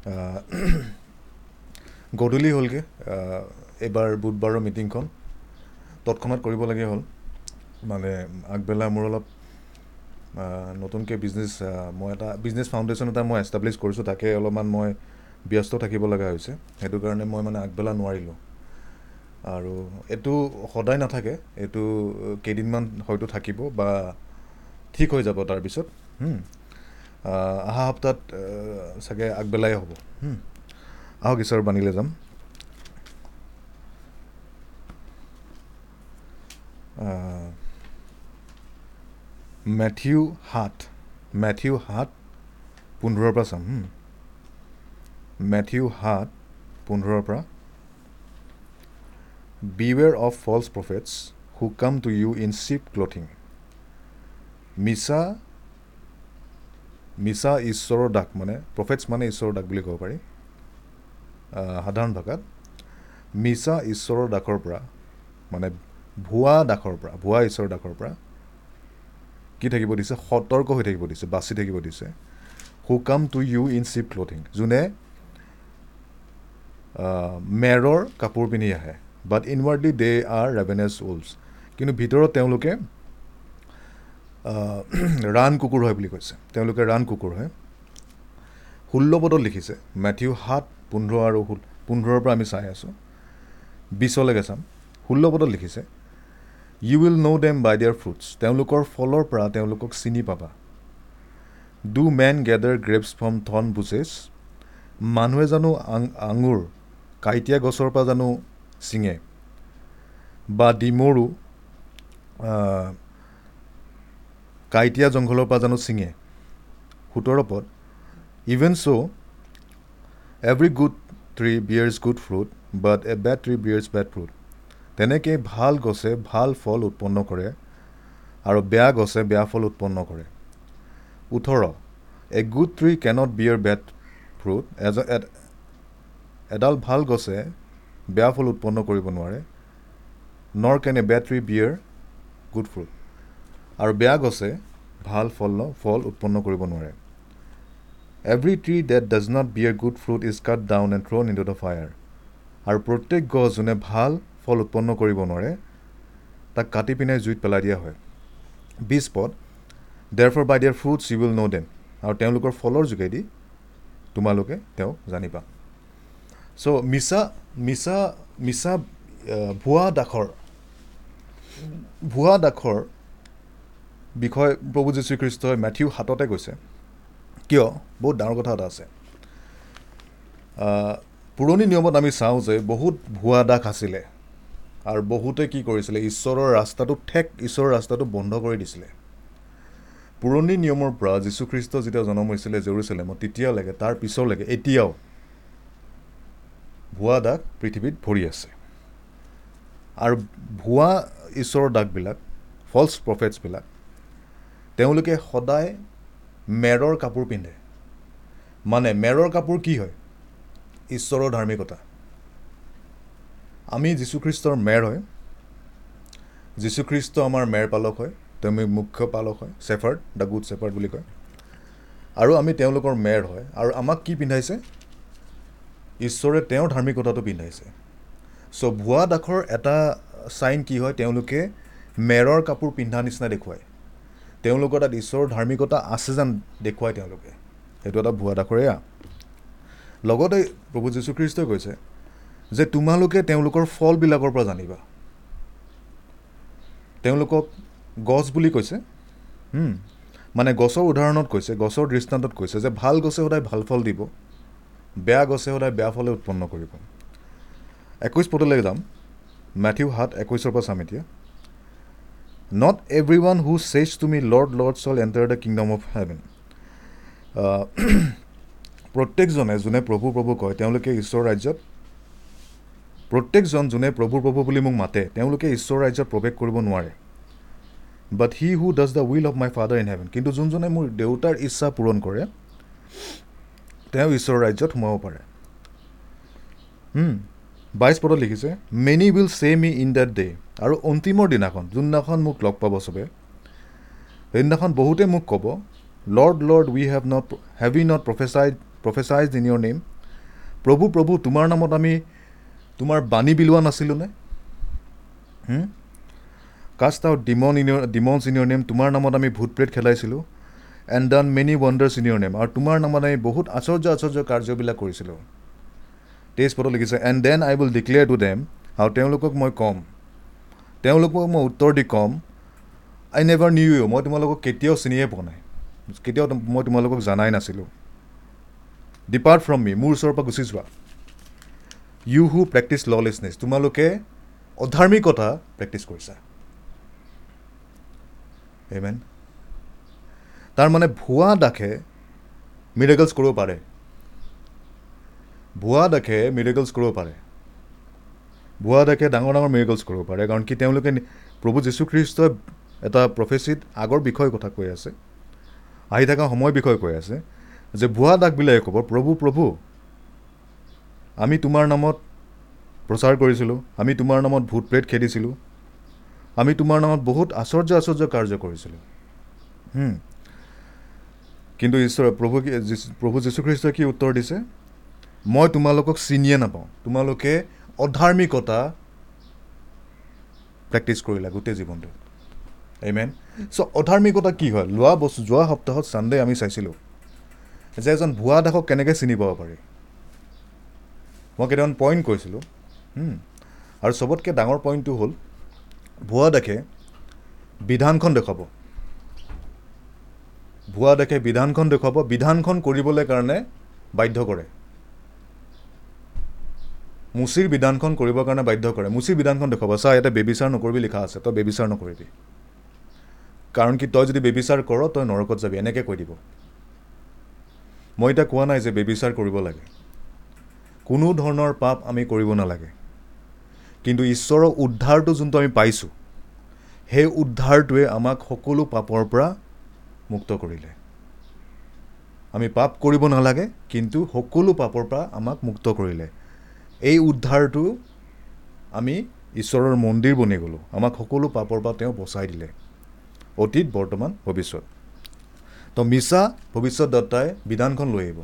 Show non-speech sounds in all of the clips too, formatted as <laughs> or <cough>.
<clears throat> গধূলি হ'লগৈ। এইবাৰ বুধবাৰৰ মিটিংখন। তৎক্ষণাত কৰিবলগীয়া হ'ল। মানে আগবেলা মোৰ অলপ নতুনকৈ বিজনেছ মই এটা বিজনেছ ফাউণ্ডেশ্যন এটা মই এষ্টাব্লিছ কৰিছোঁ। তাকে অলপমান মই ব্যস্ত থাকিব লগা হৈছে। সেইটো কাৰণে মই মানে আগবেলা নোৱাৰিলোঁ। আৰু এইটো সদায় নাথাকে। এইটো কেইদিনমান হয়তো থাকিব বা ঠিক হৈ যাব তাৰপিছত। অহা সপ্তাহত চাগে আগবেলাই হ'ব। আহক ঈশ্বৰৰ বাণীলৈ যাম। মেথিউ সাত মেথিউ সাত পোন্ধৰৰ পৰা চাম মেথিউ সাত পোন্ধৰৰ পৰা। Beware of false prophets who come to you in sheep clothing মিছা মিছা ঈশ্বৰৰ দাগ মানে প্ৰফেটছ মানে ঈশ্বৰৰ দাগ বুলি ক'ব পাৰি। সাধাৰণ ভাষাত মিছা ঈশ্বৰৰ দাসৰ পৰা মানে ভুৱা দাসৰ পৰা ভুৱা ঈশ্বৰৰ দাসৰ পৰা কি থাকিব দিছে? সতৰ্ক হৈ থাকিব দিছে বাচি থাকিব দিছে। Who come to you in sheep clothing যোনে মেৰৰ কাপোৰ পিন্ধি আহে বাট ইনৱাৰ্ডলি দে আৰ ৰেভেনেছ উলছ কিন্তু ভিতৰত তেওঁলোকে <clears throat> ৰাণ কুকুৰ হয় বুলি কৈছে। তেওঁলোকে ৰাণ কুকুৰ হয়। ষোল্ল পদত লিখিছে মেথিউ সাত পোন্ধৰ আৰু পোন্ধৰৰ পৰা আমি চাই আছোঁ। বিছলৈকে চাম ষোল্ল পদত লিখিছে you will know' them by their fruits তেওঁলোকৰ ফলৰ পৰা তেওঁলোকক চিনি পাবা। Do men gather grapes from thorn bushes মানুহে জানো আং আঙুৰ কাইটীয়া গছৰ পৰা জানো ছিঙে বা ডিমৰু কাইটীয়া জংঘলৰ পৰা জানো ছিঙে। সোতৰ পদ even so' every good tree bears good fruit but a bad tree bears bad fruit তেনেকৈ ভাল গছে ভাল ফল উৎপন্ন কৰে আৰু বেয়া গছে বেয়া ফল উৎপন্ন কৰে। ওঠৰ a good tree cannot bear bad fruit as এডাল ভাল গছে বেয়া ফল উৎপন্ন কৰিব নোৱাৰে nor can a bad tree bear good fruit আৰু বেয়া গছে ভাল ফল ফল উৎপন্ন কৰিব নোৱাৰে। Every tree that does not bear good fruit is cut down and thrown into the fire আৰু প্ৰত্যেক গছ যোনে ভাল ফল উৎপন্ন কৰিব নোৱাৰে তাক কাটি পিনে জুইত পেলাই দিয়া হয়। বিছ পদ therefore by their fruits you will know' them আৰু তেওঁলোকৰ ফলৰ যোগেদি তোমালোকে তেওঁক জানিবা। চ' মিছা মিছা মিছা ভুৱা দাসৰ ভুৱা দাসৰ বিষয় প্ৰভু যীশুখ্ৰীষ্টই মেথিউ হাততে কৈছে কিয়? বহুত ডাঙৰ কথা এটা আছে। পুৰণি নিয়মত আমি চাওঁ যে বহুত ভুৱা দাস আছিলে আৰু বহুতে কি কৰিছিলে ঈশ্বৰৰ ৰাস্তাটো ঠেক ঈশ্বৰৰ ৰাস্তাটো বন্ধ কৰি দিছিলে। পুৰণি নিয়মৰ পৰা যীশুখ্ৰীষ্ট যেতিয়া জন্ম হৈছিলে জেৰুচালেমত তেতিয়ালৈকে তাৰ পিছলৈকে এতিয়াও ভুৱা দাগ পৃথিৱীত ভৰি আছে। আৰু ভুৱা ঈশ্বৰৰ দাগবিলাক ফল্ছ প্ৰফেটছবিলাক তেওঁলোকে সদায় মেৰৰ কাপোৰ পিন্ধে। মানে মেৰৰ কাপোৰ কি হয়? ঈশ্বৰৰ ধাৰ্মিকতা। আমি যীশুখ্ৰীষ্টৰ মেৰ হয়। যীশুখ্ৰীষ্ট আমাৰ মেৰ পালক হয়। তেওঁ মুখ্য পালক হয়। চেফাৰ্ড দ্য গুড চেফাৰ্ড বুলি কয়। আৰু আমি তেওঁলোকৰ মেৰ হয়। আৰু আমাক কি পিন্ধাইছে? ঈশ্বৰে তেওঁৰ ধাৰ্মিকতাটো পিন্ধাইছে। চ' ভুৱা দাসৰ এটা চাইন কি হয়? তেওঁলোকে মেৰৰ কাপোৰ পিন্ধা নিচিনা দেখুৱায়। তেওঁলোকৰ তাত ঈশ্বৰৰ ধাৰ্মিকতা আছে যেন দেখুৱায় তেওঁলোকে। সেইটো এটা ভুৱা দাসৰে লগতে প্ৰভু যীশুখ্ৰীষ্টই কৈছে যে তোমালোকে তেওঁলোকৰ ফলবিলাকৰ পৰা জানিবা। তেওঁলোকক গছ বুলি কৈছে। মানে গছৰ উদাহৰণত কৈছে গছৰ দৃষ্টান্তত কৈছে যে ভাল গছে সদায় ভাল ফল দিব বেয়া গছে সদায় বেয়া ফলে উৎপন্ন কৰিব। একৈছ পদলৈ যাম। মেথিউ সাত একৈছৰ পৰা চাম এতিয়া। Not every one who says to me Lord Lord shall enter the kingdom of heaven প্ৰত্যেকজনে যোনে প্ৰভু প্ৰভু কয় তেওঁলোকে ঈশ্বৰ ৰাজ্যত প্ৰত্যেকজন যোনে প্ৰভু প্ৰভু বুলি মোক মাতে তেওঁলোকে ঈশ্বৰ ৰাজ্যত প্ৰৱেশ কৰিব নোৱাৰে। But he who does the will of my Father in heaven কিন্তু যোনজনে মোৰ দেউতাৰ ইচ্ছা পূৰণ কৰে তেওঁ ঈশ্বৰৰ ৰাজ্যত সোমাব পাৰে। বাইছ পদত লিখিছে মেনি উইল চে মি ইন দেট ডে আৰু অন্তিমৰ দিনাখন যোনদিনাখন মোক লগ পাব চবে সেইদিনাখন বহুতে মোক ক'ব Lord Lord we have not have we not prophesied prophesies in your name প্ৰভু প্ৰভু তোমাৰ নামত আমি তোমাৰ বাণী বিলোৱা নাছিলোঁনে cast out demon in your demons in your name তোমাৰ নামত আমি ভূত প্ৰেত খেলাইছিলোঁ and done many wonders in your name আৰু তোমাৰ নামত আমি বহুত আশ্চৰ্য আশ্চৰ্য কাৰ্যবিলাক কৰিছিলোঁ। তেইছ পদত লিখিছে and then I will declare to them আৰু তেওঁলোকক মই ক'ম। তেওঁলোকক মই উত্তৰ দি ক'ম আই নেভাৰ নিউ ইউ মই তোমালোকক কেতিয়াও চিনিয়ে পোৱা নাই। কেতিয়াও মই তোমালোকক জনাই নাছিলোঁ। ডিপাৰ্ট ফ্ৰম মি মোৰ ওচৰৰ পৰা গুচি যোৱা। ইউ হু প্ৰেক্টিছ ললেছনেছ তোমালোকে অধাৰ্মিকতা প্ৰেক্টিছ কৰিছা। এমেন তাৰমানে ভুৱা দাসে মিৰেকলছ কৰিব পাৰে। ভুৱা দাসে মিৰেকলছ কৰিব পাৰে। ভুৱা দাসে ডাঙৰ ডাঙৰ মিৰেকলছ কৰিব পাৰে কাৰণ কি তেওঁলোকে প্ৰভু যীশুখ্ৰীষ্টই এটা প্ৰফেচিত আগৰ বিষয়ে কথা কৈ আছে আহি থকা সময়ৰ বিষয়ে কৈ আছে যে ভুৱা দাসবিলাকে ক'ব প্ৰভু প্ৰভু আমি তোমাৰ নামত প্ৰচাৰ কৰিছিলোঁ আমি তোমাৰ নামত ভূত প্ৰেত খেদিছিলোঁ আমি তোমাৰ নামত বহুত আশ্চৰ্য আশ্চৰ্য কাৰ্য কৰিছিলোঁ। কিন্তু ঈশ্বৰ প্ৰভু প্ৰভু যীশুখ্ৰীষ্টই কি উত্তৰ দিছে মই তোমালোকক চিনিয়ে নাপাওঁ তোমালোকে অধাৰ্মিকতা প্ৰেক্টিছ কৰিলা গোটেই জীৱনটো। এমেন চ' অধাৰ্মিকতা কি হয়? লোৱা বস্তু যোৱা সপ্তাহত ছানডে আমি চাইছিলোঁ যে এজন ভুৱা দাসক কেনেকৈ চিনি পাব পাৰি? মই কেইটামান পইণ্ট কৈছিলোঁ। আৰু চবতকৈ ডাঙৰ পইণ্টটো হ'ল ভুৱা দাসে বিধানখন দেখুৱাব। ভুৱা দাসে বিধানখন দেখুৱাব বিধানখন কৰিবলৈ কাৰণে বাধ্য কৰে। মুচিৰ বিধানখন কৰিবৰ কাৰণে বাধ্য কৰে। মুচিৰ বিধানখন দেখুৱাব। চা ইয়াতে বেবিচাৰ নকৰিবি লিখা আছে। তই বেবিচাৰ নকৰিবি। কাৰণ কি তই যদি বেবিচাৰ কৰ তই নৰকত যাবি। এনেকৈ কৈ দিব। মই এতিয়া কোৱা নাই যে বেবিচাৰ কৰিব লাগে। কোনো ধৰণৰ পাপ আমি কৰিব নালাগে। কিন্তু ঈশ্বৰৰ উদ্ধাৰটো যোনটো আমি পাইছোঁ সেই উদ্ধাৰটোৱে আমাক সকলো পাপৰ পৰা মুক্ত কৰিলে। আমি পাপ কৰিব নালাগে কিন্তু সকলো পাপৰ পৰা আমাক মুক্ত কৰিলে। এই উদ্ধাৰটো আমি ঈশ্বৰৰ মন্দিৰ বনি গ'লোঁ। আমাক সকলো পাপৰ পৰা তেওঁ বচাই দিলে। অতীত বৰ্তমান ভৱিষ্যত। তো মিছা ভৱিষ্যতদত্তাই বিধানখন লৈ আহিব।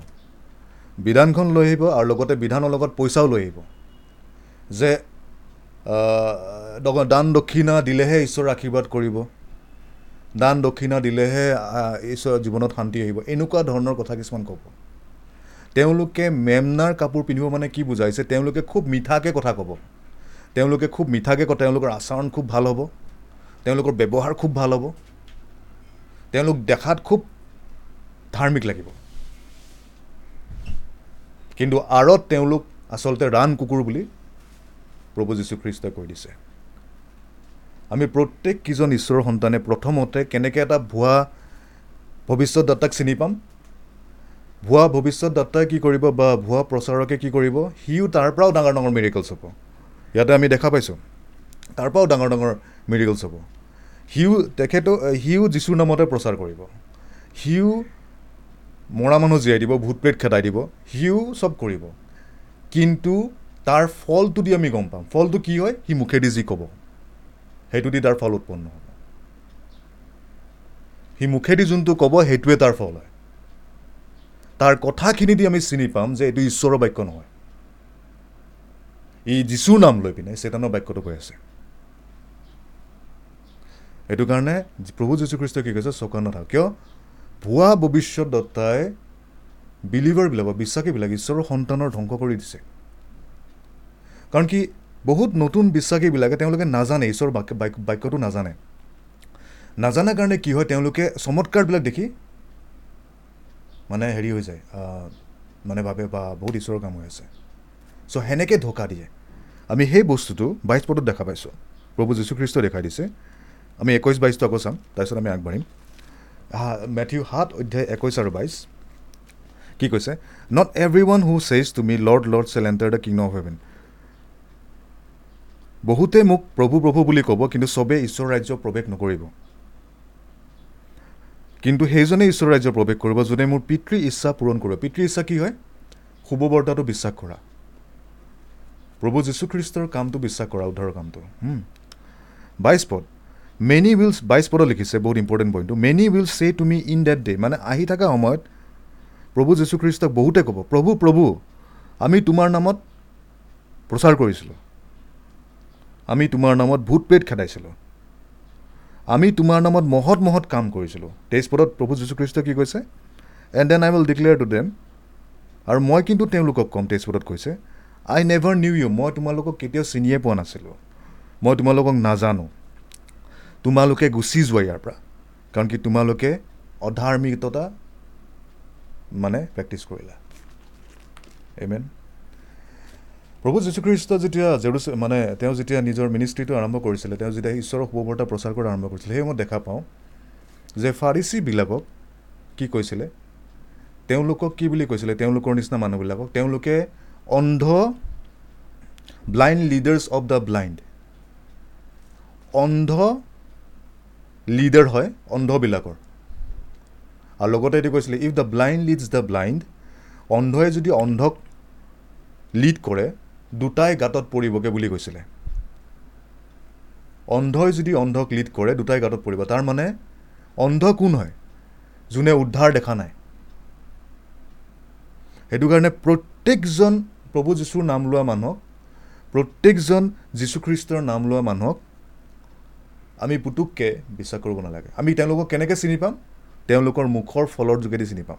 বিধানখন লৈ আহিব আৰু লগতে বিধানৰ লগত পইচাও লৈ আহিব। যে দান দক্ষিণা দিলেহে ঈশ্বৰ আশীৰ্বাদ কৰিব। দান দক্ষিণা দিলেহে ঈশ্বৰৰ জীৱনত শান্তি আহিব। এনেকুৱা ধৰণৰ কথা কিছুমান ক'ব। তেওঁলোকে মেমনাৰ কাপোৰ পিন্ধিব মানে কি বুজাইছে? তেওঁলোকে খুব মিঠাকৈ কথা ক'ব। তেওঁলোকে খুব মিঠাকৈ তেওঁলোকৰ আচৰণ খুব ভাল হ'ব। তেওঁলোকৰ ব্যৱহাৰ খুব ভাল হ'ব। তেওঁলোক দেখাত খুব ধাৰ্মিক লাগিব। কিন্তু আঁৰত তেওঁলোক আচলতে ৰাণ কুকুৰ বুলি প্ৰভু যীশুখ্ৰীষ্টই কৈ দিছে। আমি প্ৰত্যেককেইজন ঈশ্বৰৰ সন্তানে প্ৰথমতে কেনেকৈ এটা ভুৱা ভৱিষ্যতদাতাক চিনি পাম? ভুৱা ভৱিষ্যতদাতাই কি কৰিব বা ভুৱা প্ৰচাৰকে কি কৰিব সিও তাৰ পৰাও ডাঙৰ ডাঙৰ মিৰেকলছ হ'ব। ইয়াতে আমি দেখা পাইছোঁ। তাৰ পৰাও ডাঙৰ ডাঙৰ মিৰেকলছ হ'ব। সিও তেখেতো সিও যীশুৰ নামতে প্ৰচাৰ কৰিব। সিও মৰা মানুহ জীয়াই দিব ভূত প্ৰেত খেদাই দিব। সিও চব কৰিব। কিন্তু তাৰ ফলটো দি আমি গম পাম। ফলটো কি হয়? সি মুখেদি যি ক'ব। সেইটো দি তাৰ ফল উৎপন্ন হ'ব। সি মুখেদি যোনটো ক'ব সেইটোৱে তাৰ ফল হয়। তাৰ কথাখিনি দি আমি চিনি পাম যে এইটো ঈশ্বৰৰ বাক্য নহয়। ই যীশুৰ নাম লৈ পিনে চেতানৰ বাক্যটো কৈ আছে। সেইটো কাৰণে প্ৰভু যীশুখ্ৰীষ্টই কি কৈছে? চকন্ন থাক কিয়? ভুৱা ভৱিষ্যতদত্তাই বিলিভাৰবিলাক বা বিশ্বাসীবিলাক ঈশ্বৰৰ সন্তানৰ ধ্বংস কৰি দিছে। কাৰণ কি বহুত নতুন বিশ্বাসীবিলাকে তেওঁলোকে নাজানে ঈশ্বৰৰ বাক্য- বাক্যটো নাজানে। নাজানা কাৰণে কি হয়? তেওঁলোকে চমৎকাৰবিলাক দেখি মানে হেৰি হৈ যায় মানে ভাবে বা বহুত ঈশ্বৰৰ কাম হৈ আছে। চ' সেনেকৈ ধোকা দিয়ে। আমি সেই বস্তুটো বাইছ পদত দেখা পাইছোঁ। প্ৰভু যীশুখ্ৰীষ্টই দেখাই দিছে। আমি একৈছ বাইছটো আকৌ চাম তাৰপিছত আমি আগবাঢ়িম। হা- মেথিউ সাত অধ্যায় একৈছ আৰু বাইছ। কি কৈছে? Not every one who says to me Lord Lord shall enter the king of heaven বহুতে মোক প্ৰভু প্ৰভু বুলি ক'ব কিন্তু চবেই ঈশ্বৰ ৰাজ্য প্ৰৱেশ নকৰিব। কিন্তু সেইজনে ঈশ্বৰ ৰাজ্য প্ৰৱেশ কৰিব যোনে মোৰ পিতৃ ইচ্ছা পূৰণ কৰিব। পিতৃ ইচ্ছা কি হয়? শুভবাৰ্তাটো বিশ্বাস কৰা। প্ৰভু যীশুখ্ৰীষ্টৰ কামটো বিশ্বাস কৰা উদ্ধাৰৰ কামটো। বাইছ পদ। মেনি উইলছ বাইছ পদত লিখিছে বহুত ইম্পৰ্টেণ্ট পইণ্টটো many will say to me in that day মানে আহি থকা সময়ত প্ৰভু যীশুখ্ৰীষ্টক বহুতে ক'ব প্ৰভু প্ৰভু আমি তোমাৰ নামত প্ৰচাৰ কৰিছিলোঁ। আমি তোমাৰ নামত ভূত প্ৰেত খেদাইছিলোঁ। আমি তোমাৰ নামত মহৎ মহৎ কাম কৰিছিলোঁ। তেইছ পদত প্ৰভু যীশুখ্ৰীষ্টই কি কৈছে? And then I will declare to them আৰু মই কিন্তু তেওঁলোকক ক'ম তেইছ পদত কৈছে আই নেভাৰ নিউ ইউ মই তোমালোকক কেতিয়াও চিনিয়ে পোৱা নাছিলোঁ। মই তোমালোকক নাজানো। তোমালোকে গুচি যোৱা ইয়াৰ পৰা কাৰণ কি তোমালোকে অধাৰ্মিকতা মানে প্ৰেক্টিছ কৰিলা। এমেন প্ৰভু যীশুখ্ৰীষ্ট যেতিয়া জেৰুচ মানে তেওঁ যেতিয়া নিজৰ মিনিষ্ট্ৰিটো আৰম্ভ কৰিছিলে তেওঁ যেতিয়া ঈশ্বৰৰ শুভবাৰ্তা প্ৰচাৰ কৰা আৰম্ভ কৰিছিলে সেই মই দেখা পাওঁ যে ফাৰিচীবিলাকক কি কৈছিলে? তেওঁলোকক কি বুলি কৈছিলে? তেওঁলোকৰ নিচিনা মানুহবিলাকক। তেওঁলোকে অন্ধ blind leaders of the blind অন্ধ লিডাৰ হয় অন্ধবিলাকৰ আৰু লগতে এইটো কৈছিলে if the blind leads the blind অন্ধই যদি অন্ধক লিড কৰে দুটাই গাঁতত পৰিবগৈ বুলি কৈছিলে। অন্ধই যদি অন্ধক লিড কৰে দুটাই গাঁতত পৰিব। তাৰ মানে অন্ধ কোন হয়? যোনে উদ্ধাৰ দেখা নাই। সেইটো কাৰণে প্ৰত্যেকজন প্ৰভু যীশুৰ নাম লোৱা মানুহক প্ৰত্যেকজন যীশুখ্ৰীষ্টৰ নাম লোৱা মানুহক আমি পুতুককৈ বিশ্বাস কৰিব নালাগে। আমি তেওঁলোকক কেনেকৈ চিনি পাম? তেওঁলোকৰ মুখৰ ফলৰ যোগেদি চিনি পাম।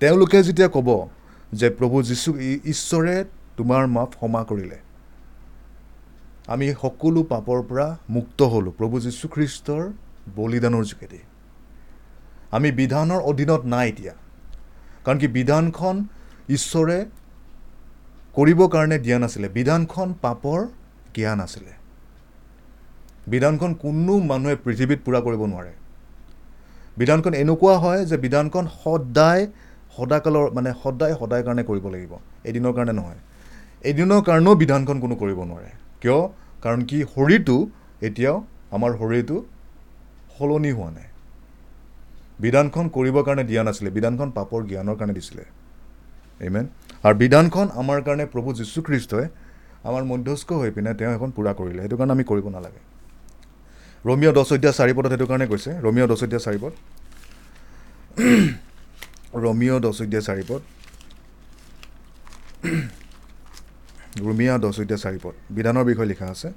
তেওঁলোকে যেতিয়া ক'ব যে প্ৰভু যীশু ঈশ্বৰে তোমাৰ মাপ ক্ষমা কৰিলে। আমি সকলো পাপৰ পৰা মুক্ত হ'লোঁ প্ৰভু যীশুখ্ৰীষ্টৰ বলিদানৰ যোগেদি। আমি বিধানৰ অধীনত নাই এতিয়া কাৰণ কি বিধানখন ঈশ্বৰে কৰিবৰ কাৰণে দিয়া নাছিলে। বিধানখন পাপৰ জ্ঞান আছিলে। বিধানখন কোনো মানুহে পৃথিৱীত পূৰা কৰিব নোৱাৰে। বিধানখন এনেকুৱা হয় যে বিধানখন সদায় সদাকালৰ মানে সদায় সদায় কাৰণে কৰিব লাগিব। এদিনৰ কাৰণে নহয়। এদিনৰ কাৰণেও বিধানখন কোনো কৰিব নোৱাৰে। কিয়? কাৰণ কি শৰীৰটো এতিয়াও আমাৰ শৰীৰটো সলনি হোৱা নাই। বিধানখন কৰিবৰ কাৰণে দিয়া নাছিলে। বিধানখন পাপৰ জ্ঞানৰ কাৰণে দিছিলে। ইমেন আৰু বিধানখন আমাৰ কাৰণে প্ৰভু যীশুখ্ৰীষ্টই আমাৰ মধ্যস্থ হৈ পিনে তেওঁ এখন পূৰা কৰিলে। সেইটো কাৰণে আমি কৰিব নালাগে। ৰমিঅ দহ অধ্যায় চাৰি পদত সেইটো কাৰণে কৈছে। ৰমিঅ দহ অধ্যায় চাৰি পদ। <clears throat> ৰমিঅ দহ অধ্যায় চাৰি পদ। <clears throat> ৰুমিয়া দহ অধ্যায় চাৰি পদ বিধানৰ বিষয়ে লিখা আছে।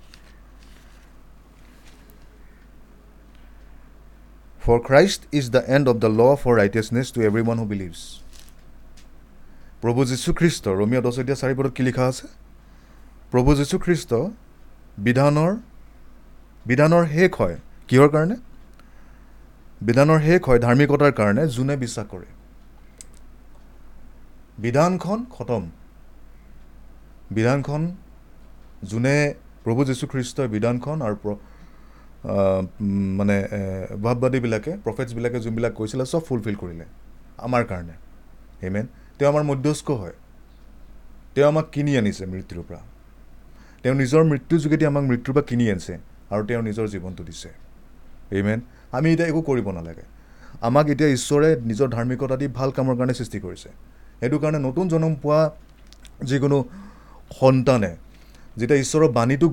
For Christ is the end of the law for righteousness to every one who believes প্ৰভু যীশুখ্ৰীষ্ট ৰমিয়া দহ অধ্যায় চাৰি পদত কি লিখা আছে? প্ৰভু যীশুখ্ৰীষ্ট বিধানৰ বিধানৰ শেষ হয়। কিহৰ কাৰণে? বিধানৰ শেষ হয় ধাৰ্মিকতাৰ কাৰণে যোনে বিশ্বাস কৰে। বিধানখন খতম। বিধানখন যোনে প্ৰভু যীশুখ্ৰীষ্টই বিধানখন আৰু মানে ভাৱবাদীবিলাকে প্ৰফেটছবিলাকে যোনবিলাক কৈছিলে চব ফুলফিল কৰিলে আমাৰ কাৰণে। হেমেন তেওঁ আমাৰ মধ্যস্থ হয়। তেওঁ আমাক কিনি আনিছে মৃত্যুৰ পৰা। তেওঁ নিজৰ মৃত্যুৰ যোগেদি আমাক মৃত্যুৰ পৰা কিনি আনিছে আৰু তেওঁ নিজৰ জীৱনটো দিছে। এইমেন আমি এতিয়া একো কৰিব নালাগে। আমাক এতিয়া ঈশ্বৰে নিজৰ ধাৰ্মিকতা দি ভাল কামৰ কাৰণে সৃষ্টি কৰিছে। সেইটো কাৰণে নতুন জন্ম পোৱা যিকোনো সন্তানে যেতিয়া ঈশ্বৰৰ বাণীটো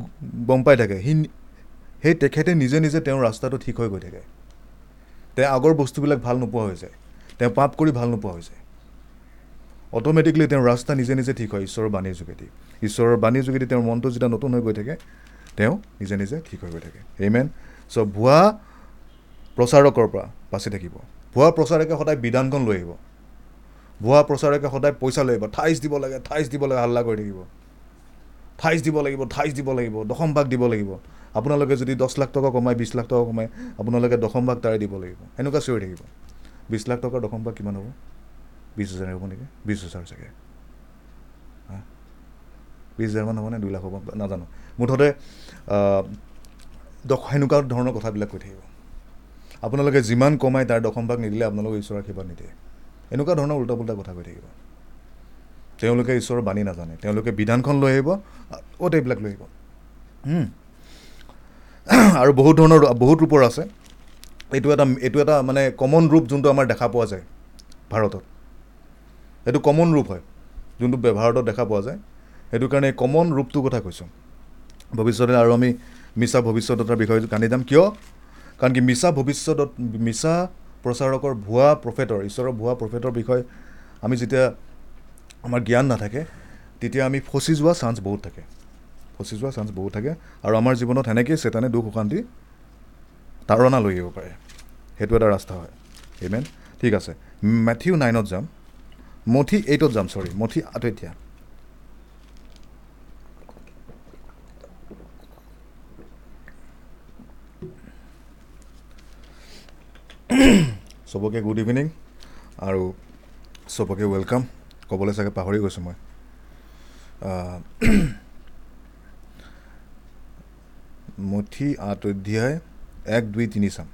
গম পাই থাকে সি সেই তেখেতে নিজে নিজে তেওঁৰ ৰাস্তাটো ঠিক হৈ গৈ থাকে। তেওঁ আগৰ বস্তুবিলাক ভাল নোপোৱা হৈ যায়। তেওঁ পাপ কৰি ভাল নোপোৱা হৈ যায়। অট'মেটিকলি তেওঁৰ ৰাস্তা নিজে নিজে ঠিক হয় ঈশ্বৰৰ বাণীৰ যোগেদি। ঈশ্বৰৰ বাণীৰ যোগেদি তেওঁৰ মনটো যেতিয়া নতুন হৈ গৈ থাকে তেওঁ নিজে নিজে ঠিক হৈ গৈ থাকে। এইমেন চ' ভুৱা প্ৰচাৰকৰ পৰা বাচি থাকিব। ভুৱা প্ৰচাৰকে সদায় বিধানখন লৈ আহিব। ভুৱা প্ৰচাৰকে সদায় পইচা লৈ আহিব। ঠাইচ দিব লাগে ঠাইচ দিব লাগে হাল্লা কৰি থাকিব। ঠাইচ দিব লাগিব ঠাইচ দিব লাগিব দশম ভাগ দিব লাগিব। আপোনালোকে যদি দহ লাখ টকা কমায় বিছ লাখ টকা কমায় আপোনালোকে দশম ভাগ তাৰে দিব লাগিব। এনেকুৱা চিঞৰি থাকিব। বিছ লাখ টকাৰ দশম ভাগ কিমান হ'ব? বিছ হাজাৰ হ'ব নেকি? বিছ হাজাৰ চাগে। বিছ হাজাৰমান হ'বনে দুই লাখ হ'ব? নাজানো। মুঠতে দশ সেনেকুৱা ধৰণৰ কথাবিলাক কৈ থাকিব। আপোনালোকে যিমান কমায় তাৰ দশম ভাগ নিদিলে আপোনালোকে ঈশ্বৰৰ আশীৰ্বাদ নিদিয়ে। এনেকুৱা ধৰণৰ উল্টা পুল্টা কথা কৈ থাকিব। তেওঁলোকে ঈশ্বৰৰ বাণী নাজানে। তেওঁলোকে বিধানখন লৈ আহিব অ'ত এইবিলাক লৈ আহিব। <clears throat> আৰু বহুত ধৰণৰ বহুত ৰূপৰ আছে। এইটো এটা এইটো এটা মানে কমন ৰূপ যোনটো আমাৰ দেখা পোৱা যায় ভাৰতত। এইটো কমন ৰূপ হয় যোনটো ভাৰতত দেখা পোৱা যায়। সেইটো কাৰণে এই কমন ৰূপটোৰ কথা কৈছোঁ। ভৱিষ্যতে আৰু আমি মিছা ভৱিষ্যততাৰ বিষয়ে কান্দি যাম কিয়? কাৰণ কি মিছা ভৱিষ্যতত মিছা প্ৰচাৰকৰ ভুৱা প্ৰফেটৰ ঈশ্বৰৰ ভুৱা প্ৰফেটৰ বিষয়ে আমি যেতিয়া আমাৰ জ্ঞান নাথাকে তেতিয়া আমি ফচি যোৱা চান্স বহুত থাকে। ফচি যোৱা চান্স বহুত থাকে আৰু আমাৰ জীৱনত সেনেকৈয়ে চেতানে দুখ অশান্তি তাৰণা লৈ আহিব পাৰে। সেইটো এটা ৰাস্তা হয়। ইমেন ঠিক আছে। মেথিউ নাইনত যাম। মঠি এইটত যাম চৰি মঠি আঠ এতিয়া। <coughs> চবকে গুড ইভিনিং আৰু চবকে ৱেলকাম ক'বলৈ চাগে পাহৰি গৈছোঁ মই। মঠি আঠ অধ্যায় এক দুই তিনি চাম।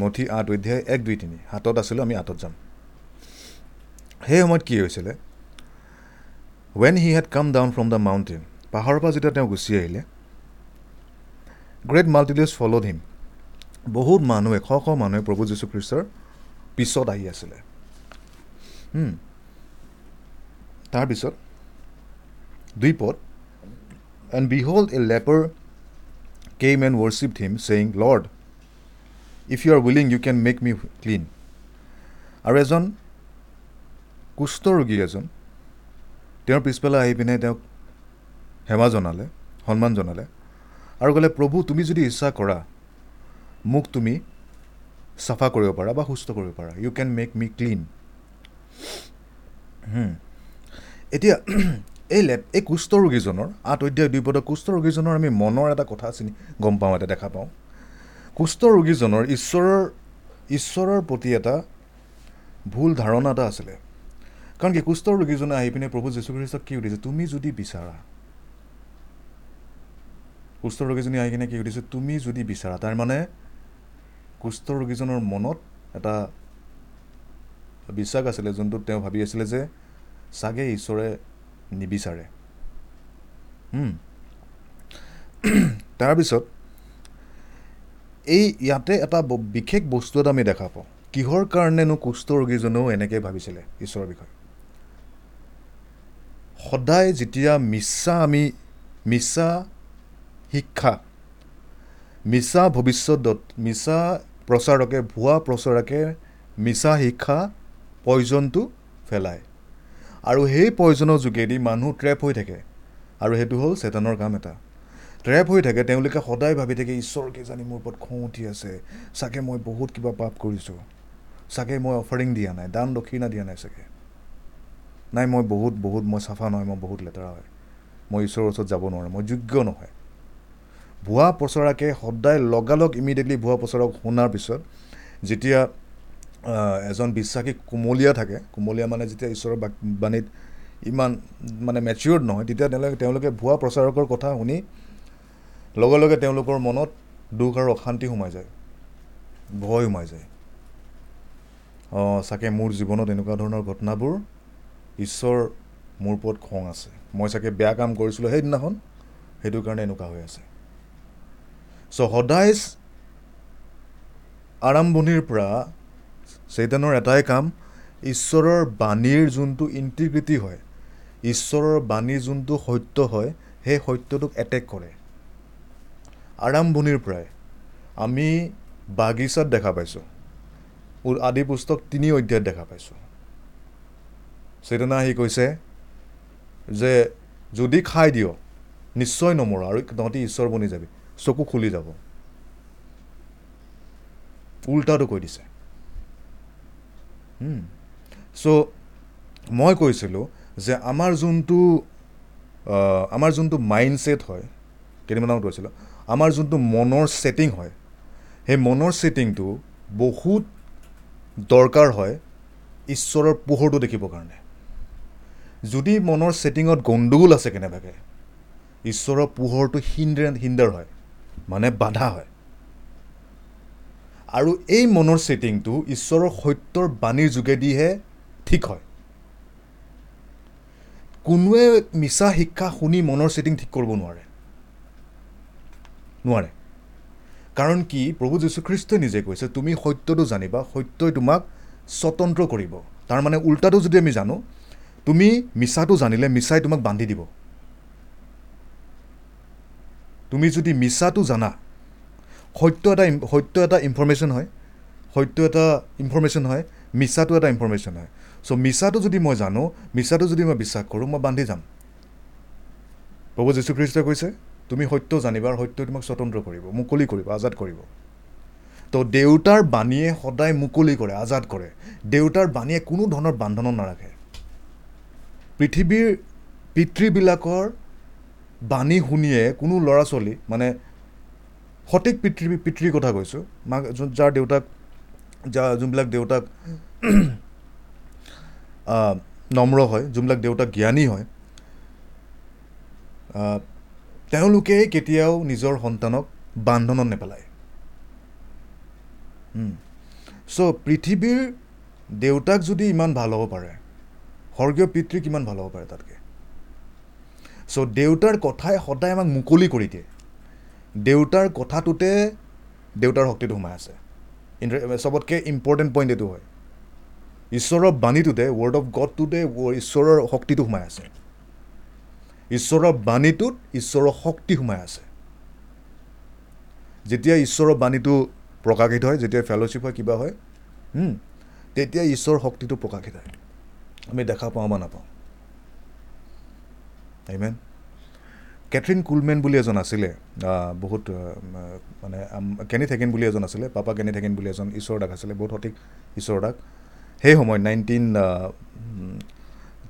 মঠি আঠ অধ্যায় এক দুই তিনি হাতত আছিলোঁ আমি আঠত যাম। সেই সময়ত কি হৈছিলে? When he had come down from the mountain পাহাৰৰ পৰা যেতিয়া তেওঁ গুচি আহিলে গ্ৰেট মাল্টিলিউজ ফল'ড হিম বহুত মানুহে শ শ মানুহে প্ৰভু যীশুখ্ৰীষ্টৰ পিছত আহি আছিলে। তাৰপিছত দুই পদ and behold a leper came and worshipped him saying Lord if you are willing you can make me clean আৰু এজন কুষ্ঠ ৰোগী এজন তেওঁৰ পিছফালে আহি পিনে তেওঁক সেৱা জনালে সন্মান জনালে আৰু ক'লে প্ৰভু তুমি যদি ইচ্ছা কৰা মোক তুমি চাফা কৰিব পাৰা বা সুস্থ কৰিব পাৰা। You can make me clean এতিয়া এই লেপ এই কুষ্ঠ ৰোগীজনৰ আঠ অধ্যায় দুই পদৰ কুষ্ঠ ৰোগীজনৰ আমি মনৰ এটা কথা চিনি গম পাওঁ এটা দেখা পাওঁ। কুষ্ঠ ৰোগীজনৰ ঈশ্বৰৰ ঈশ্বৰৰ প্ৰতি এটা ভুল ধাৰণা এটা আছিলে। কাৰণ কি কুষ্ঠ ৰোগীজনে আহি পিনে প্ৰভু যীশুখ্ৰীষ্টক কি সুধিছে তুমি যদি বিচাৰা কুষ্ঠ ৰোগীজনী আহি কিনে কি সুধিছে তুমি যদি বিচাৰা তাৰমানে কুষ্ঠ ৰোগীজনৰ মনত এটা বিশ্বাস আছিলে যোনটোত তেওঁ ভাবি আছিলে যে চাগে ঈশ্বৰে নিবিচাৰে। <clears throat> তাৰপিছত এই ইয়াতে এটা বিশেষ বস্তু এটা আমি দেখা পাওঁ। কিহৰ কাৰণেনো কুষ্ঠ ৰোগীজনেও এনেকৈ ভাবিছিলে ঈশ্বৰৰ বিষয়ে? সদায় যেতিয়া মিছা আমি মিছা শিক্ষা মিছা ভৱিষ্যতত মিছা প্ৰচাৰকে ভুৱা প্ৰচাৰকে মিছা শিক্ষা পয়জনটো ফেলায় আৰু সেই পয়জনৰ যোগেদি মানুহ ট্ৰেপ হৈ থাকে। আৰু সেইটো হ'ল চেতানৰ কাম এটা। ট্ৰেপ হৈ থাকে তেওঁলোকে সদায় ভাবি থাকে ঈশ্বৰ কিজানি মোৰ ওপৰত খং উঠি আছে। চাগে মই বহুত কিবা পাপ কৰিছোঁ। চাগে মই অফাৰিং দিয়া নাই দান দক্ষিণা দিয়া নাই চাগে। নাই মই বহুত বহুত মই চাফা নহয় মই বহুত লেতেৰা হয়। মই ঈশ্বৰৰ ওচৰত যাব নোৱাৰোঁ মই যোগ্য নহয়। ভুৱা প্ৰচাৰকে সদায় লগালগ ইমিডিয়েটলি ভুৱা প্ৰচাৰক শুনাৰ পিছত যেতিয়া এজন বিশ্বাসী কুমলীয়া থাকে কুমলীয়া মানে যেতিয়া ঈশ্বৰৰ বাণীত ইমান মানে মেচিয়ৰ্ড নহয় তেতিয়া তেওঁলোকে তেওঁলোকে ভুৱা প্ৰচাৰকৰ কথা শুনি লগে লগে তেওঁলোকৰ মনত দুখ আৰু অশান্তি সোমাই যায় ভয় সোমাই যায়। অঁ চাগে মোৰ জীৱনত এনেকুৱা ধৰণৰ ঘটনাবোৰ ঈশ্বৰ মোৰ ওপৰত খং আছে। মই চাগে বেয়া কাম কৰিছিলোঁ সেইদিনাখন সেইটো কাৰণে এনেকুৱা হৈ আছে। চ' সদায় আৰম্ভণিৰ পৰা চৈতানৰ এটাই কাম ঈশ্বৰৰ বাণীৰ যোনটো ইণ্টিগ্ৰিটি হয় ঈশ্বৰৰ বাণীৰ যোনটো সত্য হয় সেই সত্যটোক এটেক কৰে। আৰম্ভণিৰ পৰাই আমি বাগিচাত দেখা পাইছোঁ। আদি পুস্তক তিনি অধ্যায়ত দেখা পাইছোঁ। চৈতনা আহি কৈছে যে যদি খাই দিয় নিশ্চয় নমৰ আৰু তহঁতি ঈশ্বৰ বনি যাবি। চকু খুলি যাব। উল্টাটো কৈ দিছে। চ' মই কৈছিলোঁ যে আমাৰ যোনটো আমাৰ যোনটো মাইণ্ডছেট হয় কেইদিনমান আগত কৈছিলোঁ আমাৰ যোনটো মনৰ ছেটিং হয় সেই মনৰ ছেটিংটো বহুত দৰকাৰ হয় ঈশ্বৰৰ পোহৰটো দেখিবৰ কাৰণে। যদি মনৰ ছেটিঙত গণ্ডগোল আছে কেনেবাকৈ ঈশ্বৰৰ পোহৰটো হিন্দ্ৰে হিন্দাৰ হয়। মানে বাধা হয়। আৰু এই মনৰ ছেটিংটো ঈশ্বৰৰ সত্যৰ বাণীৰ যোগেদিহে ঠিক হয়। কোনোৱে মিছা শিক্ষা শুনি মনৰ ছেটিং ঠিক কৰিব নোৱাৰে। নোৱাৰে। কাৰণ কি প্ৰভু যীশুখ্ৰীষ্টই নিজে কৈছে তুমি সত্যটো জানিবা সত্যই তোমাক স্বতন্ত্ৰ কৰিব। তাৰমানে উল্টাটো যদি আমি জানো তুমি মিছাটো জানিলে মিছাই তোমাক বান্ধি দিব। তুমি যদি মিছাটো জানা সত্য এটা সত্য এটা ইনফৰ্মেশ্যন হয় সত্য এটা ইনফৰ্মেশ্যন হয় মিছাটো এটা ইনফৰ্মেশ্যন হয়। চ' মিছাটো যদি মই জানো মিছাটো যদি মই বিশ্বাস কৰোঁ মই বান্ধি যাম। প্ৰভু যীশুখ্ৰীষ্টই কৈছে তুমি সত্য জানিবা আৰু সত্যই তোমাক স্বতন্ত্ৰ কৰিব মুকলি কৰিব আজাদ কৰিব। তো দেউতাৰ বাণীয়ে সদায় মুকলি কৰে আজাদ কৰে। দেউতাৰ বাণীয়ে কোনো ধৰণৰ বান্ধনত নাৰাখে। পৃথিৱীৰ পিতৃবিলাকৰ বাণী শুনিয়ে কোনো ল'ৰা ছোৱালী মানে সঠিক পিতৃ পিতৃৰ কথা কৈছোঁ মাক যোন যাৰ দেউতাক যা যোনবিলাক দেউতাক <clears throat> নম্ৰ হয় যোনবিলাক দেউতাক জ্ঞানী হয় তেওঁলোকে কেতিয়াও নিজৰ সন্তানক বান্ধনত নেপেলায়। চ' পৃথিৱীৰ দেউতাক যদি ইমান ভাল হ'ব পাৰে স্বৰ্গীয় পিতৃ কিমান ভাল হ'ব পাৰে তাতকৈ চ' দেউতাৰ কথাই সদায় আমাক মুকলি কৰি দিয়ে। দেউতাৰ কথাটোতে দেউতাৰ শক্তিটো সোমাই আছে। চবতকৈ ইম্পৰ্টেণ্ট পইণ্ট এইটো হয়। ঈশ্বৰৰ বাণীটোতে ৱৰ্ড অফ গডটোতে ঈশ্বৰৰ শক্তিটো সোমাই আছে। ঈশ্বৰৰ বাণীটোত ঈশ্বৰৰ শক্তি সোমাই আছে। যেতিয়া ঈশ্বৰৰ বাণীটো প্ৰকাশিত হয় যেতিয়া ফেল'শ্বিপ হয় কিবা হয় তেতিয়া ঈশ্বৰৰ শক্তিটো প্ৰকাশিত হয়। আমি দেখা পাওঁ বা নাপাওঁ। আইমেন কেথৰিন কুলমেন বুলি এজন আছিলে বহুত মানে কেনি থেকেন বুলি এজন আছিলে পাপা কেনি থেকেন বুলি এজন ঈশ্বৰ দাস আছিলে বহুত সঠিক ঈশ্বৰ দাস। সেই সময়ত নাইনটিন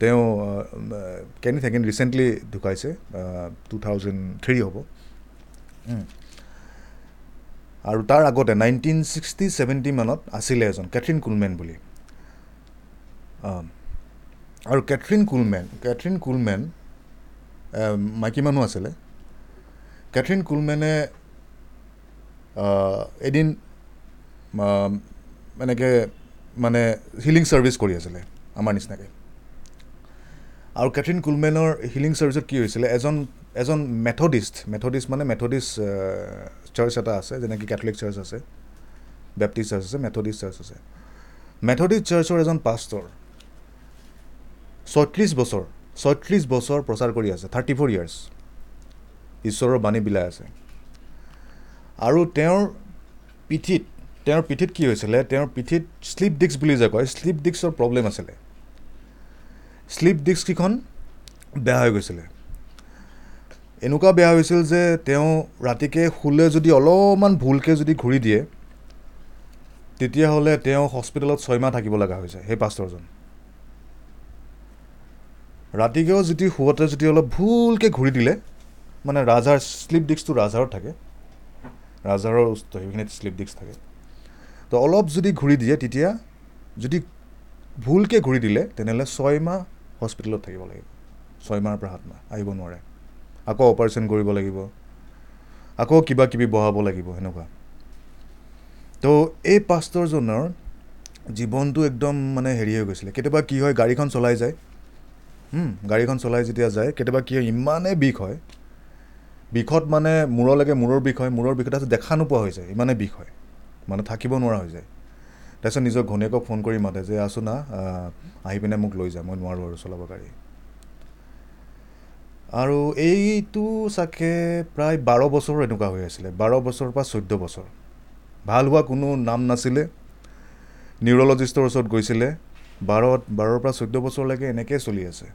তেওঁ কেনি থেকেন ৰিচেণ্টলি ঢুকাইছে টু থাউজেণ্ড থ্ৰী হ'ব। আৰু তাৰ আগতে নাইনটিন ছিক্সটি ছেভেণ্টি মানত আছিলে এজন কেথৰিন কুলমেন বুলি। আৰু কেথৰিন কুলমেন কেথৰিন কুলমেন মাইকী মানুহ আছিলে। কেথৰিন কুলমেনে এদিন এনেকৈ মানে হিলিং ছাৰ্ভিচ কৰি আছিলে আমাৰ নিচিনাকৈ। আৰু কেথৰিন কুলমেনৰ হিলিং ছাৰ্ভিচত কি হৈছিলে এজন এজন মেথডিষ্ট মেথডিষ্ট মানে মেথডিষ্ট চাৰ্চ এটা আছে যেনেকৈ কেথলিক চাৰ্চ আছে বেপ্টিষ্ট চাৰ্চ আছে মেথডিষ্ট চাৰ্চ আছে। মেথডিষ্ট চাৰ্চৰ এজন পাষ্টৰ ছয়ত্ৰিছ বছৰ ছয়ত্ৰিছ বছৰ প্ৰচাৰ কৰি আছে থাৰ্টি ফ'ৰ ইয়াৰ্ছ ঈশ্বৰৰ বাণী বিলাই আছে। আৰু তেওঁৰ পিঠিত তেওঁৰ পিঠিত কি হৈছিলে? তেওঁৰ পিঠিত শ্লিপ ডিস্ক বুলি যে কয় শ্লিপ ডিস্কৰ প্ৰব্লেম আছিলে। শ্লিপ ডিস্ককেইখন বেয়া হৈ গৈছিলে। এনেকুৱা বেয়া হৈছিল যে তেওঁ ৰাতিকে শুলে যদি অলপমান ভুলকৈ যদি ঘূৰি দিয়ে তেতিয়াহ'লে তেওঁ হস্পিটেলত ছয়মাহ থাকিব লগা হৈছে সেই পাষ্টৰজন ৰাতিকেও যদি শুৱতে যদি অলপ ভুলকৈ ঘূৰি দিলে মানে ৰাজহাড় শ্লিপ ডিস্কটো ৰাজহাড়ত থাকে। ওচ- সেইখিনিত শ্লিপ ডিস্ক থাকে। তো অলপ যদি ঘূৰি দিয়ে তেতিয়া যদি ভুলকৈ ঘূৰি দিলে তেনেহ'লে ছয়মাহ হস্পিটেলত থাকিব লাগিব। ছয়মাহৰ পৰা সাত মাহ আহিব নোৱাৰে। আকৌ অপাৰেশ্যন কৰিব লাগিব। আকৌ কিবা কিবি বহাব লাগিব সেনেকুৱা। তো এই পাষ্টৰজনৰ জীৱনটো একদম মানে হেৰি হৈ গৈছিলে। কেতিয়াবা কি হয় গাড়ীখন চলাই যায়। গাড়ীখন চলাই যেতিয়া যায় কেতিয়াবা কি হয় ইমানেই বিষ হয়। বিষত মানে মূৰলৈকে মূৰৰ বিষ হয় মূৰৰ বিষত দেখা নোপোৱা হৈ যায় ইমানেই বিষ হয়। মানে থাকিব নোৱাৰা হৈ যায়। তাৰপিছত নিজৰ ঘনীয়েকক ফোন কৰি মাতে যে আছো না আহ, পিনে মোক লৈ যা মই নোৱাৰোঁ আৰু চলাব গাড়ী। আৰু এইটো চাগে প্ৰায় বাৰ বছৰ এনেকুৱা হৈ আছিলে বাৰ বছৰৰ পৰা চৈধ্য বছৰ। ভাল হোৱা কোনো নাম নাছিলে। নিউৰলজিষ্টৰ ওচৰত গৈছিলে। বাৰত বাৰৰ পৰা চৈধ্য বছৰলৈকে এনেকৈ চলি আছে।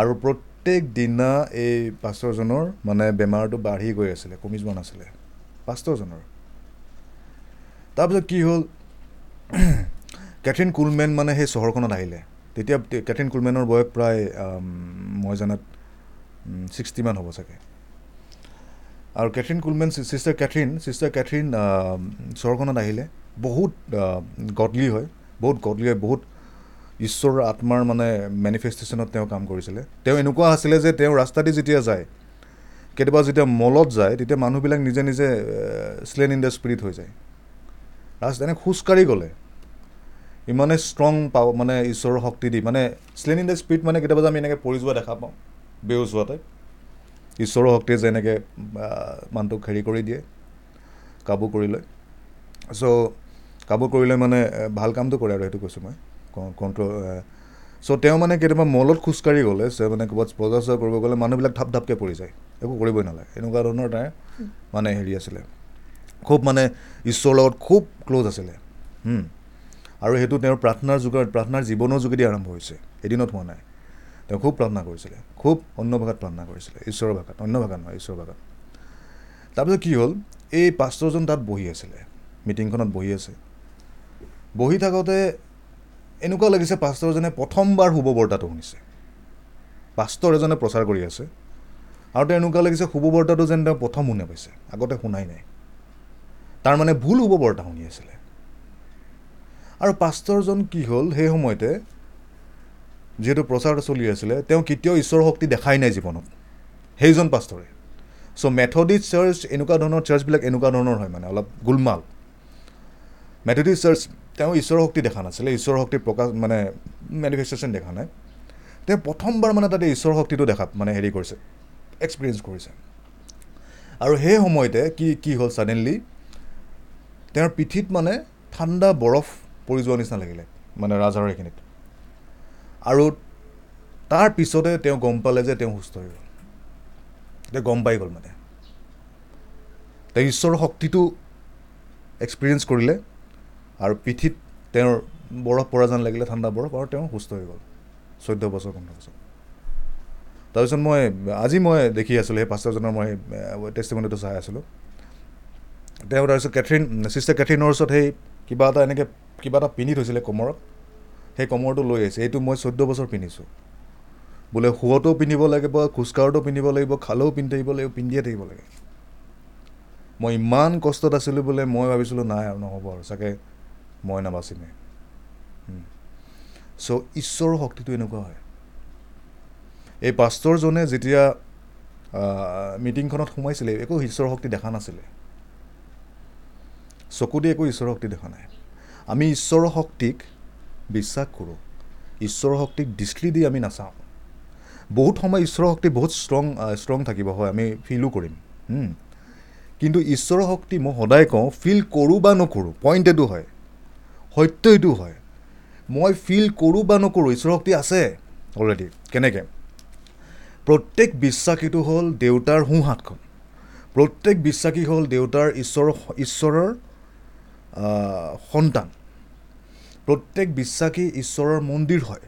আৰু প্ৰত্যেক দিনা এই পাষ্টৰজনৰ মানে বেমাৰটো বাঢ়ি গৈ আছিলে কমি যোৱা নাছিলে। পাষ্টৰজনৰ তাৰপিছত কি হ'ল <clears throat> কেথৰিন কুলমেন মানে সেই চহৰখনত আহিলে। তেতিয়া কেথৰিন কুলমেনৰ বয়স প্ৰায় মই জনাত ছিক্সটিমান হ'ব চাগে। আৰু Kathryn Kuhlman sister Kathryn sister Kathryn চহৰখনত আহিলে। বহুত গডলি হয়। বহুত গডলি হয় বহুত ঈশ্বৰৰ আত্মাৰ মানে মেনিফেষ্টেশ্যনত তেওঁ কাম কৰিছিলে। তেওঁ এনেকুৱা আছিলে যে তেওঁ ৰাস্তা দি যেতিয়া যায় কেতিয়াবা যেতিয়া মলত যায় তেতিয়া মানুহবিলাক নিজে নিজে শ্লেন ইন দ্য স্পিৰিট হৈ যায়। ৰাস্তা এনে খোজকাঢ়ি গ'লে ইমানে ষ্ট্ৰং পাৱ মানে ঈশ্বৰৰ শক্তি দি মানে শ্লেন ইন দ্য স্পিৰিট মানে কেতিয়াবা যে আমি এনেকৈ পৰি যোৱা দেখা পাওঁ বেহুচ হোৱা টাইপ ঈশ্বৰৰ শক্তিয়ে যে এনেকৈ মানুহটোক হেৰি কৰি দিয়ে কাবু কৰি লয়। চ' কাবু কৰিলে মানে ভাল কামটো কৰে আৰু সেইটো কৈছোঁ মই। কণ্ট্ৰল চ' তেওঁ মানে কেতিয়াবা মলত খোজকাঢ়ি গ'লে মানে ক'ৰবাত বজাৰ চজাৰ কৰিব গ'লে মানুহবিলাক ধাপ ধাপকৈ পৰি যায় একো কৰিবই নালাগে। এনেকুৱা ধৰণৰ তাৰ মানে হেৰি আছিলে। খুব মানে ঈশ্বৰৰ লগত খুব ক্ল'জ আছিলে। আৰু সেইটো তেওঁৰ প্ৰাৰ্থনাৰ যোগেৰে প্ৰাৰ্থনাৰ জীৱনৰ যোগেদি আৰম্ভ হৈছে। এদিনত হোৱা নাই। তেওঁ খুব প্ৰাৰ্থনা কৰিছিলে। খুব অন্য ভাষাত প্ৰাৰ্থনা কৰিছিলে। ঈশ্বৰৰ ভাষাত অন্য ভাষা নহয় ঈশ্বৰৰ ভাষাত তাৰপিছত কি হ'ল? এই পাষ্টৰজন তাত বহি আছিলে। মিটিংখনত বহি আছে। বহি থাকোঁতে এনেকুৱা লাগিছে পাষ্টৰজনে প্ৰথমবাৰ শুভবৰ্তাটো শুনিছে। পাষ্টৰ এজনে প্ৰচাৰ কৰি আছে। আৰু তেওঁ এনেকুৱা লাগিছে শুভবৰ্তাটো যেন তেওঁ প্ৰথম শুনা পাইছে আগতে শুনাই নাই। তাৰমানে ভুল শুভবৰ্তা শুনি আছিলে। আৰু পাষ্টৰজন কি হ'ল সেই সময়তে যিহেতু প্ৰচাৰটো চলি আছিলে তেওঁ কেতিয়াও ঈশ্বৰৰ শক্তি দেখাই নাই জীৱনত। সেইজন পাষ্টৰে চ' মেথডিষ্ট চাৰ্চ এনেকুৱা ধৰণৰ চাৰ্চবিলাক এনেকুৱা ধৰণৰ হয় মানে অলপ গোলমাল। মেথডিষ্ট চাৰ্চ তেওঁ ঈশ্বৰৰ শক্তি দেখা নাছিলে ঈশ্বৰৰ শক্তিৰ প্ৰকাশ মানে মেনিফেষ্টেশ্যন দেখা নাই। তেওঁ প্ৰথমবাৰ মানে তাতে ঈশ্বৰৰ শক্তিটো দেখা মানে হেৰি কৰিছে এক্সপিৰিয়েঞ্চ কৰিছে। আৰু সেই সময়তে কি কি হ'ল ছাডেনলি তেওঁৰ পিঠিত মানে ঠাণ্ডা বৰফ পৰি যোৱা নিচিনা লাগিলে মানে ৰাজহাড়ৰ এইখিনিত। আৰু তাৰ পিছতে তেওঁ গম পালে যে তেওঁ সুস্থ হৈ গ'ল। তেওঁ গম পাই গ'ল মানে। তেওঁ ঈশ্বৰৰ শক্তিটো এক্সপিৰিয়েঞ্চ কৰিলে। আৰু পিঠিত তেওঁৰ বৰফ পৰা যেন লাগিলে ঠাণ্ডা বৰফ আৰু তেওঁ সুস্থ হৈ গ'ল। চৈধ্য বছৰ পোন্ধৰ বছৰ। তাৰপিছত মই আজি মই দেখি আছিলোঁ সেই পাঁচটাজনৰ মই টেষ্টিমনিটো চাই আছিলোঁ। তেওঁ তাৰপিছত কেথৰিন ছিষ্টাৰ কেথৰিনৰ ওচৰত সেই কিবা এটা এনেকৈ কিবা এটা পিন্ধি থৈছিলে কমৰত। সেই কমৰটো লৈ আহিছে। এইটো মই চৈধ্য বছৰ পিন্ধিছোঁ। বোলে শুৱতেও পিন্ধিব লাগিব খোজকাঢ়োতেও পিন্ধিব লাগিব খালেও পিন্ধি থাকিব লাগিব পিন্ধিয়ে থাকিব লাগে। মই ইমান কষ্টত আছিলোঁ বোলে মই ভাবিছিলোঁ নাই আৰু নহ'ব আৰু। চাগে মই নাবাচিমে চ' ঈশ্বৰৰ শক্তিটো এনেকুৱা হয়। এই পাষ্টৰজনে যেতিয়া মিটিংখনত সোমাইছিলে একো ঈশ্বৰৰ শক্তি দেখা নাছিলে। চকু দি একো ঈশ্বৰৰ শক্তি দেখা নাই। আমি ঈশ্বৰৰ শক্তিক বিশ্বাস কৰোঁ। ঈশ্বৰৰ শক্তিক দৃষ্টি দি আমি নাচাওঁ। বহুত সময় ঈশ্বৰৰ শক্তি বহুত ষ্ট্ৰং ষ্ট্ৰং থাকিব হয় আমি ফিলো কৰিম। কিন্তু ঈশ্বৰৰ শক্তি মই সদায় কওঁ ফিল কৰোঁ বা নকৰোঁ পইণ্ট এইটো হয়। সত্য এইটো হয়। মই ফিল কৰোঁ বা নকৰোঁ ঈশ্বৰৰ শক্তি আছে অলৰেডি কেনেকৈ? প্ৰত্যেক বিশ্বাসীটো হ'ল দেউতাৰ সোঁ হাতখন। প্ৰত্যেক বিশ্বাসী হ'ল দেউতাৰ ঈশ্বৰৰ ঈশ্বৰৰ সন্তান। প্ৰত্যেক বিশ্বাসী ঈশ্বৰৰ মন্দিৰ হয়।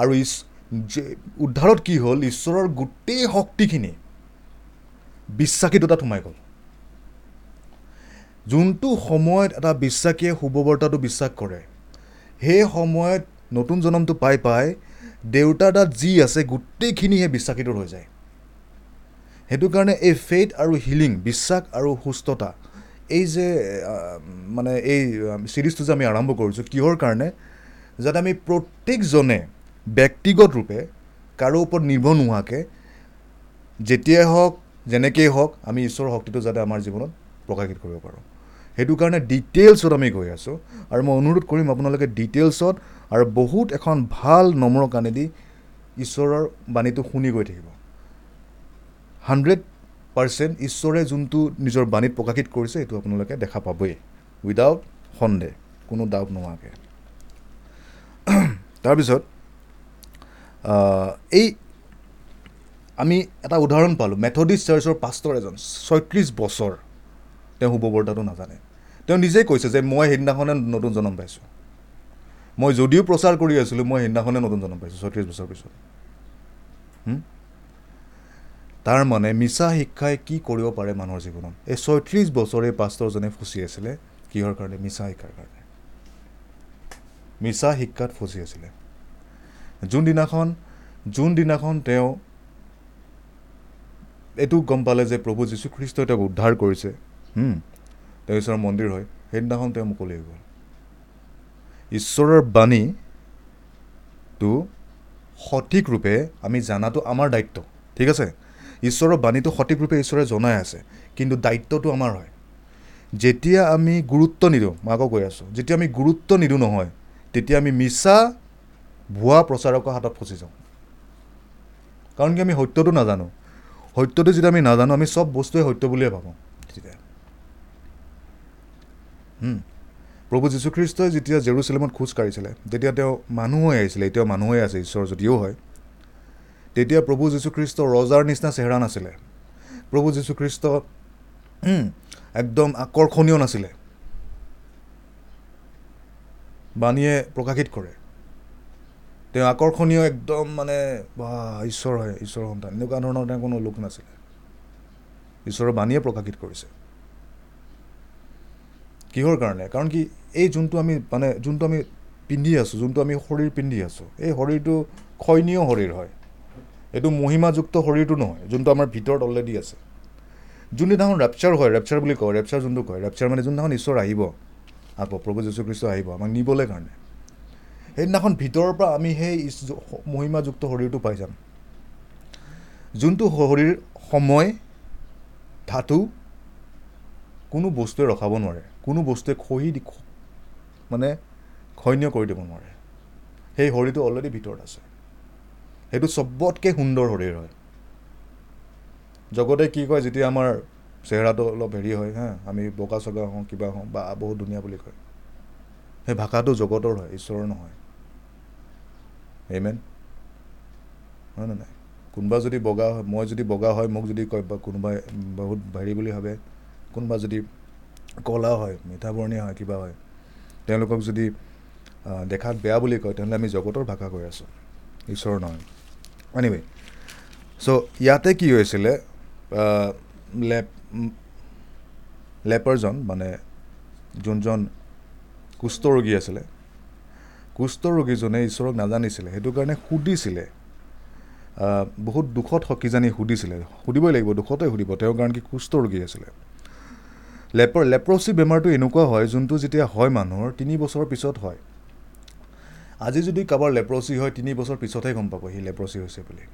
আৰু উদ্ধাৰত কি হ'ল ঈশ্বৰৰ গোটেই শক্তিখিনি বিশ্বাসীটো তাত সোমাই গ'ল। যোনটো সময়ত এটা বিশ্বাসীয়ে শুভবাৰ্তাটো বিশ্বাস কৰে সেই সময়ত নতুন জনমটো পাই পাই দেউতাৰ তাত যি আছে গোটেইখিনিহে বিশ্বাসীটোৰ হৈ যায়। সেইটো কাৰণে এই ফেইথ আৰু হিলিং বিশ্বাস আৰু সুস্থতা এই যে মানে এই চিৰিজটো যে আমি আৰম্ভ কৰিছোঁ কিহৰ কাৰণে? যাতে আমি প্ৰত্যেকজনে ব্যক্তিগত ৰূপে কাৰো ওপৰত নিৰ্ভৰ নোহোৱাকৈ যেতিয়াই হওক যেনেকেই হওক আমি ঈশ্বৰৰ শক্তিটো যাতে আমাৰ জীৱনত প্ৰকাশিত কৰিব পাৰোঁ। সেইটো কাৰণে ডিটেইলছত আমি গৈ আছোঁ। আৰু মই অনুৰোধ কৰিম আপোনালোকে ডিটেইলছত আৰু বহুত এখন ভাল নম্ৰ কাণেদি ঈশ্বৰৰ বাণীটো শুনি গৈ থাকিব। হাণ্ড্ৰেড পাৰ্চেণ্ট ঈশ্বৰে যোনটো নিজৰ বাণীত প্ৰকাশিত কৰিছে সেইটো আপোনালোকে দেখা পাবই। উইদাউট সন্দেহ কোনো ডাউট নোহোৱাকৈ। <clears throat> তাৰপিছত এই আমি এটা উদাহৰণ পালোঁ। মেথডিষ্ট চাৰ্চৰ পাষ্টৰ এজন ছয়ত্ৰিছ বছৰ। তেওঁ শুভবৰ্তাটো নাজানে। তেওঁ নিজেই কৈছে যে মই সেইদিনাখনে নতুন জন্ম পাইছোঁ। মই যদিও প্ৰচাৰ কৰি আছিলোঁ মই সেইদিনাখনে নতুন জন্ম পাইছোঁ ছয়ত্ৰিছ বছৰ পিছত। তাৰ মানে মিছা শিক্ষাই কি কৰিব পাৰে মানুহৰ জীৱনত? এই ছয়ত্ৰিছ বছৰে পাষ্টৰজনে ফচি আছিলে কিহৰ কাৰণে? মিছা শিক্ষাৰ কাৰণে। মিছা শিক্ষাত ফচি আছিলে। যোনদিনাখন যোনদিনাখন তেওঁ এইটো গম পালে যে প্ৰভু যীশুখ্ৰীষ্টই তেওঁক উদ্ধাৰ কৰিছে তেওঁ ঈশ্বৰৰ মন্দিৰ হয় সেইদিনাখন তেওঁ মুকলি হৈ গ'ল। ঈশ্বৰৰ বাণীটো সঠিক ৰূপে আমি জনাটো আমাৰ দায়িত্ব ঠিক আছে? ঈশ্বৰৰ বাণীটো সঠিক ৰূপে ঈশ্বৰে জনাই আছে কিন্তু দায়িত্বটো আমাৰ হয়। যেতিয়া আমি গুৰুত্ব নিদিওঁ মই আকৌ কৈ আছোঁ যেতিয়া আমি গুৰুত্ব নিদিওঁ নহয় তেতিয়া আমি মিছা ভুৱা প্ৰচাৰকৰ হাতত ফচি যাওঁ। কাৰণ কি আমি সত্যটো নাজানো? সত্যটো যেতিয়া আমি নাজানো আমি চব বস্তুৱে সত্য বুলিয়ে ভাবোঁ। প্ৰভু যীশুখ্ৰীষ্টই যেতিয়া জেৰুচালেমত খোজ কাঢ়িছিলে তেতিয়া তেওঁ মানুহ হৈ আহিছিলে এতিয়াও মানুহ হৈ আছে ঈশ্বৰ যদিও হয় তেতিয়া প্ৰভু যীশুখ্ৰীষ্ট ৰজাৰ নিচিনা চেহেৰা নাছিলে। প্ৰভু যীশুখ্ৰীষ্ট একদম আকৰ্ষণীয় নাছিলে। বাণীয়ে প্ৰকাশিত কৰে। তেওঁ আকৰ্ষণীয় একদম মানে বা ঈশ্বৰ হয় ঈশ্বৰৰ সন্তান এনেকুৱা ধৰণৰ তেওঁ কোনো লোক নাছিলে। ঈশ্বৰৰ বাণীয়ে প্ৰকাশিত কৰিছে। কিহৰ কাৰণে? কাৰণ কি এই যোনটো আমি মানে যোনটো আমি পিন্ধি আছোঁ যোনটো আমি শৰীৰ পিন্ধি আছোঁ এই শৰীৰটো ক্ষয়নীয় শৰীৰ হয়। এইটো মহিমাযুক্ত শৰীৰটো নহয় যোনটো আমাৰ ভিতৰত অলৰেডি আছে। যোনদিনাখন ৰেপচাৰ হয় ৰেপচাৰ বুলি কয় ৰেপচাৰ যোনটো কয় ৰেপচাৰ মানে যোনদিনাখন ঈশ্বৰ আহিব আকৌ প্ৰভু যীশুখ্ৰীষ্ট আহিব আমাক নিবলৈ কাৰণে। সেইদিনাখন ভিতৰৰ পৰা আমি সেই মহিমাযুক্ত শৰীৰটো পাই যাম। যোনটো শৰীৰ সময় ধাতু কোনো বস্তুৱে ৰখাব নোৱাৰে। কোনো বস্তুৱে খহি দি মানে ক্ষন্য কৰি দিব নোৱাৰে। সেই শৰীৰটো অলৰেডি ভিতৰত আছে। সেইটো চবতকৈ সুন্দৰ শৰীৰ হয়। জগতে কি কয় যেতিয়া আমাৰ চেহেৰাটো অলপ হেৰি হয় হা আমি বগা চগা হওঁ কিবা হওঁ বা বহুত ধুনীয়া বুলি কয় সেই ভাষাটো জগতৰ হয় ঈশ্বৰৰ নহয়। এমেন হয় নে নাই? কোনোবা যদি বগা হয় মই যদি বগা হয় মোক যদি কয় বা কোনোবাই বহুত হেৰি বুলি ভাবে কোনোবা যদি ক'লা হয় মিঠা বৰণীয়া হয় কিবা হয় তেওঁলোকক যদি দেখাত বেয়া বুলি কয় তেনেহ'লে আমি জগতৰ ভাষা কৈ আছোঁ। ঈশ্বৰৰ নহয়। এনিৱে চ' ইয়াতে কি হৈছিলে লেপ লেপাৰজন মানে যোনজন কুষ্ঠ ৰোগী আছিলে কুষ্ঠ ৰোগীজনে ঈশ্বৰক নাজানিছিলে সেইটো কাৰণে সুধিছিলে। বহুত দুখত কিজানি সুধিছিলে সুধিবই লাগিব দুখতে সুধিব তেওঁৰ কাৰণ কি কুষ্ঠ ৰোগী আছিলে। লেপৰ লেপ্ৰচি বেমাৰটো এনেকুৱা হয় যোনটো যেতিয়া হয় মানুহৰ তিনি বছৰৰ পিছত হয়। আজি যদি কাৰোবাৰ লেপ্ৰচি হয় তিনি বছৰ পিছতহে গম পাব সি লেপ্ৰচি হৈছে বুলি।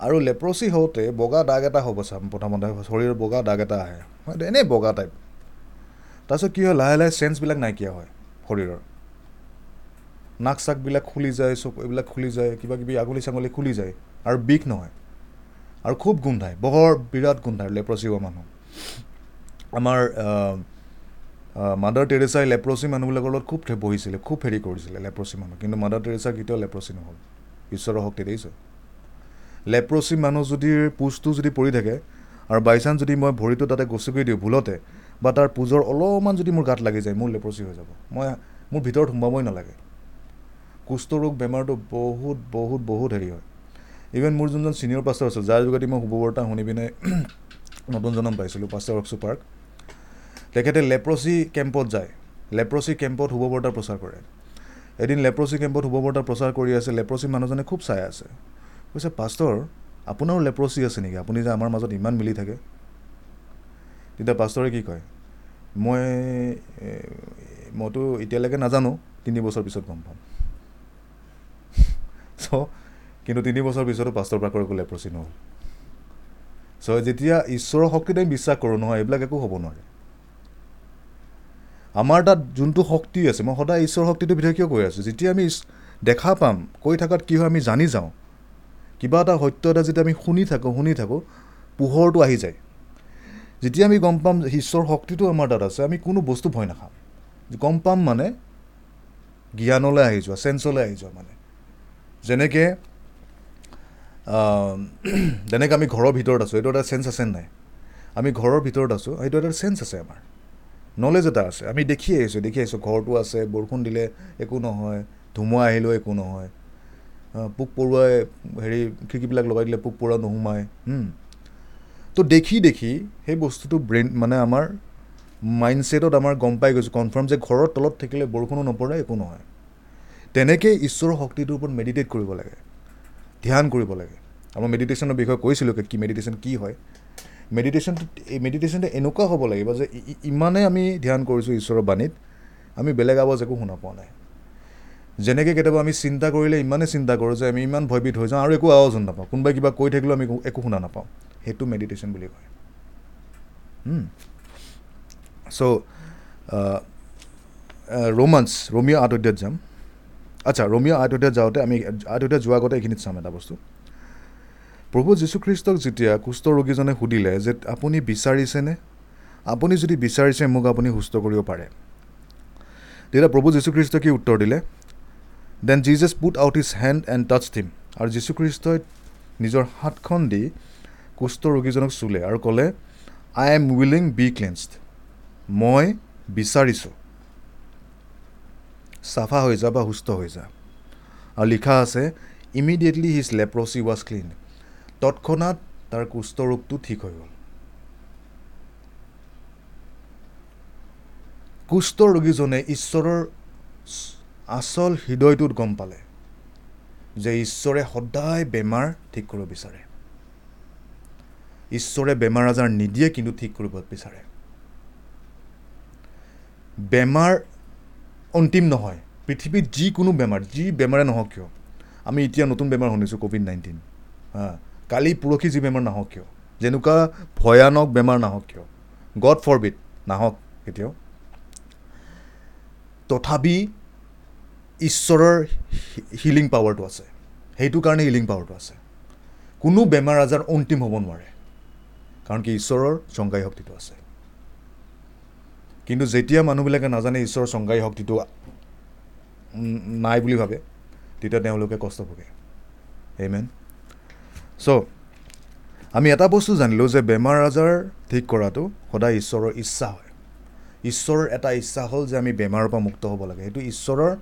আৰু লেপ্ৰচি হওঁতে বগা দাগ এটা হ'ব চাম প্ৰথমতে শৰীৰৰ বগা দাগ এটা আহে। এনেই বগা টাইপ। তাৰপিছত কি হয় লাহে লাহে চেঞ্চবিলাক নাইকিয়া হয় শৰীৰৰ। নাক চাকবিলাক খুলি যায় চকু এইবিলাক খুলি যায় কিবা কিবি আঙুলি চাঙুলি খুলি যায় আৰু বিষ নহয়। আৰু খুব গোন্ধায় বৰ বিৰাট গোন্ধায় লেপ্ৰচি হোৱা মানুহ। আমাৰ মাদাৰ টেৰেছাই লেপ্ৰচি মানুহবিলাকৰ লগত খুব বহিছিলে খুব হেৰি কৰিছিলে লেপ্ৰচি মানুহ। কিন্তু মাদাৰ টেৰেছা কেতিয়াও লেপ্ৰচি নহ'ল। ঈশ্বৰৰ শক্তি দেখিছোঁ? লেপ্ৰচি মানুহ যদি পোজটো যদি পৰি থাকে আৰু বাইচান্স যদি মই ভৰিটো তাতে গচকি দিওঁ ভুলতে বা তাৰ পোজৰ অলপমান যদি মোৰ গাত লাগি যায় মোৰ লেপ্ৰচি হৈ যাব। মই মোৰ ভিতৰত সোমাবই নালাগে। কুষ্ঠৰোগ বেমাৰটো বহুত বহুত বহুত হেৰি হয়। ইভেন মোৰ যোনজন ছিনিয়ৰ পাষ্টাৰ আছিল যাৰ যোগেদি মই শুভবাৰ্তা শুনি পিনে <clears throat> নতুন জনম পাইছিলোঁ পাষ্টাৰ অক্সু পাৰ্ক তেখেতে লেপ্ৰচি কেম্পত যায়। লেপ্ৰচি কেম্পত শুভবাৰ্তা প্ৰচাৰ কৰে। এদিন লেপ্ৰচি কেম্পত শুভবাৰ্তা প্ৰচাৰ কৰি আছে লেপ্ৰচি মানুহজনে খুব চাই আছে। কৈছে পাষ্টৰ আপোনাৰো লেপ্ৰচি আছে নেকি? আপুনি যে আমাৰ মাজত ইমান মিলি থাকে? তেতিয়া পাষ্টৰে কি কয় মই মইতো এতিয়ালৈকে নাজানো তিনি বছৰ পিছত গম পাম। <laughs> চ' কিন্তু তিনি বছৰ পিছতো পাষ্টৰ প্ৰাকৰ একো লেপ্ৰচি নহ'ল। চ' যেতিয়া ঈশ্বৰৰ শক্তিত আমি বিশ্বাস কৰোঁ নহয় এইবিলাক একো হ'ব নোৱাৰে। আমাৰ তাত যোনটো শক্তি আছে মই সদায় ঈশ্বৰৰ শক্তিটোৰ ভিতৰত কিয় কৈ আছোঁ? যেতিয়া আমি দেখা পাম কৈ থকাত কি হয় আমি জানি যাওঁ। কিবা এটা সত্য এটা যেতিয়া আমি শুনি থাকোঁ শুনি থাকোঁ পোহৰটো আহি যায়। যেতিয়া আমি গম পাম ঈশ্বৰৰ শক্তিটো আমাৰ তাত আছে আমি কোনো বস্তু ভয় নাখাম। গম পাম মানে জ্ঞানলৈ আহি যোৱা চেঞ্চলৈ আহি যোৱা মানে। যেনেকৈ যেনেকৈ আমি ঘৰৰ ভিতৰত আছোঁ এইটো এটা চেঞ্চ আছে নাই? আমি ঘৰৰ ভিতৰত আছোঁ সেইটো এটা চেঞ্চ আছে আমাৰ। নলেজ এটা আছে। আমি দেখি আহিছোঁ দেখি আহিছোঁ। ঘৰটো আছে বৰষুণ দিলে একো নহয় ধুমুহা আহিলেও একো নহয়। পোক পৰুৱাই হেৰি খিৰিকীবিলাক লগাই দিলে পোক পৰুৱা নোসোমায়। তো দেখি দেখি সেই বস্তুটো ব্ৰেইন মানে আমাৰ মাইণ্ডছেটত আমাৰ গম পাই গৈছোঁ। কনফাৰ্ম যে ঘৰৰ তলত থাকিলে বৰষুণো নপৰে একো নহয়। তেনেকৈ ঈশ্বৰৰ শক্তিটোৰ ওপৰত মেডিটেট কৰিব লাগে। ধ্যান কৰিব লাগে। আমাৰ মেডিটেশ্যনৰ বিষয়ে কৈছিলোঁ কি মেডিটেশ্যন কি হয়। মেডিটেশ্যনটো এই মেডিটেশ্যনটো এনেকুৱা হ'ব লাগিব যে ইমানেই আমি ধ্যান কৰিছোঁ ঈশ্বৰৰ বাণীত আমি বেলেগ আৱাজ একো শুনা পোৱা নাই। যেনেকৈ কেতিয়াবা আমি চিন্তা কৰিলে ইমানেই চিন্তা কৰোঁ যে আমি ইমান ভয়বিধ হৈ যাওঁ আৰু একো আৱাজ শুনা নাপাওঁ। কোনোবাই কিবা কৈ থাকিলেও আমি একো শুনা নাপাওঁ। সেইটো মেডিটেশ্যন বুলি কয়। চ' ৰোমাঞ্চ ৰমিঅ' আঠ অধ্যায়ত যাম। আচ্ছা ৰমিঅ' আঠ অধ্যায়ত যাওঁতে আমি আঠ অধ্যায়ত যোৱাৰ আগতে এইখিনিত চাম এটা বস্তু। প্ৰভু যীশুখ্ৰীষ্টক যেতিয়া কুষ্ঠ ৰোগীজনে সুধিলে যে আপুনি বিচাৰিছেনে আপুনি যদি বিচাৰিছে মোক আপুনি সুস্থ কৰিব পাৰে। তেতিয়া প্ৰভু যীশুখ্ৰীষ্ট কি উত্তৰ দিলে? Then Jesus put out his hand and touch him আৰু যীশুখ্ৰীষ্টই নিজৰ হাতখন দি কুষ্ঠ ৰোগীজনক চুলে আৰু ক'লে I am willing be cleansed মই বিচাৰিছোঁ। চাফা হৈ যা বা সুস্থ হৈ যা। আৰু লিখা আছে immediately his leprosy was clean তৎক্ষণাত তাৰ কুষ্ঠৰোগটো ঠিক হৈ গ'ল। কুষ্ঠ ৰোগীজনে ঈশ্বৰৰ আচল হৃদয়টোত গম পালে যে ঈশ্বৰে সদায় বেমাৰ ঠিক কৰিব বিচাৰে। ঈশ্বৰে বেমাৰ আজাৰ নিদিয়ে কিন্তু ঠিক কৰিব বিচাৰে। বেমাৰ অন্তিম নহয় পৃথিৱীত যিকোনো বেমাৰ যি বেমাৰে নহওক কিয় আমি এতিয়া নতুন বেমাৰ শুনিছোঁ ক'ভিড নাইণ্টিন হা কালি পৰহি যি বেমাৰ নাহক কিয়? যেনেকুৱা ভয়ানক বেমাৰ নাহক কিয়? গড ফৰবিড নাহক কেতিয়াও। তথাপি ঈশ্বৰৰ হিলিং পাৱাৰটো আছে। সেইটো কাৰণে হিলিং পাৱাৰটো আছে। কোনো বেমাৰ আজাৰ অন্তিম হ'ব নোৱাৰে। কাৰণ কি ঈশ্বৰৰ চংগাই শক্তিটো আছে। কিন্তু যেতিয়া মানুহবিলাকে নাজানে ঈশ্বৰৰ চংগাই শক্তিটো নাই বুলি ভাবে তেতিয়া তেওঁলোকে কষ্ট ভোগে। এইমেন চ' আমি এটা বস্তু জানিলোঁ যে বেমাৰ আজাৰ ঠিক কৰাটো সদায় ঈশ্বৰৰ ইচ্ছা হয়। ঈশ্বৰৰ এটা ইচ্ছা হ'ল যে আমি বেমাৰৰ পৰা মুক্ত হ'ব লাগে। সেইটো ঈশ্বৰৰ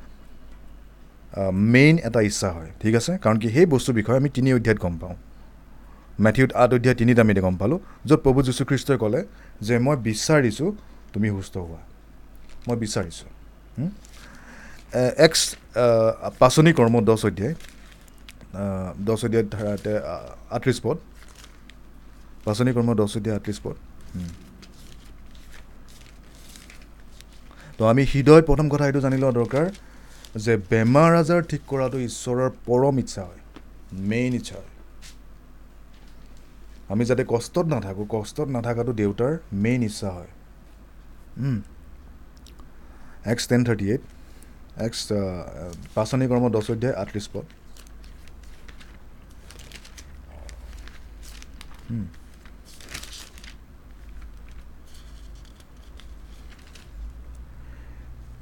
মেইন এটা ইচ্ছা হয়। ঠিক আছে? কাৰণ কি সেই বস্তুৰ বিষয়ে আমি তিনি অধ্যায়ত গম পাওঁ। মেথিউত আঠ অধ্যায় তিনিত আমি গম পালোঁ য'ত প্ৰভু যীশুখ্ৰীষ্টই ক'লে যে মই বিচাৰিছোঁ তুমি সুস্থ হোৱা। মই বিচাৰিছোঁ। এক্স পাচনি কৰ্ম দহ অধ্যায়। দহ অধ্যায় ধাৰাতে আঠত্ৰিছ পদ। পাচনি কৰ্ম দহ অধ্যায় আঠত্ৰিছ পদ। তো আমি হৃদয় প্ৰথম কথা এইটো জানি লোৱা দৰকাৰ যে বেমাৰ আজাৰ ঠিক কৰাটো ঈশ্বৰৰ পৰম ইচ্ছা হয় মেইন ইচ্ছা হয়। আমি যাতে কষ্টত নাথাকোঁ কষ্টত নাথাকাটো দেউতাৰ মেইন ইচ্ছা হয়। Acts ten thirty eight Acts পাচনি কৰ্ম দহ অধ্যায় আঠত্ৰিছ পদ।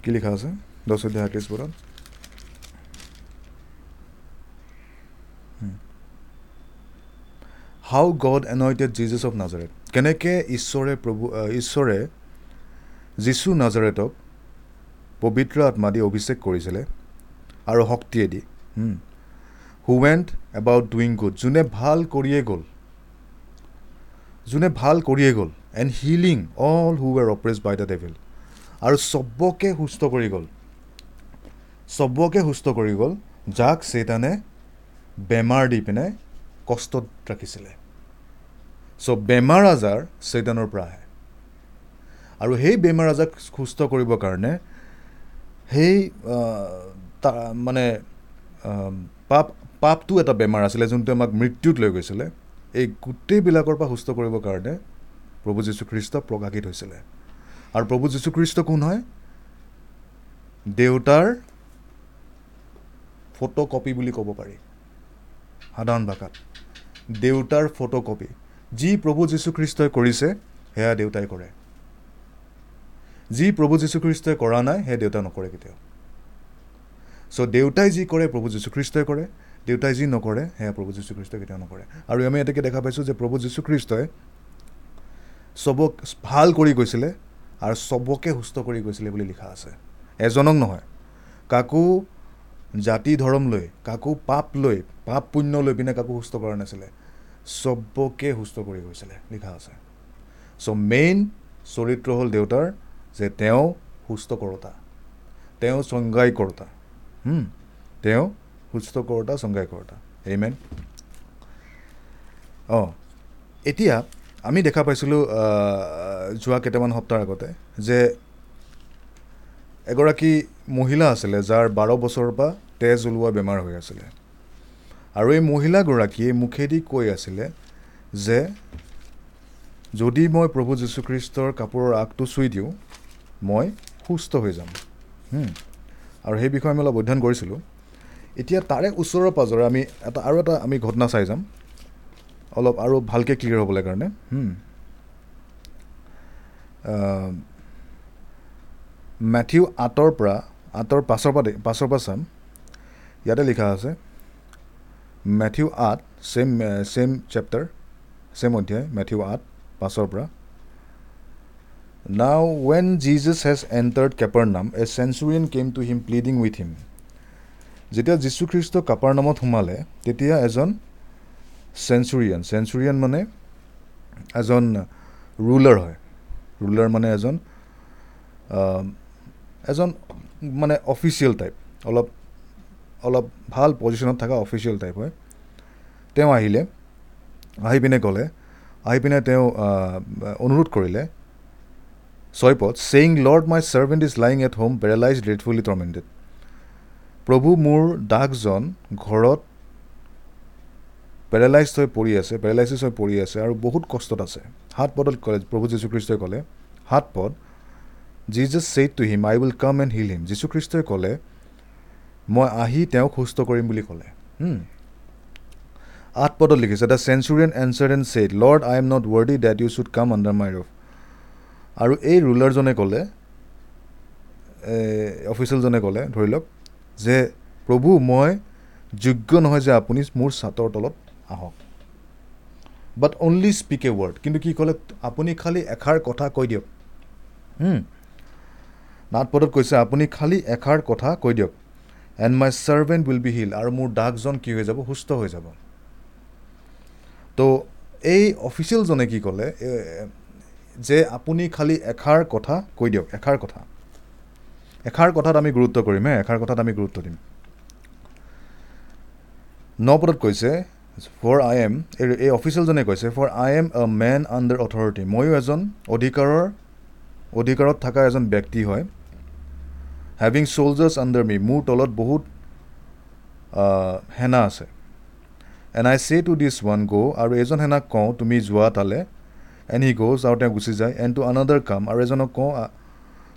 কি লিখা আছে দহ অধ্যায় আঠত্ৰিছ পদত how God anointed Jesus of Nazareth কেনেকৈ ঈশ্বৰে প্ৰভু ঈশ্বৰে যীশু নাজাৰেটক পবিত্ৰ আত্মা দি অভিষেক কৰিছিলে আৰু শক্তিয়েদি who went about doing good যোনে ভাল কৰিয়ে গ'ল। যোনে ভাল কৰিয়ে গ'ল and healing all who were oppressed by the devil আৰু চবকে সুস্থ কৰি গ'ল। চবকে সুস্থ কৰি গ'ল যাক চেতানে বেমাৰ দি পিনে কষ্টত ৰাখিছিলে। চ' বেমাৰ আজাৰ চেতানৰ পৰা আহে। আৰু সেই বেমাৰ আজাক সুস্থ কৰিবৰ কাৰণে সেই মানে পাপ পাপটো এটা বেমাৰ আছিলে যোনটো আমাক মৃত্যুত লৈ গৈছিলে। এই গোটেইবিলাকৰ পৰা সুস্থ কৰিবৰ কাৰণে প্ৰভু যীশুখ্ৰীষ্ট প্ৰকাশিত হৈছিলে। আৰু প্ৰভু যীশুখ্ৰীষ্ট কোন হয়? দেউতাৰ ফটো কপি বুলি ক'ব পাৰি। সাধাৰণ ভাষাত। দেউতাৰ ফটো কপি যি প্ৰভু যীশুখ্ৰীষ্টই কৰিছে সেয়া দেউতাই কৰে। যি প্ৰভু যীশুখ্ৰীষ্টই কৰা নাই সেয়া দেউতাই নকৰে কেতিয়াও। চ' দেউতাই যি কৰে প্ৰভু যীশুখ্ৰীষ্টই কৰে। দেউতাই যি নকৰে সেয়া প্ৰভু যীশুখ্ৰীষ্টই কেতিয়াও নকৰে। আৰু আমি এটাকে দেখা পাইছোঁ যে প্ৰভু যীশুখ্ৰীষ্টই চবক ভাল কৰি গৈছিলে আৰু চবকে সুস্থ কৰি গৈছিলে বুলি লিখা আছে। এজনক নহয় কাকো জাতি ধৰ্ম লৈ কাকো পাপ লৈ পাপ পুণ্য লৈ পিনে কাকো সুস্থ কৰা নাছিলে চবকে সুস্থ কৰি গৈছিলে লিখা আছে। চ' মেইন চৰিত্ৰ হ'ল দেউতাৰ যে তেওঁ সুস্থ কৰোতা তেওঁ চংগাই কৰোতা তেওঁ সুস্থ কৰোতা চংগাই কৰোতা এইমেন অঁ এতিয়া আমি দেখা পাইছিলোঁ যোৱা কেইটামান সপ্তাহৰ আগতে যে এগৰাকী মহিলা আছিলে যাৰ বাৰ বছৰৰ পৰা তেজ ওলোৱা বেমাৰ হৈ আছিলে। আৰু এই মহিলাগৰাকীয়ে মুখেদি কৈ আছিলে যে যদি মই প্ৰভু যীশুখ্ৰীষ্টৰ কাপোৰৰ আগটো চুই দিওঁ মই সুস্থ হৈ যাম। আৰু সেই বিষয়ে আমি অলপ অধ্যয়ন কৰিছিলোঁ। এতিয়া তাৰে ওচৰৰ পাজৰে আমি এটা আৰু এটা আমি ঘটনা চাই যাম। অলপ আৰু ভালকৈ ক্লিয়াৰ হ'বলৈ কাৰণে। মেথিউ আঁতৰ পৰা আঁতৰ পাছৰ পৰা পাছৰ পৰা চাম। ইয়াতে লিখা আছে মেথিউ আঠ ছেম ছেম চেপ্টাৰ ছেম অধ্যায় মেথিউ আঠ পাছৰ পৰা। Now, when Jesus has entered Capernaum, a centurion came to him pleading with him. যেতিয়া যীশুখ্ৰীষ্ট কাপাৰনামত সোমালে তেতিয়া এজন চেঞ্চুৰিয়ান চেঞ্চুৰিয়ান মানে এজন ৰুলাৰ হয়। ৰুলাৰ মানে এজন এজন মানে অফিচিয়েল টাইপ অলপ অলপ ভাল পজিশ্যনত থকা অফিচিয়েল টাইপ হয়। তেওঁ আহিলে আহি পিনে ক'লে আহি পিনে তেওঁ অনুৰোধ কৰিলে ছয়পদ saying Lord my servant is lying at home paralyse dreadfully tormented প্ৰভু মোৰ দাসজন ঘৰত পেৰালাইজ হৈ পৰি আছে পেৰালাইচিছ হৈ পৰি আছে আৰু বহুত কষ্টত আছে। সাত পদত ক'লে প্ৰভু যীশুখ্ৰীষ্টই ক'লে সাত পদ Jesus said to him I will come and heal him যীশুখ্ৰীষ্টই ক'লে মই আহি তেওঁক সুস্থ কৰিম বুলি ক'লে। আঠ পদত লিখিছে the centurion answered and said Lord I am not worthy that you should come under my roof আৰু এই ৰুলাৰজনে ক'লে অফিচিয়েলজনে ক'লে ধৰি লওক যে প্ৰভু মই যোগ্য নহয় যে আপুনি মোৰ ছাতৰ তলত আহক। But only speak a word কিন্তু কি ক'লে? আপুনি খালী এষাৰ কথা কৈ দিয়ক। হুম। নাট পদত কৈছে আপুনি খালী এষাৰ কথা কৈ দিয়ক। And my servant will be heal আৰু মোৰ দাসজন কি হৈ যাব? সুস্থ হৈ যাব। তো এই অফিচিয়েলজনে কি ক'লে? যে আপুনি খালী এষাৰ কথা কৈ দিয়ক। এষাৰ কথা। এষাৰ কথাত আমি গুৰুত্ব কৰিম হে এষাৰ কথাত আমি গুৰুত্ব দিম। ন পদত কৈছে ফৰ আই এম এই অফিচিয়েলজনে কৈছে for I am a man under authority ময়ো এজন অধিকাৰৰ অধিকাৰত থকা এজন ব্যক্তি হয়। হেভিং চ'লজাৰ্ছ আণ্ডাৰ মি মোৰ তলত বহুত সেনা আছে। এণ্ড আই চে টু দিছ ওৱান গ' আৰু এজন সেনাক কওঁ তুমি যোৱা তালে। এণ্ড হি গ'জ আৰু তেওঁ গুচি যায়। এণ্ড টু আনাডাৰ কাম আৰু এজনক কওঁ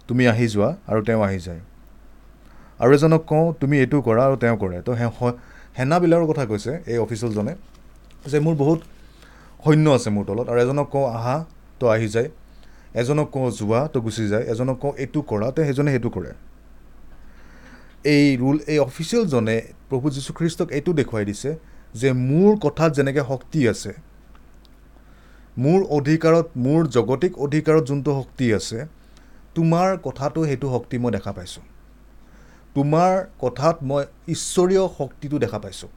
তুমি আহি যোৱা আৰু তেওঁ আহি যায়। আৰু এজনক কওঁ তুমি এইটো কৰা আৰু তেওঁ কৰে। তো সেনাবিলাকৰ কথা কৈছে এই অফিচিয়েলজনে যে মোৰ বহুত সৈন্য আছে মোৰ তলত। আৰু এজনক কওঁ আহা তো আহি যায়। এজনক কওঁ যোৱা তো গুচি যায়। এজনক কওঁ এইটো কৰা। তো সেইজনে সেইটো কৰে। এই ৰুল এই অফিচিয়েলজনে প্ৰভু যীশুখ্ৰীষ্টক এইটো দেখুৱাই দিছে যে মোৰ কথাত যেনেকৈ শক্তি আছে মোৰ অধিকাৰত মোৰ জগতিক অধিকাৰত যোনটো শক্তি আছে তোমাৰ কথাটো সেইটো শক্তি মই দেখা পাইছোঁ। তোমাৰ কথাত মই ঈশ্বৰীয় শক্তিটো দেখা পাইছোঁ।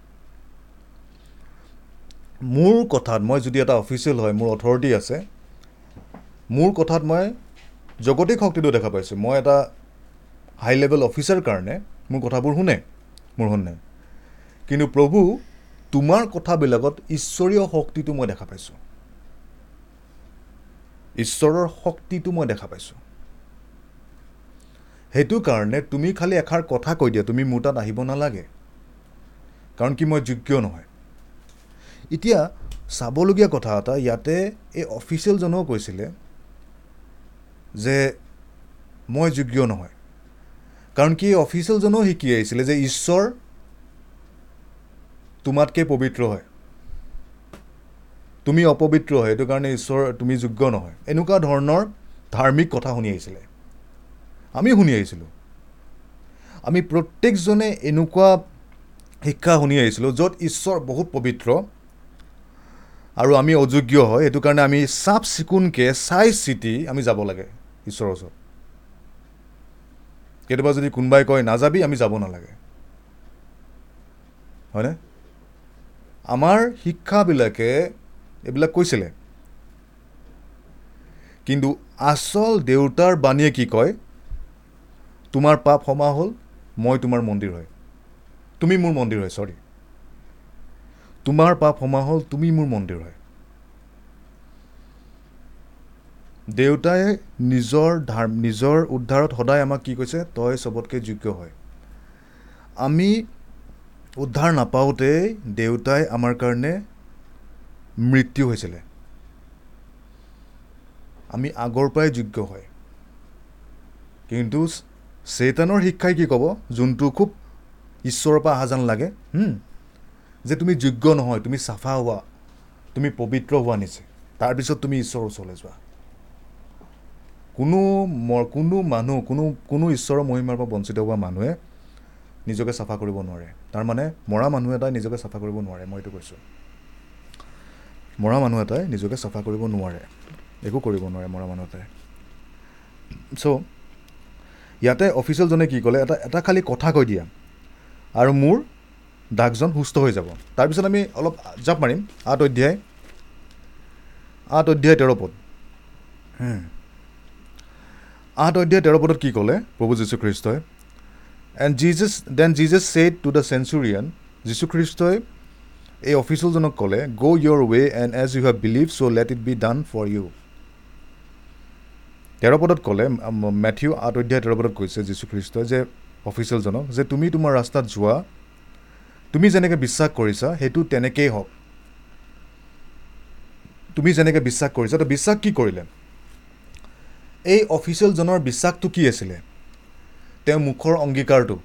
মোৰ কথাত মই যদি এটা অফিচিয়েল হয় মোৰ অথৰিটি আছে মোৰ কথাত মই জগতিক শক্তিটো দেখা পাইছোঁ। মই এটা হাই লেভেল অফিচাৰ কাৰণে মোৰ কথাবোৰ শুনে মোৰ শুনে। কিন্তু প্ৰভু তোমাৰ কথাবিলাকত ঈশ্বৰীয় শক্তিটো মই দেখা পাইছোঁ। ঈশ্বৰৰ শক্তিটো মই দেখা পাইছোঁ। সেইটো কাৰণে তুমি খালি এষাৰ কথা কৈ দিয়া তুমি মোৰ তাত আহিব নালাগে। কাৰণ কি মই যোগ্য নহয়। এতিয়া চাবলগীয়া কথা এটা ইয়াতে এই অফিচিয়েলজনেও কৈছিলে যে মই যোগ্য নহয়। কাৰণ কি অফিচিয়েলজনেও শিকি আহিছিলে যে ঈশ্বৰ তোমাতকৈ পবিত্ৰ হয়। তুমি অপবিত্ৰ হয় সেইটো কাৰণে ঈশ্বৰ তুমি যোগ্য নহয়। এনেকুৱা ধৰণৰ ধাৰ্মিক কথা শুনি আহিছিলে। আমি শুনি আহিছিলোঁ। আমি প্ৰত্যেকজনে এনেকুৱা শিক্ষা শুনি আহিছিলোঁ য'ত ঈশ্বৰ বহুত পবিত্ৰ আৰু আমি অযোগ্য হয়। সেইটো কাৰণে আমি চাফ চিকুণকৈ চাই চিতি আমি যাব লাগে ঈশ্বৰৰ ওচৰত। কেতিয়াবা যদি কোনোবাই কয় নাযাবি আমি যাব নালাগে। হয়নে? আমাৰ শিক্ষাবিলাকে এইবিলাক কৈছিলে। কিন্তু আচল দেউতাৰ বাণীয়ে কি কয়? তোমাৰ পাপ ক্ষমা হ'ল মই তোমাৰ মন্দিৰ হয়। তুমি মোৰ মন্দিৰ হয় চৰি তোমাৰ পাপ ক্ষমা হ'ল তুমি মোৰ মন্দিৰ হয়। দেউতাই নিজৰ ধাৰ নিজৰ উদ্ধাৰত সদায় আমাক কি কৈছে তই চবতকৈ যোগ্য হয়। আমি উদ্ধাৰ নাপাওঁতেই দেউতাই আমাৰ কাৰণে মৃত্যু হৈছিলে। আমি আগৰ পৰাই যোগ্য হয়। কিন্তু চেতানৰ শিক্ষাই কি ক'ব? যোনটো খুব ঈশ্বৰৰ পৰা অহা যেন লাগে যে তুমি যোগ্য নহয় তুমি চাফা হোৱা তুমি পবিত্ৰ হোৱা নিচে তাৰপিছত তুমি ঈশ্বৰৰ ওচৰলৈ যোৱা। কোনো ম- কোনো মানুহ কোনো কোনো ঈশ্বৰৰ মহিমাৰ পৰা বঞ্চিত হোৱা মানুহে নিজকে চাফা কৰিব নোৱাৰে। তাৰমানে মৰা মানুহ এটাই নিজকে চাফা কৰিব নোৱাৰে মই এইটো কৈছোঁ। মৰা মানুহ এটাই নিজকে চাফা কৰিব নোৱাৰে একো কৰিব নোৱাৰে মৰা মানুহ এটাই। চ' ইয়াতে অফিচিয়েলজনে কি ক'লে এটা এটা খালী কথা কৈ দিয়া। আৰু মোৰ দাগজন সুস্থ হৈ যাব। তাৰপিছত আমি অলপ জাপ মাৰিম। আঠ অধ্যায় আঠ অধ্যায় তেৰ পদ। আঠ অধ্যায় তেৰ পদত কি ক'লে প্ৰভু যীশুখ্ৰীষ্টই? And Jesus then Jesus said to the centurion যীশুখ্ৰীষ্টই এই অফিচিয়েলজনক ক'লে go' your way and as you have believe so' let it be done for you তেৰ পদত ক'লে মেথিউ আঠ অধ্যায় তেৰ পদত কৈছে যীশুখ্ৰীষ্টই যে অফিচিয়েলজনক যে তুমি তোমাৰ ৰাস্তাত যোৱা তুমি যেনেকৈ বিশ্বাস কৰিছা সেইটো তেনেকেই হওক। তুমি যেনেকৈ বিশ্বাস কৰিছা তো বিশ্বাস কি কৰিলে? এই অফিচিয়েলজনৰ বিশ্বাসটো কি আছিলে? তেওঁৰ মুখৰ অংগীকাৰটো।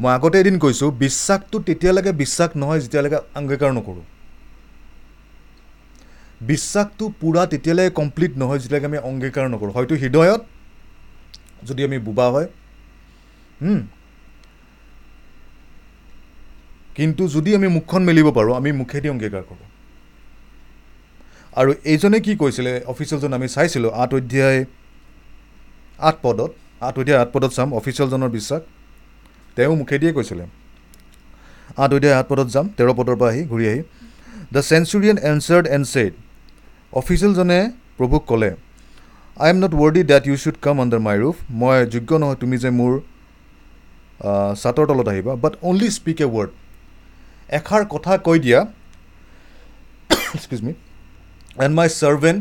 মই আগতে এদিন কৈছোঁ বিশ্বাসটো তেতিয়ালৈকে বিশ্বাস নহয় যেতিয়ালৈকে অংগীকাৰ নকৰোঁ। বিশ্বাসটো পূৰা তেতিয়ালৈকে কমপ্লিট নহয় যেতিয়ালৈকে আমি অংগীকাৰ নকৰোঁ। হয়তো হৃদয়ত যদি আমি বোবা হয় কিন্তু যদি আমি মুখখন মেলিব পাৰোঁ আমি মুখেদি অংগীকাৰ কৰোঁ। আৰু এইজনে কি কৈছিলে অফিচিয়েলজন আমি চাইছিলোঁ আঠ অধ্যায় আঠ পদত আঠ অধ্যায় আঠ পদত চাম অফিচিয়েলজনৰ বিশ্বাস তেওঁ মুখেদিয়ে কৈছিলে। আঠ অধ্যায় আঠ পদত যাম তেৰ পদৰ পৰা আহি ঘূৰি আহি the centurion answered and said অফিচিয়েলজনে প্ৰভুক ক'লে I am not worthy that you should come under my roof মই যোগ্য নহয় তুমি যে মোৰ ছাতৰ তলত আহিবা। But only speak a word এষাৰ কথা কৈ দিয়া excuse me and my servant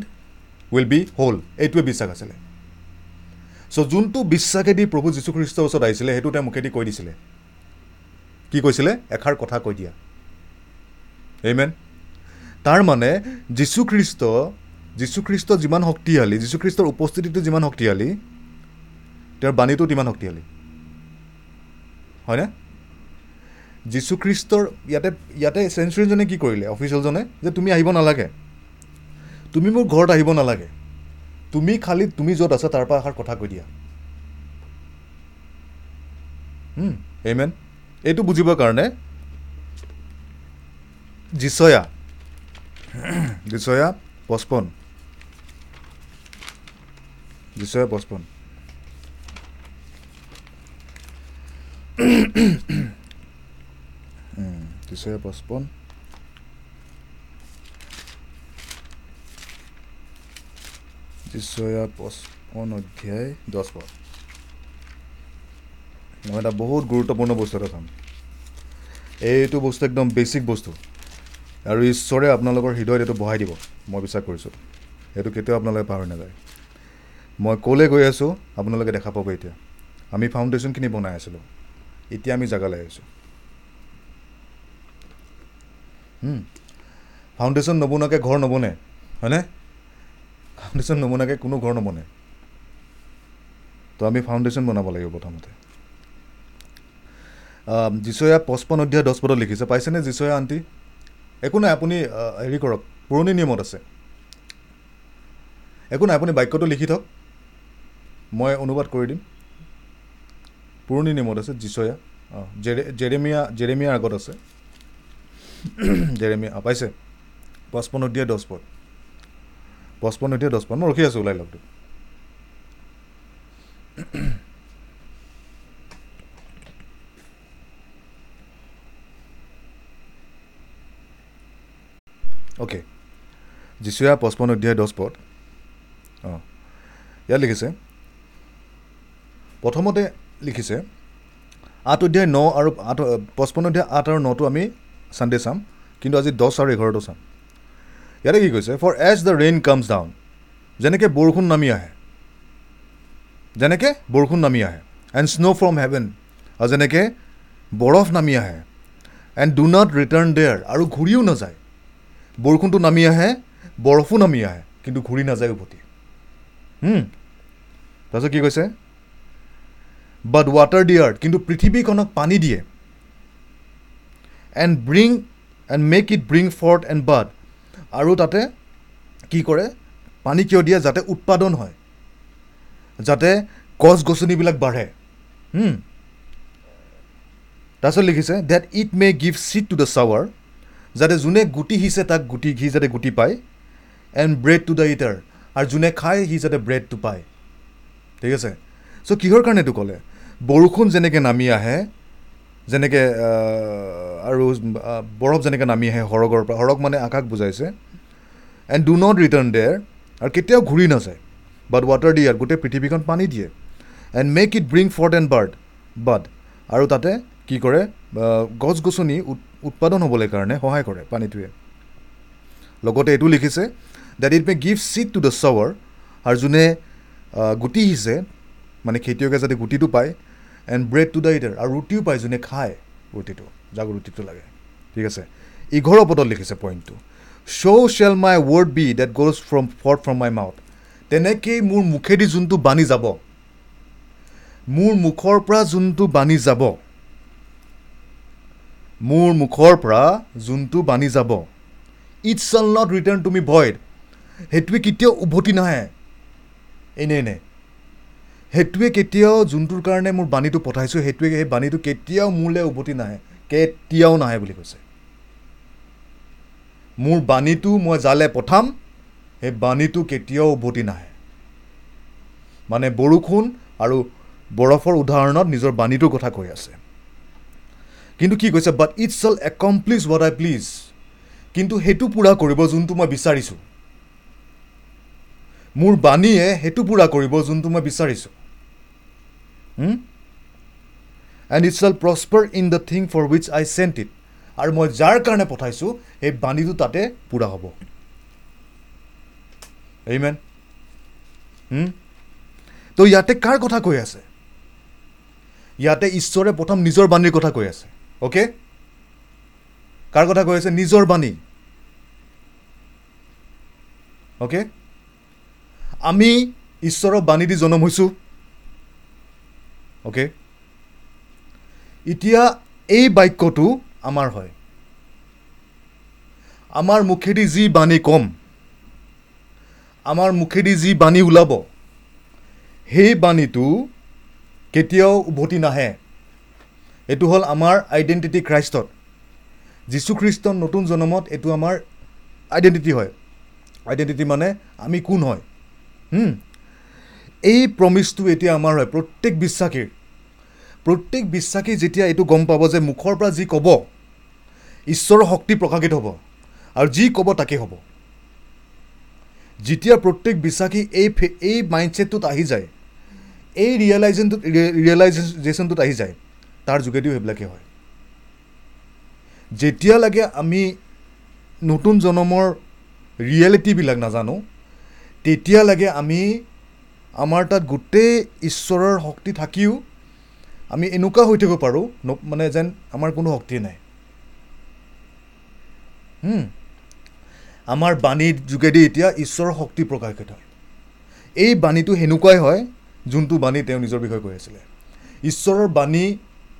will be whole এইটোৱে বিশ্বাস আছিলে। চ' যোনটো বিশ্বাসেদি প্ৰভু যীশুখ্ৰীষ্টৰ ওচৰত আহিছিলে সেইটো তেওঁ মুখেদি কৈ দিছিলে। কি কৈছিলে? এষাৰ কথা কৈ দিয়া। এইমেন তাৰমানে যীশুখ্ৰীষ্ট যীশুখ্ৰীষ্ট যিমান শক্তিশালী যীশুখ্ৰীষ্টৰ উপস্থিতিটো যিমান শক্তিশালী তেওঁৰ বাণীটো তিমান শক্তিশালী। হয়নে? যীশুখ্ৰীষ্টৰ ইয়াতে ইয়াতে চেঞ্চুৰীজনে কি কৰিলে অফিচিয়েলজনে যে তুমি আহিব নালাগে। তুমি মোৰ ঘৰত আহিব নালাগে। তুমি খালী তুমি য'ত আছা তাৰ পৰা এষাৰ কথা কৈ দিয়া। এইমেন এইটো বুজিবৰ কাৰণে জিচয়া জিচয়া পঁচপন্ন জিচয়া পঁচপন্ন জিচয়া পঁচপন্ন জিচয়া পঁচপন্ন অধ্যায় দহ পদ মই এটা বহুত গুৰুত্বপূৰ্ণ বস্তু এটা চাম এইটো বস্তু একদম বেচিক বস্তু। আৰু ঈশ্বৰে আপোনালোকৰ হৃদয়ত এইটো বহাই দিব। মই বিশ্বাস কৰিছোঁ। সেইটো কেতিয়াও আপোনালোকে পাহৰি নাযায়। মই ক'লৈ গৈ আছোঁ আপোনালোকে দেখা পাব এতিয়া। আমি ফাউণ্ডেশ্যনখিনি বনাই আছিলোঁ। এতিয়া আমি জেগালৈ আহিছোঁ। ফাউণ্ডেশ্যন নবনোৱাকৈ ঘৰ নবনে হয়নে? ফাউণ্ডেশ্যন নবনোৱাকৈ কোনো ঘৰ নবনে। তো আমি ফাউণ্ডেশ্যন বনাব লাগিব প্ৰথমতে। যিচয়া পঁচপন্ন অধ্যায় দহ পদত লিখিছে। পাইছেনে যিচয়া আণ্টি? একো নাই আপুনি হেৰি কৰক পুৰণি নিয়মত আছে। একো নাই আপুনি বাক্যটো লিখি থওক মই অনুবাদ কৰি দিম। পুৰণি নিয়মত আছে যিচয়া অঁ জেৰে জেৰেমিয়া জেৰেমিয়াৰ আগত আছে। জেৰেমিয়া পাইছে? পঁচপন্ন অধ্যায় দহ পদ। পঁচপন্ন অধ্যায় দহ পদ মই ৰখি আছোঁ ওলাই লগটো অ'কে যিচুয়া পঁচপন্ন অধ্যায় দহ পদ। অঁ। ইয়াত লিখিছে প্ৰথমতে লিখিছে আঠ অধ্যায় ন আৰু আঠ পঁচপন্ন অধ্যায় আঠ আৰু নটো আমি ছানডে চাম কিন্তু আজি দহ আৰু এঘাৰটো চাম। ইয়াতে কি কৈছে for as the rain comes down যেনেকৈ বৰষুণ নামি আহে যেনেকৈ বৰষুণ নামি আহে এণ্ড স্ন' ফ্ৰম হেভেন আৰু যেনেকৈ বৰফ নামি আহে and do not return there আৰু ঘূৰিও নাযায়। বৰষুণটো নামি আহে বৰফো নামি আহে কিন্তু ঘূৰি নাযায় উভতি। তাৰপিছত কি কৈছে? বাট ৱাটাৰ দি আৰ্থ কিন্তু পৃথিৱীখনক পানী দিয়ে। And bring and make it bring forth and but আৰু তাতে কি কৰে? পানী কিয় দিয়ে? যাতে উৎপাদন হয়। যাতে গছ গছনিবিলাক বাঢ়ে তাৰপিছত লিখিছে that it may give seed to the sower যাতে যোনে গুটি সিঁচে তাক গুটি সি যাতে গুটি পায় এণ্ড ব্ৰেড টু দ্য ইটাৰ আৰু যোনে খায় সি যাতে ব্ৰেডটো পায়। ঠিক আছে? চ' কিহৰ কাৰণে এইটো ক'লে? বৰষুণ যেনেকৈ নামি আহে যেনেকৈ আৰু বৰফ যেনেকৈ নামি আহে সৰগৰ পৰা সৰগ মানে আকাশ বুজাইছে এণ্ড ডু নট ৰিটাৰ্ণ দেৰ আৰু কেতিয়াও ঘূৰি নাযায় বাট ৱাটাৰ দিয়ে ইয়াত গোটেই পৃথিৱীখন পানী দিয়ে and make it bring forth and bud but আৰু তাতে কি কৰে গছ গছনি উৎপাদন হ'বলৈ কাৰণে সহায় কৰে পানীটোৱে। লগতে এইটো লিখিছে that it may give seed to the sower আৰু যোনে গুটি সিঁচে মানে খেতিয়কে যাতে গুটিটো পায় এণ্ড ব্ৰেড টু দ্য ইটাৰ আৰু ৰুটিও পায় যোনে খায় ৰুটিটো যাক ৰুটিটো লাগে। ঠিক আছে। ইঘৰৰ পদত লিখিছে পইণ্টটো so' shall my word be that goes from forth from my mouth তেনেকেই মোৰ মুখেদি যোনটো বাণী যাব মোৰ মুখৰ পৰা যোনটো বাণী যাব মোৰ মুখৰ পৰা যোনটো বাণী যাব। It shall not return to me void সেইটোৱে কেতিয়াও উভতি নাহে। এনে এনে। সেইটোৱে কেতিয়াও যোনটোৰ কাৰণে মোৰ বাণীটো পঠাইছোঁ। সেইটোৱে সেই বাণীটো কেতিয়াও মোলৈ উভতি নাহে। কেতিয়াও নাহে বুলি কৈছে। মোৰ বাণীটো মই যালে পঠাম। সেই বাণীটো কেতিয়াও উভতি নাহে। মানে বৰষুণ আৰু বৰফৰ উদাহৰণত নিজৰ বাণীটোৰ কথা কৈ আছে। কিন্তু কি কৈছে but it shall accomplish what I please কিন্তু সেইটো পূৰা কৰিব যোনটো মই বিচাৰিছোঁ। মোৰ বাণীয়ে সেইটো পূৰা কৰিব যোনটো মই বিচাৰিছোঁ। And it shall prosper in the thing for which I sent it আৰু মই যাৰ কাৰণে পঠাইছোঁ সেই বাণীটো তাতে পূৰা হ'ব। এইমেন তো ইয়াতে কাৰ কথা কৈ আছে? ইয়াতে ঈশ্বৰে প্ৰথম নিজৰ বাণীৰ কথা কৈ আছে। অ'কে কাৰ কথা কৈ আছে? নিজৰ বাণী। অ'কে আমি ঈশ্বৰৰ বাণী দি জনম হৈছোঁ। অ'কে এতিয়া এই বাক্যটো আমাৰ হয়। আমাৰ মুখেদি যি বাণী ক'ম আমাৰ মুখেদি যি বাণী ওলাব সেই বাণীটো কেতিয়াও উভতি নাহে। এইটো হ'ল আমাৰ আইডেণ্টিটি খ্ৰাইষ্টত যীশুখ্ৰীষ্টৰ নতুন জন্মত এইটো আমাৰ আইডেণ্টিটি হয়। আইডেণ্টিটি মানে আমি কোন হয়? এই প্ৰমিচটো এতিয়া আমাৰ হয় প্ৰত্যেক বিশ্বাসীৰ। প্ৰত্যেক বিশ্বাসী যেতিয়া এইটো গম পাব যে মুখৰ পৰা যি ক'ব ঈশ্বৰৰ শক্তি প্ৰকাশিত হ'ব আৰু যি ক'ব তাকেই হ'ব। যেতিয়া প্ৰত্যেক বিশ্বাসী এই এই মাইণ্ডছেটটোত আহি যায় এই ৰিয়েলাইজেনটোত ৰিয়েলাইজেশ্যনটোত আহি যায় তাৰ যোগেদিও সেইবিলাকেই হয়। যেতিয়ালৈকে আমি নতুন জন্মৰ ৰিয়েলিটিবিলাক নাজানো তেতিয়ালৈকে আমি আমাৰ তাত গোটেই ঈশ্বৰৰ শক্তি থাকিও আমি এনেকুৱা হৈ থাকিব পাৰোঁ মানে যেন আমাৰ কোনো শক্তিয়ে নাই। আমাৰ বাণীৰ যোগেদি এতিয়া ঈশ্বৰৰ শক্তি প্ৰকাশিত হয় এই বাণীটো সেনেকুৱাই হয় যোনটো বাণী তেওঁ নিজৰ বিষয়ে কৈ আছিলে। ঈশ্বৰৰ বাণী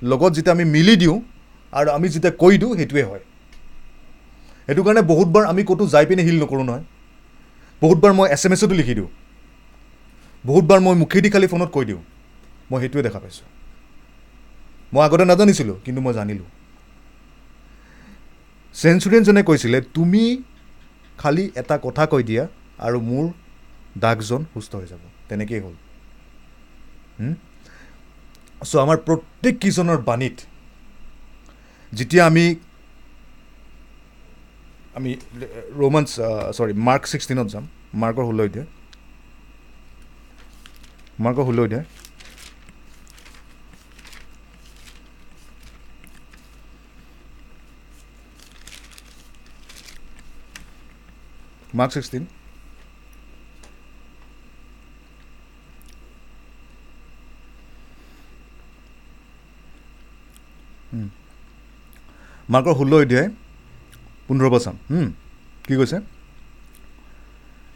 লগত যেতিয়া আমি মিলি দিওঁ আৰু আমি যেতিয়া কৈ দিওঁ সেইটোৱে হয়। সেইটো কাৰণে বহুতবাৰ আমি ক'তো যাই পিনে হিল নকৰোঁ নহয়। বহুতবাৰ মই এছ এম এছতো লিখি দিওঁ। বহুতবাৰ মই মুখেদি খালি ফোনত কৈ দিওঁ। মই সেইটোৱে দেখা পাইছোঁ। মই আগতে নাজানিছিলোঁ কিন্তু মই জানিলোঁ। চেঞ্চুৰিয়ানজনে কৈছিলে তুমি খালি এটা কথা কৈ দিয়া আৰু মোৰ দাগজন সুস্থ হৈ যাব। তেনেকেই হ'ল। চ' আমাৰ প্ৰত্যেককেইজনৰ বাণীত যেতিয়া আমি আমি ৰোমান্স চৰি মাৰ্ক ছিক্সটিনত যাম। মাৰ্কৰ ষোল্ল অধ্যায়। মাৰ্কৰ ষোল্ল অধ্যায়। মাৰ্ক ছিক্সটিন মাৰ্কৰ ষোল্ল অধ্যায় পোন্ধৰ হুম, কি কৈছে?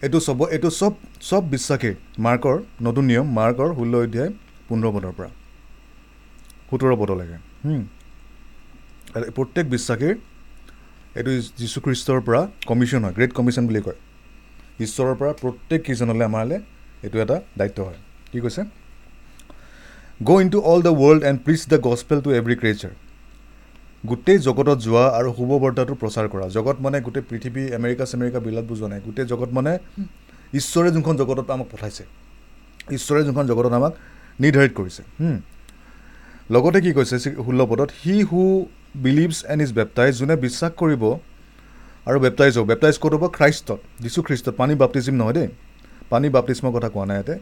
এইটো চব এইটো চব চব বিশ্বাসী মাৰ্কৰ নতুন নিয়ম মাৰ্কৰ ষোল্ল অধ্যায় পোন্ধৰ পদৰ পৰা। সোতৰ পদলৈকে প্ৰত্যেক বিশ্বাসীৰ এইটো যীশুখ্ৰীষ্টৰ পৰা কমিশ্যন হয় গ্ৰেট কমিশ্যন বুলি কয়। ঈশ্বৰৰ পৰা প্ৰত্যেককেইজনলৈ আমালৈ এইটো এটা দায়িত্ব হয়। কি কৈছে? Go' into all the world and preach the gospel to every creature গোটেই জগতত যোৱা আৰু শুভবাৰ্তাটো প্ৰচাৰ কৰা। জগত মানে গোটেই পৃথিৱী আমেৰিকা চেমেৰিকা বিলাক বুজোৱা নাই। গোটেই জগত মানে ঈশ্বৰে যোনখন জগতত আমাক পঠাইছে ঈশ্বৰে যোনখন জগতত আমাক নিৰ্ধাৰিত কৰিছে। লগতে কি কৈছে ষোল্ল পদত he who believes and is baptise যোনে বিশ্বাস কৰিব আৰু বেপটাইজ হ'ব বেপটাইজ ক'ত হ'ব? খ্ৰাইষ্টত যীশু খ্ৰীষ্টত পানী বাপ্তিজিম নহয় দেই। পানী বাপ্তিস্মৰ কথা কোৱা নাই ইয়াতে।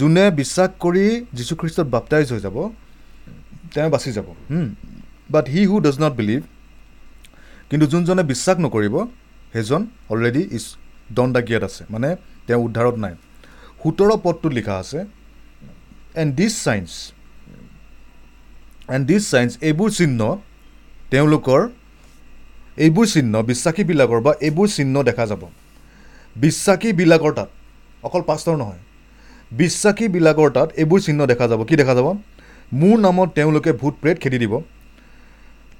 যোনে বিশ্বাস কৰি যীশুখ্ৰীষ্টত বাপ্তাইজ হৈ যাব তেওঁ বাচি যাব but he who does not believe কিন্তু যোনজনে বিশ্বাস নকৰিব সেইজন অলৰেডি ইছ দণ্ডাগিয়াত আছে মানে তেওঁ উদ্ধাৰত নাই। সোতৰ পদটোত লিখা আছে and these signs and these signs এইবোৰ চিহ্ন তেওঁলোকৰ এইবোৰ চিহ্ন বিশ্বাসীবিলাকৰ বা এইবোৰ চিহ্ন দেখা যাব। বিশ্বাসীবিলাকৰ তাত অকল পাষ্টৰ নহয় বিশ্বাসীবিলাকৰ তাত এইবোৰ চিহ্ন দেখা যাব। কি দেখা যাব? মোৰ নামত তেওঁলোকে ভূত প্ৰেত খেদি দিব।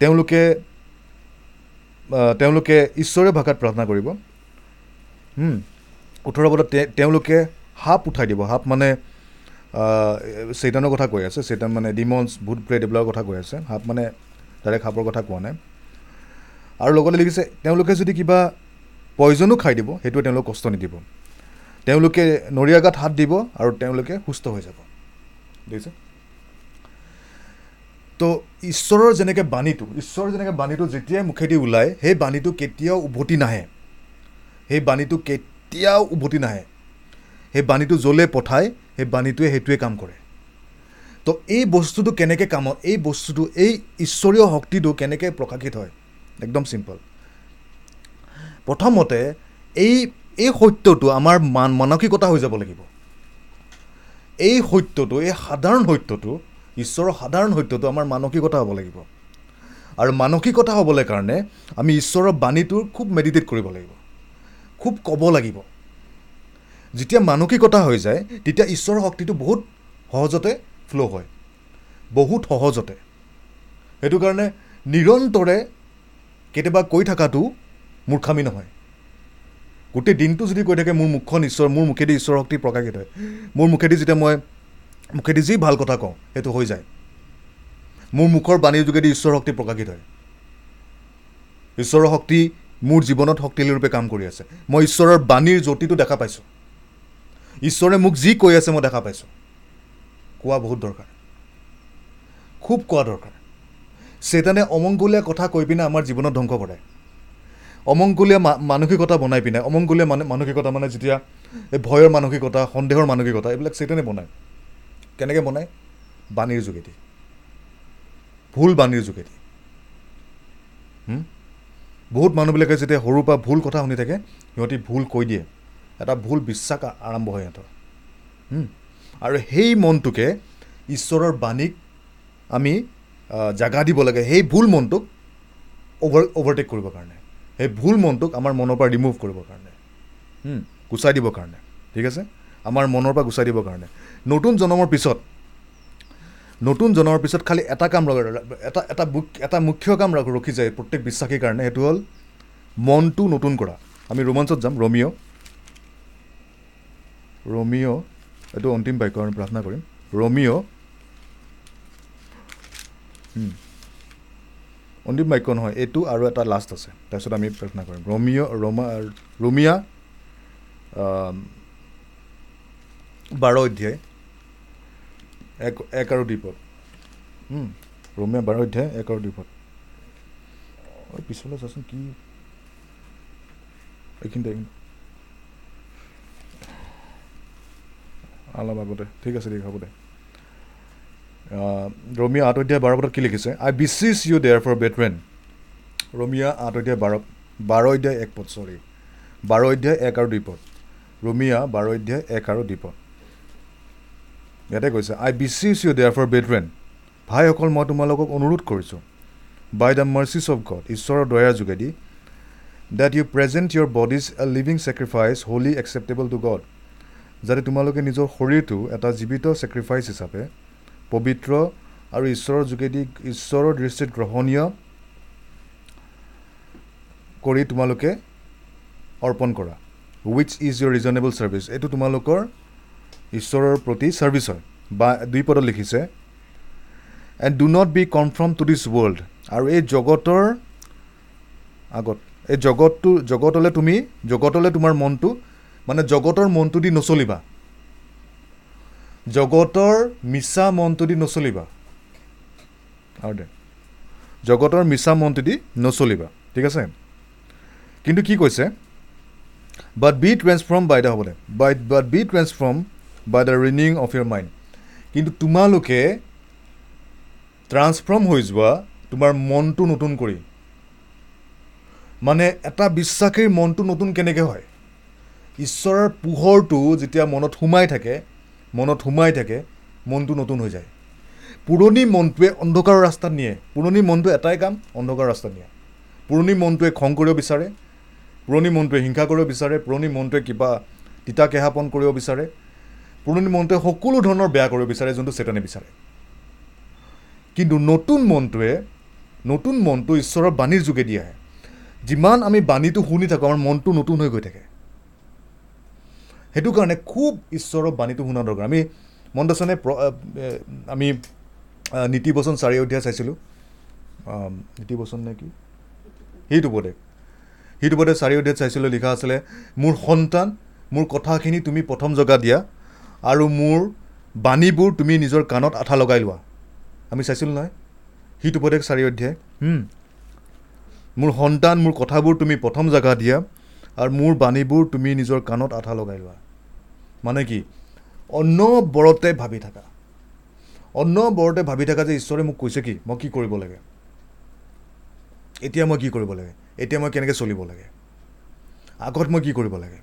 তেওঁলোকে তেওঁলোকে ঈশ্বৰীয় ভাষাত প্ৰাৰ্থনা কৰিব। ওঠৰ পদত তে- তেওঁলোকে সাপ উঠাই দিব। সাপ মানে চেইটানৰ কথা কৈ আছে। চেইটান মানে ডিমনছ ভূত প্ৰেত এইবিলাকৰ কথা কৈ আছে। সাপ মানে ডাইৰেক্ট সাপৰ কথা কোৱা নাই। আৰু লগতে লিখিছে তেওঁলোকে যদি কিবা পয়জনো খাই দিব সেইটোৱে তেওঁলোক কষ্ট নিদিব। তেওঁলোকে নৰিয়া গাত হাত দিব আৰু তেওঁলোকে সুস্থ হৈ যাব। দেখিছে তো ঈশ্বৰৰ যেনেকৈ বাণীটো ঈশ্বৰৰ যেনেকৈ বাণীটো যেতিয়াই মুখেদি ওলায় সেই বাণীটো কেতিয়াও উভতি নাহে। সেই বাণীটো কেতিয়াও উভতি নাহে। সেই বাণীটো য'লে পঠায় সেই বাণীটোৱে সেইটোৱে কাম কৰে। তো এই বস্তুটো কেনেকৈ কামত এই বস্তুটো এই ঈশ্বৰীয় শক্তিটো কেনেকৈ প্ৰকাশিত হয়? একদম চিম্পল প্ৰথমতে এই এই সত্যটো আমাৰ মান মানসিকতা হৈ যাব লাগিব। এই সত্যটো এই সাধাৰণ সত্যটো ঈশ্বৰৰ সাধাৰণ সত্যটো আমাৰ মানসিকতা হ'ব লাগিব। আৰু মানসিকতা হ'বলৈ কাৰণে আমি ঈশ্বৰৰ বাণীটোৰ খুব মেডিটেট কৰিব লাগিব। খুব ক'ব লাগিব। যেতিয়া মানসিকতা হৈ যায় তেতিয়া ঈশ্বৰৰ শক্তিটো বহুত সহজতে ফ্ল' হয়। বহুত সহজতে। সেইটো কাৰণে নিৰন্তৰে কেতিয়াবা কৈ থকাটো মূৰ্খামি নহয়। গোটেই দিনটো যদি কৈ থাকে মোৰ মুখখন ঈশ্বৰ মোৰ মুখেদি ঈশ্বৰৰ শক্তি প্ৰকাশিত হয়। মোৰ মুখেদি যেতিয়া মই মুখেদি যি ভাল কথা কওঁ সেইটো হৈ যায়। মোৰ মুখৰ বাণীৰ যোগেদি ঈশ্বৰৰ শক্তি প্ৰকাশিত হয়। ঈশ্বৰৰ শক্তি মোৰ জীৱনত শক্তিশালী ৰূপে কাম কৰি আছে। মই ঈশ্বৰৰ বাণীৰ জ্যোতিটো দেখা পাইছোঁ। ঈশ্বৰে মোক যি কৈ আছে মই দেখা পাইছোঁ। কোৱা বহুত দৰকাৰ। খুব কোৱা দৰকাৰ। চেতানে অমংগলীয়া কথা কৈ পিনে আমাৰ জীৱনত ধ্বংস কৰে অমংগলীয়া মা মানসিকতা বনাই পিনে অমংগলীয়া মানে মানসিকতা মানে যেতিয়া এই ভয়ৰ মানসিকতা সন্দেহৰ মানসিকতা এইবিলাক চেতানে বনায়। কেনেকৈ বনায়? বাণীৰ যোগেদি। ভুল বাণীৰ যোগেদি? বহুত মানুহবিলাকে যেতিয়া সৰুৰ পৰা ভুল কথা শুনি থাকে সিহঁতি ভুল কৈ দিয়ে। এটা ভুল বিশ্বাস আৰম্ভ হয় সিহঁতৰ? আৰু সেই মনটোকে ঈশ্বৰৰ বাণীক আমি জাগা দিব লাগে। সেই ভুল মনটোক অভাৰ অভাৰটেক কৰিবৰ কাৰণে। সেই ভুল মনটোক আমাৰ মনৰ পৰা ৰিমুভ কৰিবৰ কাৰণে। গুচাই দিবৰ কাৰণে। ঠিক আছে? আমাৰ মনৰ পৰা গুচাই দিবৰ কাৰণে। নতুন জন্মৰ পিছত নতুন জন্মৰ পিছত খালি এটা কাম এটা এটা এটা মুখ্য কাম ৰখি যায় প্ৰত্যেক বিশ্বাসীৰ কাৰণে সেইটো হ'ল মনটো নতুন কৰা। আমি ৰোমাঞ্চত যাম ৰমিঅ' ৰমিঅ' এইটো অন্তিম বাক্য আমি প্ৰাৰ্থনা কৰিম। ৰমিঅ'। অন্তিম বাক্য নহয় এইটো আৰু এটা লাষ্ট আছে তাৰপিছত আমি প্ৰাৰ্থনা কৰিম। ৰমিঅ' ৰমা ৰমিয়া বাৰ অধ্যায়। এক এক আৰু দ্বীপত। ৰমিয়া বাৰ অধ্যায় এক আৰু দ্বীপত। পিছলৈ চাচোন কি এইখিনিতে অলপ আগতে। ঠিক আছে ঠিক হ'ব দে। ৰমিয়া আঠ অধ্যায় বাৰ পদত কি লিখিছে? I beseech you therefore brethren ৰমিয়া আঠ অধ্যায় বাৰ বাৰ অধ্যায় এক পদ চৰি। বাৰ অধ্যায় এক আৰু দুই পদ ৰমিয়া বাৰ অধ্যায় এক আৰু দুই পদ ইয়াতে কৈছে I beseech you therefore brethren ভাইসকল মই তোমালোকক অনুৰোধ কৰিছোঁ by the mercies of God ঈশ্বৰৰ দয়াৰ যোগেদি that you present your bodies a living sacrifice holy acceptable to God যাতে তোমালোকে নিজৰ শৰীৰটো এটা জীৱিত ছেক্ৰিফাইচ হিচাপে পবিত্ৰ আৰু ঈশ্বৰৰ যোগেদি ঈশ্বৰৰ দৃষ্টিত গ্ৰহণীয় কৰি তোমালোকে অৰ্পণ কৰা which is your reasonable service এইটো তোমালোকৰ ঈশ্বৰৰ প্ৰতি ছাৰ্ভিচ হয়। বা দুই পদত লিখিছে and do not be conform to this world আৰু এই জগতৰ আগত এই জগতটো জগতলৈ তুমি জগতলৈ তোমাৰ মনটো মানে জগতৰ মনটো দি নচলিবা। জগতৰ মিছা মনটো দি নচলিবা। আৰু দে জগতৰ মিছা মনটো দি নচলিবা। ঠিক আছে? কিন্তু কি কৈছে? But be transform by the হ'ব they by but be transform by the renewing of your mind কিন্তু তোমালোকে ট্ৰান্সফৰ্ম হৈ যোৱা তোমাৰ মনটো নতুন কৰি। মানে এটা বিশ্বাসীৰ মনটো নতুন কেনেকৈ হয়? ঈশ্বৰৰ পোহৰটো যেতিয়া মনত সোমাই থাকে মনত সোমাই থাকে মনটো নতুন হৈ যায়। পুৰণি মনটোৱে অন্ধকাৰৰ ৰাস্তাত নিয়ে। পুৰণি মনটো এটাই কাম অন্ধকাৰৰ ৰাস্তাত নিয়ে। পুৰণি মনটোৱে খং কৰিব বিচাৰে। পুৰণি মনটোৱে হিংসা কৰিব বিচাৰে। পুৰণি মনটোৱে কিবা তিতা কেহাপন কৰিব বিচাৰে। পুৰণি মনটোৱে সকলো ধৰণৰ বেয়া কৰিব বিচাৰে যোনটো চেতনে বিচাৰে। কিন্তু নতুন মনটোৱে নতুন মনটো ঈশ্বৰৰ বাণীৰ যোগেদি আহে। যিমান আমি বাণীটো শুনি থাকোঁ আমাৰ মনটো নতুন হৈ গৈ থাকে। সেইটো কাৰণে খুব ঈশ্বৰৰ বাণীটো শুনা দৰকাৰ। আমি আছেনে প্ৰ আমি নীতিবচন চাৰি অধ্যায় চাইছিলোঁ। নীতিবচন নে কি? সেইটো উপদেশ সেইটো উপদেশ চাৰি অধ্যায়ত চাইছিলোঁ লিখা আছিলে মোৰ সন্তান মোৰ কথাখিনি তুমি প্ৰথম জগা দিয়া। আৰু মোৰ বাণীবোৰ তুমি নিজৰ কাণত আঠা লগাই লোৱা। আমি চাইছিলোঁ নহয়। সিটো উপদেশ চাৰি অধ্যায়। মোৰ সন্তান মোৰ কথাবোৰ তুমি প্ৰথম জেগা দিয়া আৰু মোৰ বাণীবোৰ তুমি নিজৰ কাণত আঠা লগাই লোৱা। মানে কি? অনবৰতে ভাবি থাকা। অনবৰতে ভাবি থাকা যে ঈশ্বৰে মোক কৈছে কি? মই কি কৰিব লাগে? এতিয়া মই কি কৰিব লাগে? এতিয়া মই কেনেকৈ চলিব লাগে? আগত মই কি কৰিব লাগে?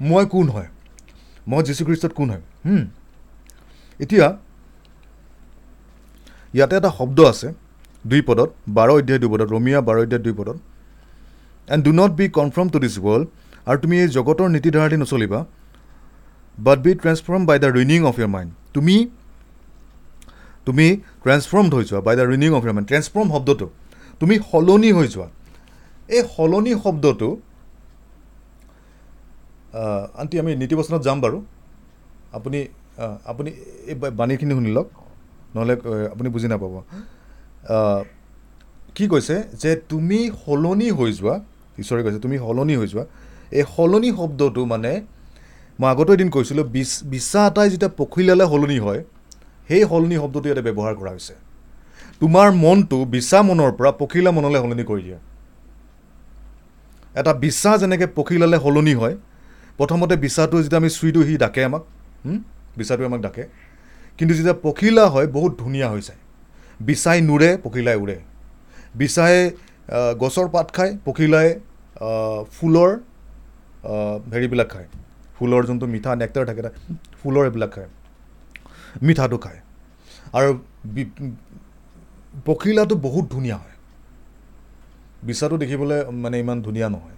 মই কোন হয়? মই যীশুখ্ৰীষ্টত কোন হয়? এতিয়া ইয়াতে এটা শব্দ আছে দুই পদত বাৰ অধ্যায় দুই পদত ৰমিয়া বাৰ অধ্যায় দুই পদত। And do not be conform to this world আৰু তুমি এই জগতৰ নীতিধাৰাদি নচলিবা but be transform by the renewing of your mind তুমি তুমি ট্ৰেন্সফৰ্মড হৈ যোৱা by the renewing of your mind transform শব্দটো। তুমি সলনি হৈ যোৱা। এই সলনি শব্দটো আণ্টি আমি নীতিবচনত যাম বাৰু। আপুনি আপুনি এই বাণীখিনি শুনি লওক। নহ'লে আপুনি বুজি নাপাব। কি কৈছে যে তুমি সলনি হৈ যোৱা ঈশ্বৰে কৈছে তুমি সলনি হৈ যোৱা। এই সলনি শব্দটো মানে মই আগতো এদিন কৈছিলোঁ বিছ বিচা এটাই যেতিয়া পখিলালে সলনি হয় সেই সলনি শব্দটো ইয়াতে ব্যৱহাৰ কৰা হৈছে। তোমাৰ মনটো বিচা মনৰ পৰা পখিলা মনলৈ সলনি কৰি দিয়ে। এটা বিচা যেনেকৈ পখিলালে সলনি হয় প্ৰথমতে বিচাটো যেতিয়া আমি চুই দিওঁ সি ডাকে আমাক বিচাটোৱে আমাক ডাকে। কিন্তু যেতিয়া পখিলা হয় বহুত ধুনীয়া হৈ যায়। বিচাই নুৰে পখিলাই উৰে। বিচাই গছৰ পাত খায় পখিলাই ফুলৰ হেৰিবিলাক খায়। ফুলৰ যোনটো মিঠা নেক্টাৰ থাকে ফুলৰ এইবিলাক খায়। মিঠাটো খায়। আৰু পখিলাটো বহুত ধুনীয়া হয়। বিচাটো দেখিবলৈ মানে ইমান ধুনীয়া নহয়।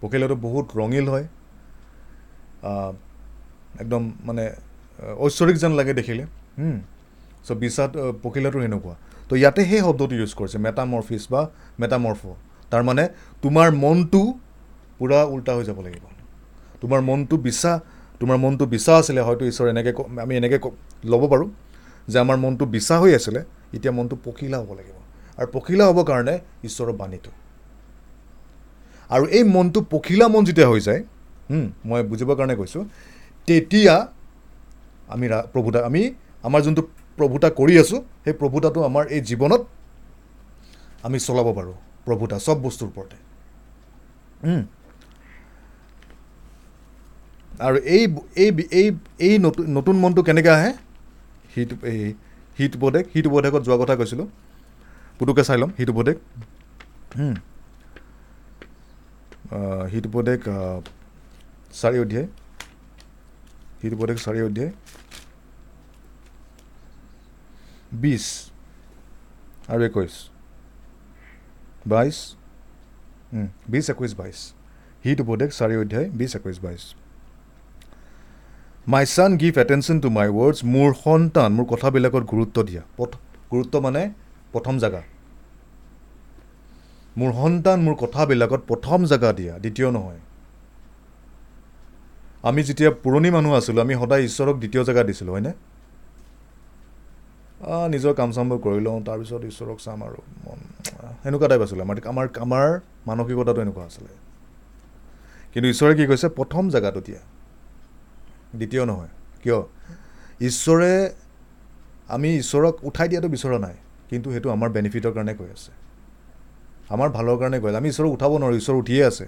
পখিলাটো বহুত ৰঙীল হয়। একদম মানে ঐশ্বৰিক যেন লাগে দেখিলে। চ' বিচাত পখিলাটো সেনেকুৱা। তো ইয়াতে সেই শব্দটো ইউজ কৰিছে মেটামৰফিছ বা মেটামৰফ তাৰমানে তোমাৰ মনটো পূৰা উল্টা হৈ যাব লাগিব। তোমাৰ মনটো বিচা তোমাৰ মনটো বিচা আছিলে হয়তো ঈশ্বৰ এনেকৈ আমি এনেকৈ ল'ব পাৰোঁ যে আমাৰ মনটো বিচা হৈ আছিলে এতিয়া মনটো পখিলা হ'ব লাগিব। আৰু পখিলা হ'বৰ কাৰণে ঈশ্বৰৰ বাণীটো। আৰু এই মনটো পখিলা মন যেতিয়া হৈ যায় মই বুজিবৰ কাৰণে কৈছোঁ। তেতিয়া আমি প্ৰভুতা আমি আমাৰ যোনটো প্ৰভুতা কৰি আছোঁ সেই প্ৰভুতাটো আমাৰ এই জীৱনত আমি চলাব পাৰোঁ প্ৰভুতা চব বস্তুৰ ওপৰতে। আৰু এই এই এই এই নতুন নতুন মনটো কেনেকৈ আহে? শীত এই শীত উপদেশ শীত উপদেশত যোৱা কথা কৈছিলোঁ। পুতুকে চাই ল'ম শীত উপদেশ। শীত উপদেশ চাৰি অধ্যায়। শীত উপদেশ চাৰি অধ্যায়। বিছ আৰু একৈছ বাইছ বিছ একৈছ বাইছ শীত উপদেশ চাৰি অধ্যায় বিছ একৈছ বাইছ my son give attention to my words মোৰ সন্তান মোৰ কথাবিলাকত গুৰুত্ব দিয়া। গুৰুত্ব মানে প্ৰথম জেগা। মোৰ সন্তান মোৰ কথাবিলাকত প্ৰথম জেগা দিয়া দ্বিতীয় নহয়। আমি যেতিয়া পুৰণি মানুহ আছিলোঁ আমি সদায় ঈশ্বৰক দ্বিতীয় জেগা দিছিলোঁ হয়নে? নিজৰ কাম চামবোৰ কৰি লওঁ তাৰপিছত ঈশ্বৰক চাম আৰু মন সেনেকুৱা টাইপ আছিলে। আমাৰ আমাৰ আমাৰ মানসিকতাটো এনেকুৱা আছিলে। কিন্তু ঈশ্বৰে কি কৈছে? প্ৰথম জেগাটো দিয়া। দ্বিতীয় নহয়। কিয়? ঈশ্বৰে আমি ঈশ্বৰক উঠাই দিয়াটো বিচৰা নাই কিন্তু সেইটো আমাৰ বেনিফিটৰ কাৰণে কৈ আছে। আমাৰ ভালৰ কাৰণে কৈ আছে। আমি ঈশ্বৰক উঠাব নোৱাৰোঁ ঈশ্বৰ উঠিয়ে আছে।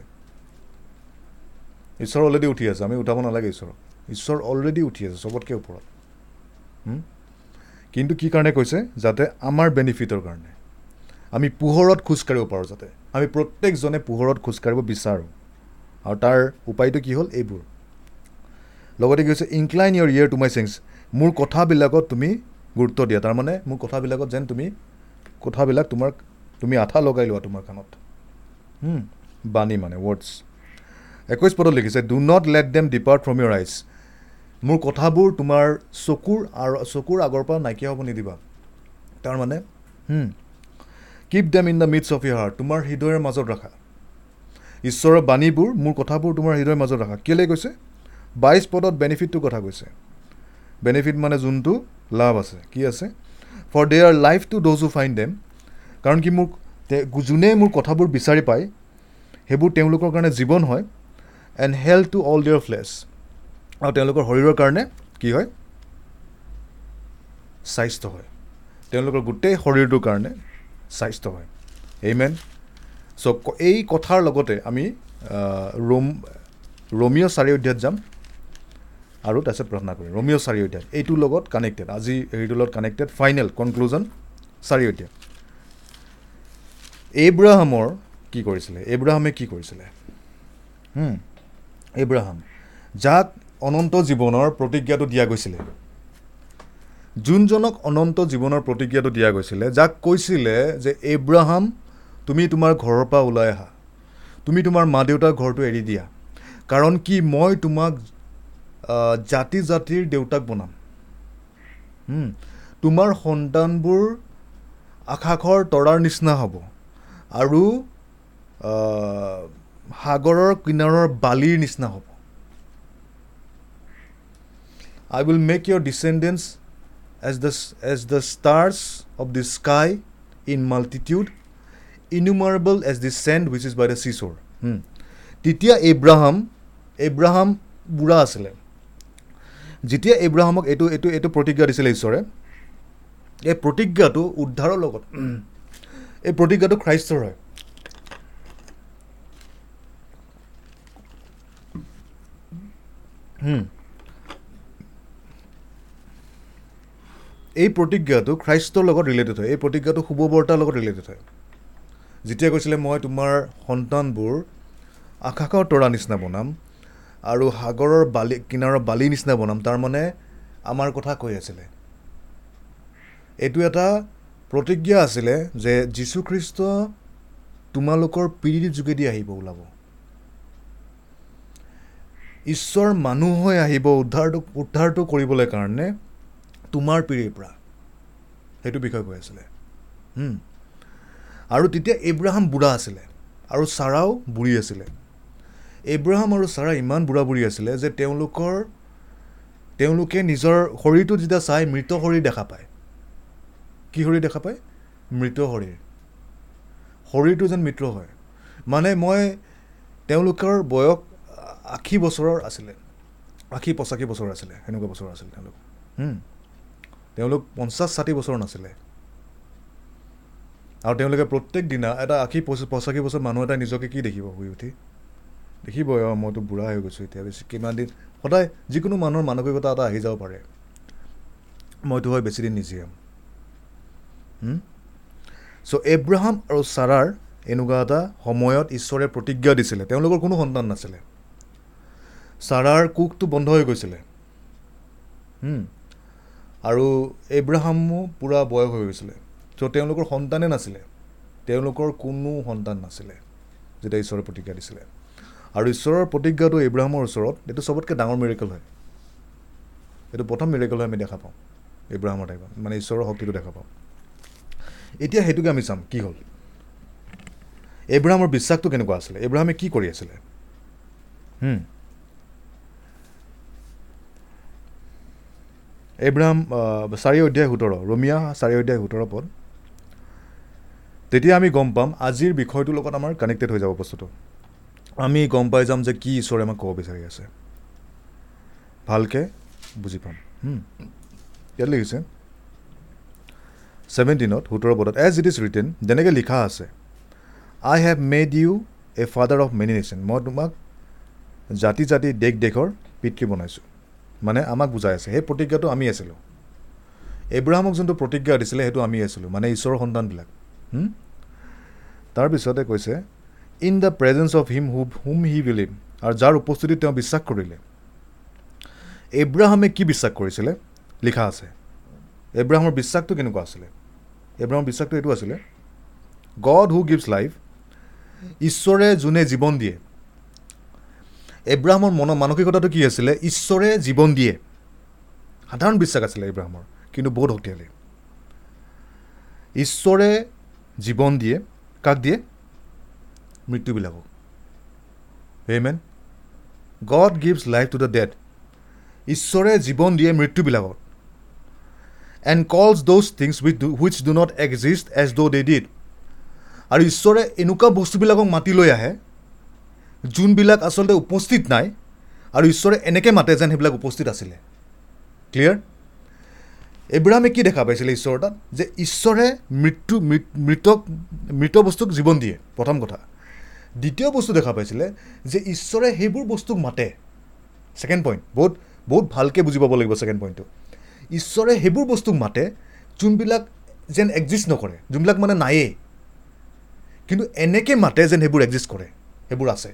ঈশ্বৰ অলৰেডি উঠি আছে আমি উঠাব নালাগে ঈশ্বৰক। ঈশ্বৰ অলৰেডি উঠি আছে চবতকৈ ওপৰত? কিন্তু কি কাৰণে কৈছে? যাতে আমাৰ বেনিফিটৰ কাৰণে। আমি পোহৰত খোজকাঢ়িব পাৰোঁ যাতে। আমি প্ৰত্যেকজনে পোহৰত খোজকাঢ়িব বিচাৰোঁ। আৰু তাৰ উপায়টো কি হ'ল? এইবোৰ। লগতে কি হৈছে? Incline your ear to my sayings মোৰ কথাবিলাকত তুমি গুৰুত্ব দিয়া। তাৰমানে মোৰ কথাবিলাকত যেন তুমি কথাবিলাক তোমাৰ তুমি আঠা লগাই লোৱা তোমাৰ কাণত। বাণী মানে ৱৰ্ডছ একৈছ পদত লিখিছে do not let them depart from your eyes মোৰ কথাবোৰ তোমাৰ চকুৰ আৰু চকুৰ আগৰ পৰা নাইকিয়া হ'ব নিদিবা। তাৰমানে keep them in the midst of your heart তোমাৰ হৃদয়ৰ মাজত ৰাখা। ঈশ্বৰৰ বাণীবোৰ মোৰ কথাবোৰ তোমাৰ হৃদয়ৰ মাজত ৰাখা। কেলৈ কৈছে? বাইছ পদত বেনিফিটটোৰ কথা কৈছে। বেনিফিট মানে যোনটো লাভ আছে। কি আছে? For they are life to those who find them কাৰণ কি তে- যোনে মোৰ কথাবোৰ বিচাৰি পায় সেইবোৰ তেওঁলোকৰ কাৰণে জীৱন হয়। And health to all their flesh আৰু তেওঁলোকৰ শৰীৰৰ কাৰণে কি হয়? স্বাস্থ্য হয়। তেওঁলোকৰ গোটেই শৰীৰটোৰ কাৰণে স্বাস্থ্য হয়। এইমেন চ' ক- এই কথাৰ লগতে আমি ৰোম ৰমিঅ' চাৰি অধ্যায়ত যাম। আৰু তাৰপিছত প্ৰাৰ্থনা কৰিম। ৰমিঅ' চাৰি অধ্যায়। এইটোৰ লগত কানেক্টেড আজি হেৰিটোৰ লগত কানেক্টেড ফাইনেল কনক্লুজন চাৰি অধ্যায়। এইব্ৰাহামৰ কি কৰিছিলে? এইব্ৰাহামে কি কৰিছিলে? হুম, এইব্ৰাহাম যাক অনন্ত জীৱনৰ প্ৰতিজ্ঞাটো দিয়া গৈছিলে। যোনজনক অনন্ত জীৱনৰ প্ৰতিজ্ঞাটো দিয়া গৈছিলে যাক কৈছিলে যে এইব্ৰাহাম তুমি তোমাৰ ঘৰৰ পৰা ওলাই আহা। তুমি তোমাৰ মা দেউতাৰ ঘৰটো এৰি দিয়া। কাৰণ কি মই তোমাক জাতি জাতিৰ দেউতাক বনাম। তোমাৰ সন্তানবোৰ আকাশৰ তৰাৰ নিচিনা হ'ব। আৰু সাগৰৰ কিনাৰৰ বালিৰ নিচিনা হ'ব। I will make your descendants as the as the stars of the sky in multitude innumerable as the sand which is by the seashore তেতিয়া এব্ৰাহাম এব্ৰাহাম বুঢ়া আছিলে। যেতিয়া এব্ৰাহামক এইটো এইটো এইটো প্ৰতিজ্ঞা দিছিলে ঈশ্বৰে এই প্ৰতিজ্ঞাটো উদ্ধাৰৰ লগত এই প্ৰতিজ্ঞাটো খ্ৰাইষ্টৰ হয়। এই প্ৰতিজ্ঞাটো খ্ৰাইষ্টৰ লগত ৰিলেটেড হয়। এই প্ৰতিজ্ঞাটো শুভবাৰ্তাৰ লগত ৰিলেটেড হয়। যেতিয়া কৈছিলে মই তোমাৰ সন্তানবোৰ আকাশৰ তৰা নিচিনা বনাম আৰু সাগৰৰ বালি কিনাৰৰ বালি নিচিনা বনাম। তাৰমানে আমাৰ কথা কৈ আছিলে। এইটো এটা প্ৰতিজ্ঞা আছিলে যে যীশুখ্ৰীষ্ট তোমালোকৰ পীড়িৰ যোগেদি আহিব ওলাব। ঈশ্বৰ মানুহ হৈ আহিব উদ্ধাৰটো উদ্ধাৰটো কৰিবলৈ কাৰণে তোমাৰ পীড়িৰ পৰা। সেইটো বিষয়ে কৈ আছিলে। আৰু তেতিয়া এব্ৰাহাম বুঢ়া আছিলে আৰু চাৰাও বুঢ়ী আছিলে। এব্ৰাহাম আৰু চাৰা ইমান বুঢ়া বুঢ়ী আছিলে যে তেওঁলোকৰ তেওঁলোকে নিজৰ শৰীৰটো যেতিয়া চাই মৃত শৰীৰ দেখা পায়। কি শৰীৰ দেখা পায়? মৃত শৰীৰ। শৰীৰটো যেন মৃত হয়। মানে মই তেওঁলোকৰ বয়স আশী বছৰৰ আছিলে। আশী পঁচাশী বছৰ আছিলে সেনেকুৱা বছৰ আছিলে তেওঁলোক। তেওঁলোক পঞ্চাছ ষাঠি বছৰ নাছিলে। আৰু তেওঁলোকে প্ৰত্যেক দিনা এটা আশী পঁচ পঁচাশী বছৰ মানুহ এটা নিজকে কি দেখিব শুই উঠি? দেখিবই অঁ মইতো বুঢ়া হৈ গৈছোঁ এতিয়া বেছি কিমান দিন সদায় যিকোনো মানুহৰ মানসিকতা এটা আহি যাব পাৰে। মইতো হয় বেছিদিন নিজিয়াম চ' এব্ৰাহাম আৰু চাৰাৰ এনেকুৱা এটা সময়ত ঈশ্বৰে প্ৰতিজ্ঞা দিছিলে। তেওঁলোকৰ কোনো সন্তান নাছিলে। চাৰাৰ কোখটো বন্ধ হৈ গৈছিলে। আৰু এব্ৰাহামো পূৰা বয়স হৈ গৈছিলে। চ' তেওঁলোকৰ সন্তানে নাছিলে। তেওঁলোকৰ কোনো সন্তান নাছিলে যেতিয়া ঈশ্বৰে প্ৰতিজ্ঞা দিছিলে। আৰু ঈশ্বৰৰ প্ৰতিজ্ঞাটো এব্ৰাহামৰ ওচৰত এইটো চবতকৈ ডাঙৰ মিৰেকল হয়। এইটো প্ৰথম মিৰেকল হয় আমি দেখা পাওঁ। এব্ৰাহামৰ টাইপত মানে ঈশ্বৰৰ শক্তিটো দেখা পাওঁ। এতিয়া সেইটোকে আমি চাম কি হ'ল? এব্ৰাহামৰ বিশ্বাসটো কেনেকুৱা আছিলে? এব্ৰাহামে কি কৰি আছিলে? এব্ৰাহাম চাৰি অধ্যায় সোতৰ ৰমিয়া চাৰি অধ্যায় সোতৰ পদ। তেতিয়া আমি গম পাম আজিৰ বিষয়টোৰ লগত আমাৰ কানেক্টেড হৈ যাব বস্তুটো। আমি গম পাই যাম যে কি ঈশ্বৰে আমাক ক'ব বিচাৰি আছে। ভালকৈ বুজি পাম। ইয়াত লিখিছে ছেভেণ্টিনত সোতৰ পদত এজ ইট ইজ ৰিটেন যেনেকৈ লিখা আছে I have made you a father of many nation মই তোমাক জাতি জাতি দেশ দেশৰ পিতৃ বনাইছোঁ। মানে আমাক বুজাই আছে সেই প্ৰতিজ্ঞাটো আমি আছিলোঁ। এব্ৰাহামক যোনটো প্ৰতিজ্ঞা দিছিলে সেইটো আমি আছিলোঁ মানে ঈশ্বৰৰ সন্তানবিলাক? তাৰপিছতে কৈছে in the presence of him who whom he believe আৰু যাৰ উপস্থিতিত তেওঁ বিশ্বাস কৰিলে। এব্ৰাহামে কি বিশ্বাস কৰিছিলে? লিখা আছে। এব্ৰাহামৰ বিশ্বাসটো কেনেকুৱা আছিলে? এব্ৰাহামৰ বিশ্বাসটো এইটো আছিলে গড হু গিভছ লাইফ ঈশ্বৰে যোনে জীৱন দিয়ে এব্ৰাহামৰ মনৰ মানসিকতাটো কি আছিলে? ঈশ্বৰে জীৱন দিয়ে। সাধাৰণ বিশ্বাস আছিলে এব্ৰাহামৰ কিন্তু বহুত শক্তিশালী। ঈশ্বৰে জীৱন দিয়ে কাক দিয়ে? মৃত্যুবিলাকক। Men God gives life to the dead ঈশ্বৰে জীৱন দিয়ে মৃত্যুবিলাকক। And calls those things which do which do not exist as though' they did আৰু ঈশ্বৰে এনেকুৱা বস্তুবিলাকক মাতি লৈ আহে যোনবিলাক আচলতে উপস্থিত নাই আৰু ঈশ্বৰে এনেকৈ মাতে যেন সেইবিলাক উপস্থিত আছিলে। ক্লিয়াৰ এব্ৰাহামে কি দেখা পাইছিলে ঈশ্বৰৰ তাত? যে ঈশ্বৰে মৃত্যু মৃতক মৃত বস্তুক জীৱন দিয়ে প্ৰথম কথা। দ্বিতীয় বস্তু দেখা পাইছিলে যে ঈশ্বৰে সেইবোৰ বস্তুক মাতে। ছেকেণ্ড পইণ্ট বহুত বহুত ভালকৈ বুজি পাব লাগিব ছেকেণ্ড পইণ্টটো ঈশ্বৰে সেইবোৰ বস্তুক মাতে যোনবিলাক যেন এক্সিষ্ট নকৰে যোনবিলাক মানে নায়েই। কিন্তু এনেকৈ মাতে যেন সেইবোৰ এক্সিষ্ট কৰে সেইবোৰ আছে।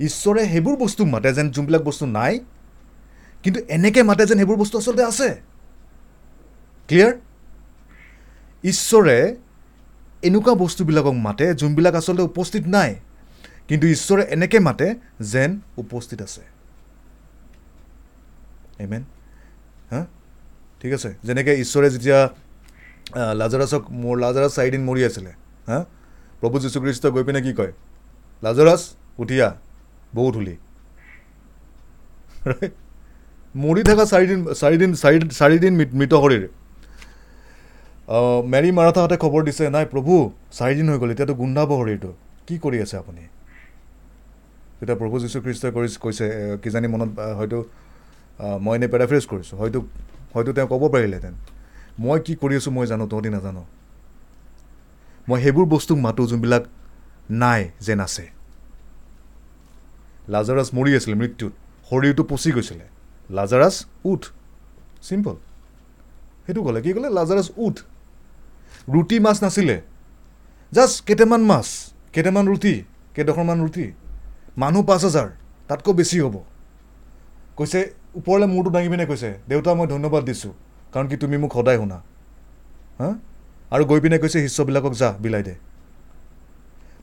ঈশ্বৰে সেইবোৰ বস্তুক মাতে যেন যোনবিলাক বস্তু নাই কিন্তু এনেকৈ মাতে যেন সেইবোৰ বস্তু আচলতে আছে। ক্লিয়াৰ ঈশ্বৰে এনেকুৱা বস্তুবিলাকক মাতে যোনবিলাক আচলতে উপস্থিত নাই কিন্তু ঈশ্বৰে এনেকৈ মাতে যেন উপস্থিত আছে। এমেন হা? ঠিক আছে। যেনেকৈ ঈশ্বৰে যেতিয়া লাজাৰাছক মোৰ লাজাৰাছ চাৰিদিন মৰি আছিলে হা? প্ৰভু যীশুখ্ৰীষ্ট গৈ পিনে কি কয়? লাজাৰাছ উঠিয়া। বহুত ধূলি মৰি থকা চাৰিদিন চাৰিদিন চাৰি চাৰিদিন মৃত- শৰীৰ। মেৰী মাৰাথাহঁতে খবৰ দিছে নাই প্ৰভু চাৰিদিন হৈ গ'ল এতিয়াতো গোন্ধাব শৰীৰটো। কি কৰি আছে আপুনি? তেতিয়া প্ৰভু যীশুখ্ৰীষ্টই কৰি কৈছে কিজানি মনত হয়তো মই এনেই পেৰাফ্ৰেজ কৰিছোঁ। হয়তো হয়তো তেওঁ ক'ব পাৰিলেহেঁতেন। মই কি কৰি আছোঁ মই জানো তহঁতি নাজানো। মই সেইবোৰ বস্তুক মাতোঁ যোনবিলাক নাই যেন আছে। লাজাৰাছ মৰি আছিলে মৃত্যুত। শৰীৰটো পচি গৈছিলে। লাজাৰাছ উঠ। চিম্পল সেইটো ক'লে কি ক'লে? লাজাৰাছ উঠ। ৰুটি মাছ নাছিলে। জাষ্ট কেইটামান মাছ কেইটামান ৰুটি কেইডোখৰমান ৰুটি। মানুহ পাঁচ হাজাৰ তাতকৈ বেছি হ'ব। কৈছে ওপৰলৈ মূৰটো দাঙি পিনে কৈছে দেউতা মই ধন্যবাদ দিছোঁ কাৰণ কি তুমি মোক সদায় শুনা। হা? আৰু গৈ পিনে কৈছে শিষ্যবিলাকক যা বিলাই দে।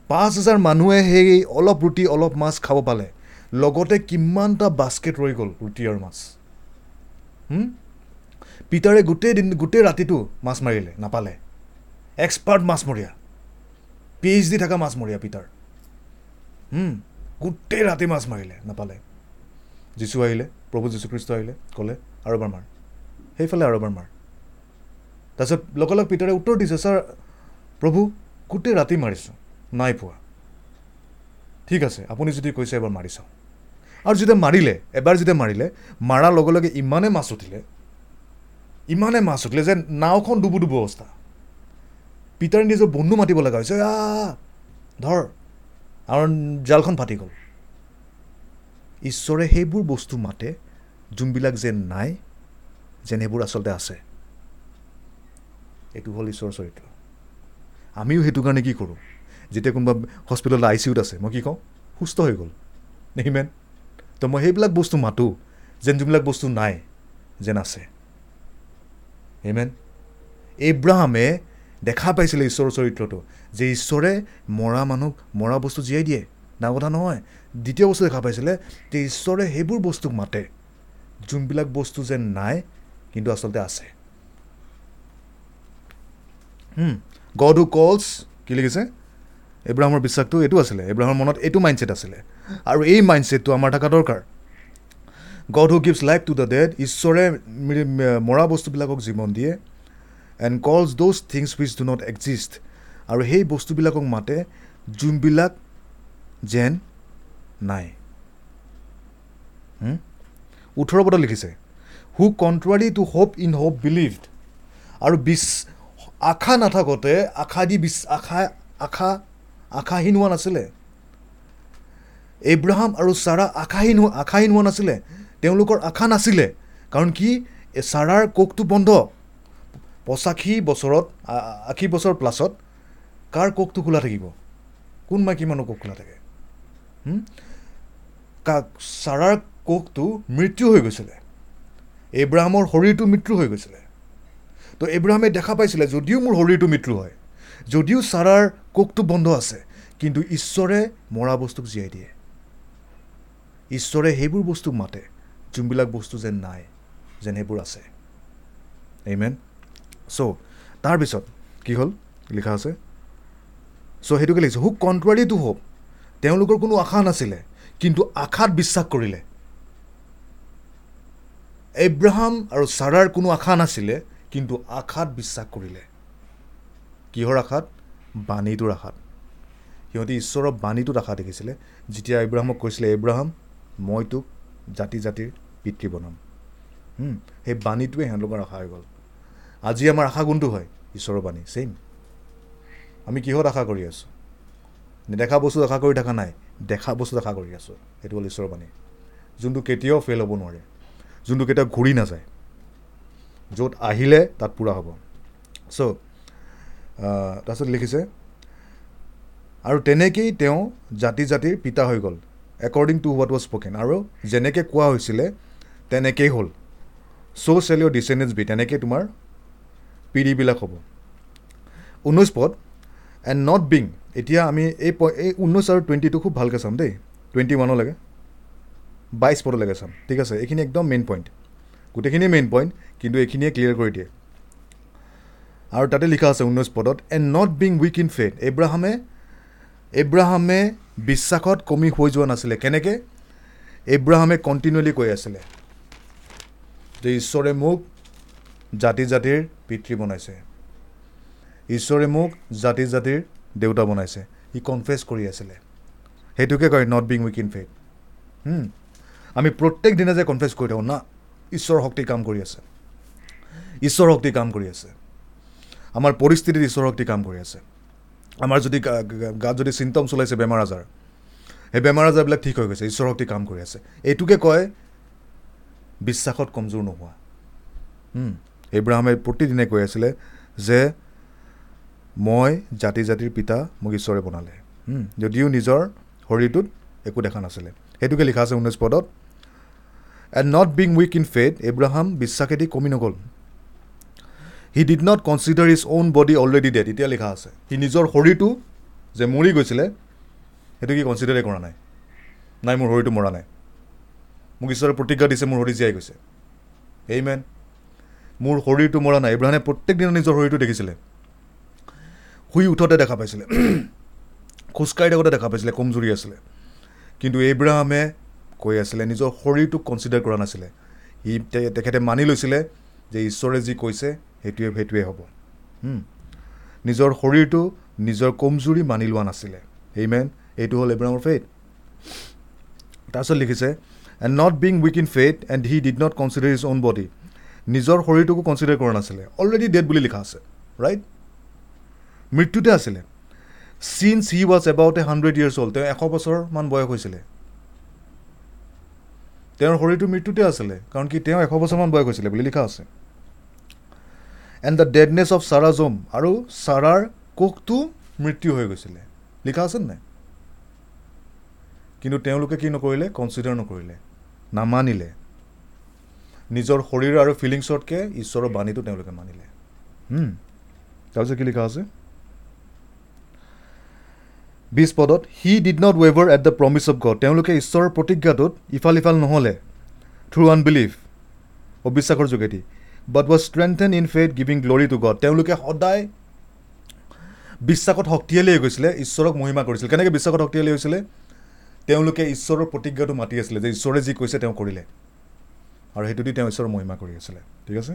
পাঁচ হাজাৰ মানুহে সেই অলপ ৰুটি অলপ মাছ খাব পালে। লগতে কিমানটা বাস্কেট ৰৈ গ'ল ৰুটি আৰু মাছ? পিতাৰে গোটেই দিন গোটেই ৰাতিটো মাছ মাৰিলে নাপালে। এক্সপাৰ্ট মাছমৰীয়া। পি এইচ ডি থকা মাছমৰীয়া হুম, গোটেই ৰাতি মাছ মাৰিলে নাপালে। যীশু আহিলে প্ৰভু যীশুখ্ৰীষ্ট আহিলে ক'লে আৰু এবাৰ মাৰ। সেইফালে আৰু এবাৰ মাৰ। তাৰপিছত লগালগ পিতাৰে উত্তৰ দিছে ছাৰ প্ৰভু গোটেই ৰাতি মাৰিছোঁ। নাই পোৱা ঠিক আছে আপুনি যদি কৈছে এবাৰ মাৰি চাওঁ। আৰু যেতিয়া মাৰিলে এবাৰ যেতিয়া মাৰিলে মাৰাৰ লগে লগে ইমানে মাছ উঠিলে ইমানে মাছ উঠিলে যে নাওখন ডুবু ডুবু অৱস্থা। পিতাৰে নিজৰ বন্ধু মাতিব লগা হৈছে ধৰ আৰু জালখন ফাটি গ'ল। ঈশ্বৰে সেইবোৰ বস্তু মাতে যোনবিলাক যেন নাই যেন সেইবোৰ আচলতে আছে। এইটো হ'ল ঈশ্বৰৰ চৰিত্ৰ। আমিও সেইটো কাৰণে কি কৰোঁ? যেতিয়া কোনোবা হস্পিটেলত আই চি ইউত আছে মই কি কওঁ? সুস্থ হৈ গ'ল। নেহিমেন তো মই সেইবিলাক বস্তু মাতোঁ যেন যোনবিলাক বস্তু নাই যেন আছে। হেমেন এব্ৰাহামে দেখা পাইছিলে ঈশ্বৰৰ চৰিত্ৰটো যে ঈশ্বৰে মৰা মানুহক মৰা বস্তু জীয়াই দিয়ে। ডাঙৰ কথা নহয় দ্বিতীয় বস্তু দেখা পাইছিলে যে ঈশ্বৰে সেইবোৰ বস্তুক মাতে। যোনবিলাক বস্তু যেন নাই কিন্তু আচলতে আছে। গড হু কলছ কি লিখিছে? এব্ৰাহামৰ বিশ্বাসটো এইটো আছিলে এব্ৰাহামৰ মনত এইটো মাইণ্ডছেট আছিলে। আৰু এই মাইণ্ডছেটটো আমাৰ থকা দৰকাৰ। God who gives life to the dead ঈশ্বৰে মৰা বস্তুবিলাকক জীৱন দিয়ে and calls those things which do not exist আৰু সেই বস্তুবিলাকক মাতে যোনবিলাক যেন নাই? ওঠৰ পদত লিখিছে who contrary to hope in hope believed আৰু বিচ আশা নাথাকোঁতে আশা দি বিচ আশা আশা আশাহীন হোৱা নাছিলে। এব্ৰাহাম আৰু ছাৰা আশাহীন হোৱা আশাহীন হোৱা নাছিলে। তেওঁলোকৰ আশা নাছিলে। কাৰণ কি এ ছাৰাৰ কোষটো বন্ধ। পঁচাশী বছৰত আশী বছৰ প্লাছত কাৰ কোষটো খোলা থাকিব? কোন মাইকী মানুহ কোষ খোলা থাকে? কা ছাৰাৰ কোষটো মৃত্যু হৈ গৈছিলে। এব্ৰাহামৰ শৰীৰটো মৃত্যু হৈ গৈছিলে। তো এব্ৰাহামে দেখা পাইছিলে যদিও মোৰ শৰীৰটো মৃত্যু হয়। যদিও ছাৰাৰ কোষটো বন্ধ আছে কিন্তু ঈশ্বৰে মৰা বস্তুক জীয়াই দিয়ে। ঈশ্বৰে সেইবোৰ বস্তুক মাতে যোনবিলাক বস্তু যেন নাই যেন সেইবোৰ আছে। এইমেন চ' তাৰপিছত কি হ'ল? লিখা আছে। চ' সেইটোকে লিখিছোঁ। হু কণ্ট্ৰাৰী টু হোপ তেওঁলোকৰ কোনো আশা নাছিলে কিন্তু আশাত বিশ্বাস কৰিলে। এব্ৰাহাম আৰু ছাৰাৰ কোনো আশা নাছিলে কিন্তু আশাত বিশ্বাস কৰিলে। কিহৰ আশাত? বাণীটোৰ আশাত। সিহঁতি ঈশ্বৰৰ বাণীটোত আশা দেখিছিলে। যেতিয়া এব্ৰাহামক কৈছিলে এব্ৰাহাম মই তোক জাতি জাতিৰ পিতৃ বনাম। সেই বাণীটোৱে সিহঁতলোকৰ আশা হৈ গ'ল। আজি আমাৰ আশা কোনটো হয়? ঈশ্বৰৰ বাণী ছেইম। আমি কিহত আশা কৰি আছোঁ? নেদেখা বস্তু আশা কৰি থকা নাই দেখা বস্তু আশা কৰি আছোঁ। সেইটো হ'ল ঈশ্বৰৰ বাণী। যোনটো কেতিয়াও ফেইল হ'ব নোৱাৰে যোনটো কেতিয়াও ঘূৰি নাযায় য'ত আহিলে তাত পূৰা হ'ব। চ' তাৰপিছত লিখিছে আৰু তেনেকেই তেওঁ জাতি জাতিৰ পিতা হৈ গ'ল according to what was spoken আৰু যেনেকৈ কোৱা হৈছিলে তেনেকেই হ'ল। চ' চেল ইয়ৰ ডিচেণ্ডেঞ্চ বি তেনেকৈ তোমাৰ পিঢ়িবিলাক হ'ব। ঊনৈছ পদ এণ্ড নট বিং এতিয়া আমি এই প এই ঊনৈছ আৰু টুৱেণ্টিটো খুব ভালকৈ চাম দেই টুৱেণ্টি ওৱানলৈকে বাইছ পদলৈকে চাম ঠিক আছে এইখিনি একদম মেইন পইণ্ট গোটেইখিনিয়ে মেইন পইণ্ট কিন্তু এইখিনিয়ে ক্লিয়াৰ কৰি দিয়ে। আৰু তাতে লিখা আছে ঊনৈছ পদত and not being weak in faith এব্ৰাহামে এব্ৰাহামে বিশ্বাসত কমি হৈ যোৱা নাছিলে। কেনেকৈ? এব্ৰাহামে কণ্টিনিউলি কৈ আছিলে যে ঈশ্বৰে মোক জাতি জাতিৰ পিতৃ বনাইছে। ঈশ্বৰে মোক জাতি জাতিৰ দেউতা বনাইছে। সি কনফেছ কৰি আছিলে। সেইটোকে কয় not being weak in faith আমি প্ৰত্যেক দিনে যে কনফেছ কৰি থাকোঁ না ঈশ্বৰৰ শক্তি কাম কৰি আছে। ঈশ্বৰৰ শক্তি কাম কৰি আছে। আমাৰ পৰিস্থিতিত ঈশ্বৰৰ শক্তি কাম কৰি আছে। আমাৰ যদি গাত যদি চিন্তমছ ওলাইছে বেমাৰ আজাৰ সেই বেমাৰ আজাৰবিলাক ঠিক হৈ গৈছে ঈশ্বৰৰ শক্তি কাম কৰি আছে। এইটোকে কয় বিশ্বাসত কমজোৰ নোহোৱা। হুম, এব্ৰাহামে প্ৰতিদিনে কৈ আছিলে যে মই জাতি জাতিৰ পিতা মোক ঈশ্বৰে বনালে। যদিও নিজৰ শৰীৰটোত একো দেখা নাছিলে। সেইটোকে লিখা আছে ঊনৈছ পদত। And not being weak in faith Abraham বিশ্বাসেদি কমি নগ'ল। He did not consider is own body already dead এতিয়া লিখা আছে। সি নিজৰ শৰীৰটো যে মৰি গৈছিলে সেইটো কি কনচিডাৰে কৰা নাই? নাই মোৰ শৰীৰটো মৰা নাই। মোক ঈশ্বৰে প্ৰতিজ্ঞা দিছে মোৰ শৰীৰ জীয়াই গৈছে। এই মেন মোৰ শৰীৰটো মৰা নাই। ইব্ৰাহিমে প্ৰত্যেক দিনা নিজৰ শৰীৰটো দেখিছিলে। শুই উঠোঁতে দেখা পাইছিলে। <clears throat> খোজকাঢ়ি থাকোঁতে দেখা পাইছিলে কমজুৰি আছিলে। কিন্তু এইব্ৰাহামে কৈ আছিলে নিজৰ শৰীৰটোক কনচিডাৰ কৰা নাছিলে। সি তেখেতে মানি লৈছিলে যে ঈশ্বৰে যি কৈছে সেইটোৱে সেইটোৱে হ'ব। নিজৰ শৰীৰটো নিজৰ কমজুৰি মানি লোৱা নাছিলে। এই মেন এইটো হ'ল এব্ৰাহামৰ ফেইথ তাৰপিছত লিখিছে and not being weak in faith and he did not consider is own body নিজৰ শৰীৰটোকো কনচিডাৰ কৰা নাছিলে। অলৰেডি ডেড বুলি লিখা আছে ৰাইট মৃত্যুতে আছিলে। Since he was about a hundred years old তেওঁ এশ বছৰমান বয়স হৈছিলে। তেওঁৰ শৰীৰটো মৃত্যুতে আছিলে কাৰণ কি তেওঁ এশ বছৰমান বয়স হৈছিলে বুলি লিখা আছে। এণ্ড দ্য ডেডনেছ অফ চাৰা জম আৰু চাৰাৰ কোষটো মৃত্যু হৈ গৈছিলে। লিখা আছে নাই? কিন্তু তেওঁলোকে কি নকৰিলে? কনচিডাৰ নকৰিলে। নামানিলে। নিজৰ শৰীৰ আৰু ফিলিংছতকৈ ঈশ্বৰৰ বাণীটো তেওঁলোকে মানিলে। তাৰপিছত কি লিখা আছে? বিছ পদত he did not waver at the promise of God তেওঁলোকে ঈশ্বৰৰ প্ৰতিজ্ঞাটোত ইফাল ইফাল নহ'লে। থ্ৰু আনবিলিভ অবিশ্বাসৰ যোগেদি। But was strengthen in faith giving glory to God তেওঁলোকে সদায় বিশ্বাসত শক্তিশালী হৈ গৈছিলে ঈশ্বৰক মহিমা কৰিছিল। কেনেকৈ বিশ্বাসত শক্তিশালী হৈছিলে তেওঁলোকে ঈশ্বৰৰ প্ৰতিজ্ঞাটো মাতি আছিলে যে ঈশ্বৰে যি কৈছে তেওঁ কৰিলে। আৰু সেইটো দি তেওঁ ঈশ্বৰৰ মহিমা কৰি আছিলে। ঠিক আছে?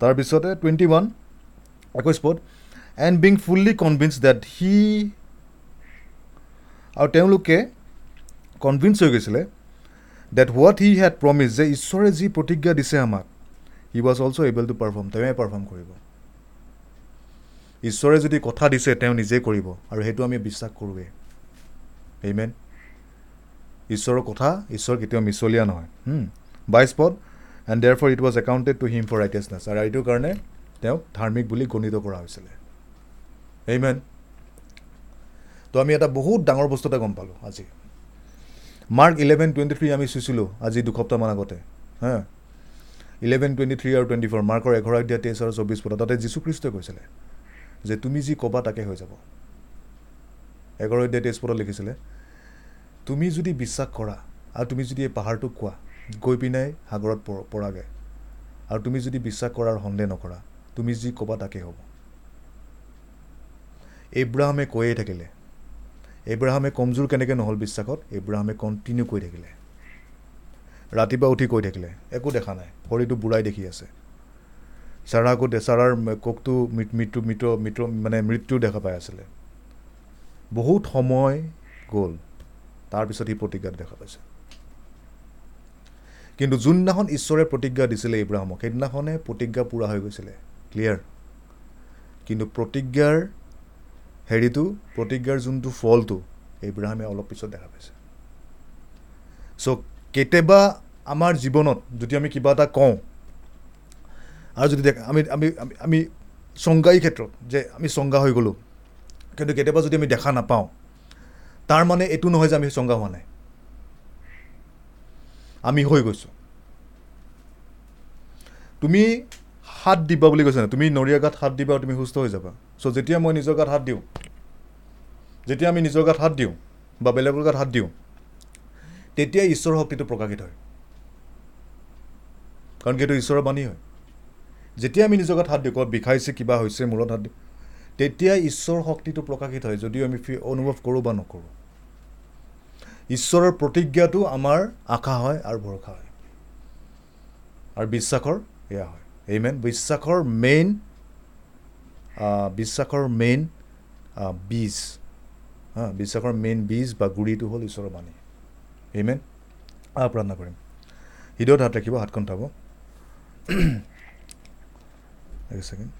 তাৰপিছতে টুৱেণ্টি ওৱান একৈছ পদ and being fully convinced that he আৰু তেওঁলোকে কনভিন্স হৈ গৈছিলে that what he had promised যে ঈশ্বৰে যি প্ৰতিজ্ঞা দিছে আমাক he was also' able to perform তেওঁৱে পাৰফৰ্ম কৰিব। ঈশ্বৰে যদি কথা দিছে তেওঁ নিজেই কৰিব আৰু সেইটো আমি বিশ্বাস কৰোঁৱে এইমেন ঈশ্বৰৰ কথা ঈশ্বৰ কেতিয়াও মিছলীয়া নহয়। বাইছ পদ and therefore it was accounted to him for righteousness আৰু এইটোৰ কাৰণে তেওঁক ধাৰ্মিক বুলি গণিত কৰা হৈছিলে। এইমেন তো আমি এটা বহুত ডাঙৰ বস্তু এটা গম পালোঁ আজি। মাৰ্ক ইলেভেন টুৱেণ্টি থ্ৰী আমি চুইছিলোঁ আজি দুসপ্তাহমান আগতে হা। ইলেভেন টুৱেণ্টি থ্ৰী আৰু টুৱেণ্টি ফ'ৰ মাৰ্কৰ এঘাৰ অধ্যায় তেইছ আৰু চৌবিছ পদ তাতে যীশুখ্ৰীষ্টই কৈছিলে যে তুমি যি ক'বা তাকে হৈ যাব। এঘাৰ অধ্যায় তেইছ পদত লিখিছিলে তুমি যদি বিশ্বাস কৰা আৰু তুমি যদি এই পাহাৰটোক কোৱা গৈ পিনাই সাগৰত পৰাগৈ। আৰু তুমি যদি বিশ্বাস কৰাৰ সন্দেহ নকৰা তুমি যি ক'বা তাকেই হ'ব। এব্ৰাহামে কৈয়ে থাকিলে এব্ৰাহামে কমজোৰ কেনেকৈ নহ'ল বিশ্বাসত? এব্ৰাহামে কণ্টিনিউ কৈ থাকিলে। ৰাতিপুৱা উঠি কৈ থাকিলে। একো দেখা নাই। শৰীৰটো বুঢ়াই দেখি আছে। চাৰাকো চাৰাৰ কোকটো মৃত্যু মৃত্যু মৃত্যু মানে মৃত্যু দেখা পাই আছিলে। বহুত সময় গ'ল। তাৰপিছত সি প্ৰতিজ্ঞাত দেখা পাইছে। কিন্তু যোনদিনাখন ঈশ্বৰে প্ৰতিজ্ঞা দিছিলে ইব্ৰাহামক সেইদিনাখনে প্ৰতিজ্ঞা পূৰা হৈ গৈছিলে। ক্লিয়াৰ কিন্তু প্ৰতিজ্ঞাৰ হেৰিটো প্ৰতিজ্ঞাৰ যোনটো ফলটো ইব্ৰাহামে অলপ পিছত দেখা পাইছে। চ' কেতিয়াবা আমাৰ জীৱনত যদি আমি কিবা এটা কওঁ আৰু যদি আমি আমি আমি চংগাই ক্ষেত্ৰত যে আমি চংগা হৈ গ'লোঁ কিন্তু কেতিয়াবা যদি আমি দেখা নাপাওঁ তাৰ মানে এইটো নহয় যে আমি চংগা হোৱা নাই। আমি হৈ গৈছোঁ। তুমি হাত দিবা বুলি কৈছা তুমি নৰিয়া গাত হাত দিবা তুমি সুস্থ হৈ যাবা। চ' যেতিয়া মই নিজৰ গাত হাত দিওঁ যেতিয়া আমি নিজৰ গাত হাত দিওঁ বা বেলেগৰ গাত হাত দিওঁ তেতিয়াই ঈশ্বৰৰ শক্তিটো প্ৰকাশিত হয়। কাৰণ কি এইটো ঈশ্বৰৰ বাণী হয়। যেতিয়া আমি নিজৰ গাত হাত দিওঁ ক'ত বিষাইছে কিবা হৈছে মূৰত হাত দিওঁ তেতিয়াই ঈশ্বৰৰ শক্তিটো প্ৰকাশিত হয় যদিও আমি অনুভৱ কৰোঁ বা নকৰোঁ। ঈশ্বৰৰ প্ৰতিজ্ঞাটো আমাৰ আশা হয় আৰু ভৰসা হয়। আৰু বিশ্বাসৰ এয়া হয়। এই মেইন বিশ্বাসৰ মেইন বিশ্বাসৰ মেইন বীজ। হা বিশ্বাসৰ মেইন বীজ বা গুৰিটো হ'ল ঈশ্বৰৰ বাণী। এই মেইন প্ৰাৰ্থনা কৰিম। হৃদয়ত হাত ৰাখিব হাতখন থ'ব এক ছেকেণ্ড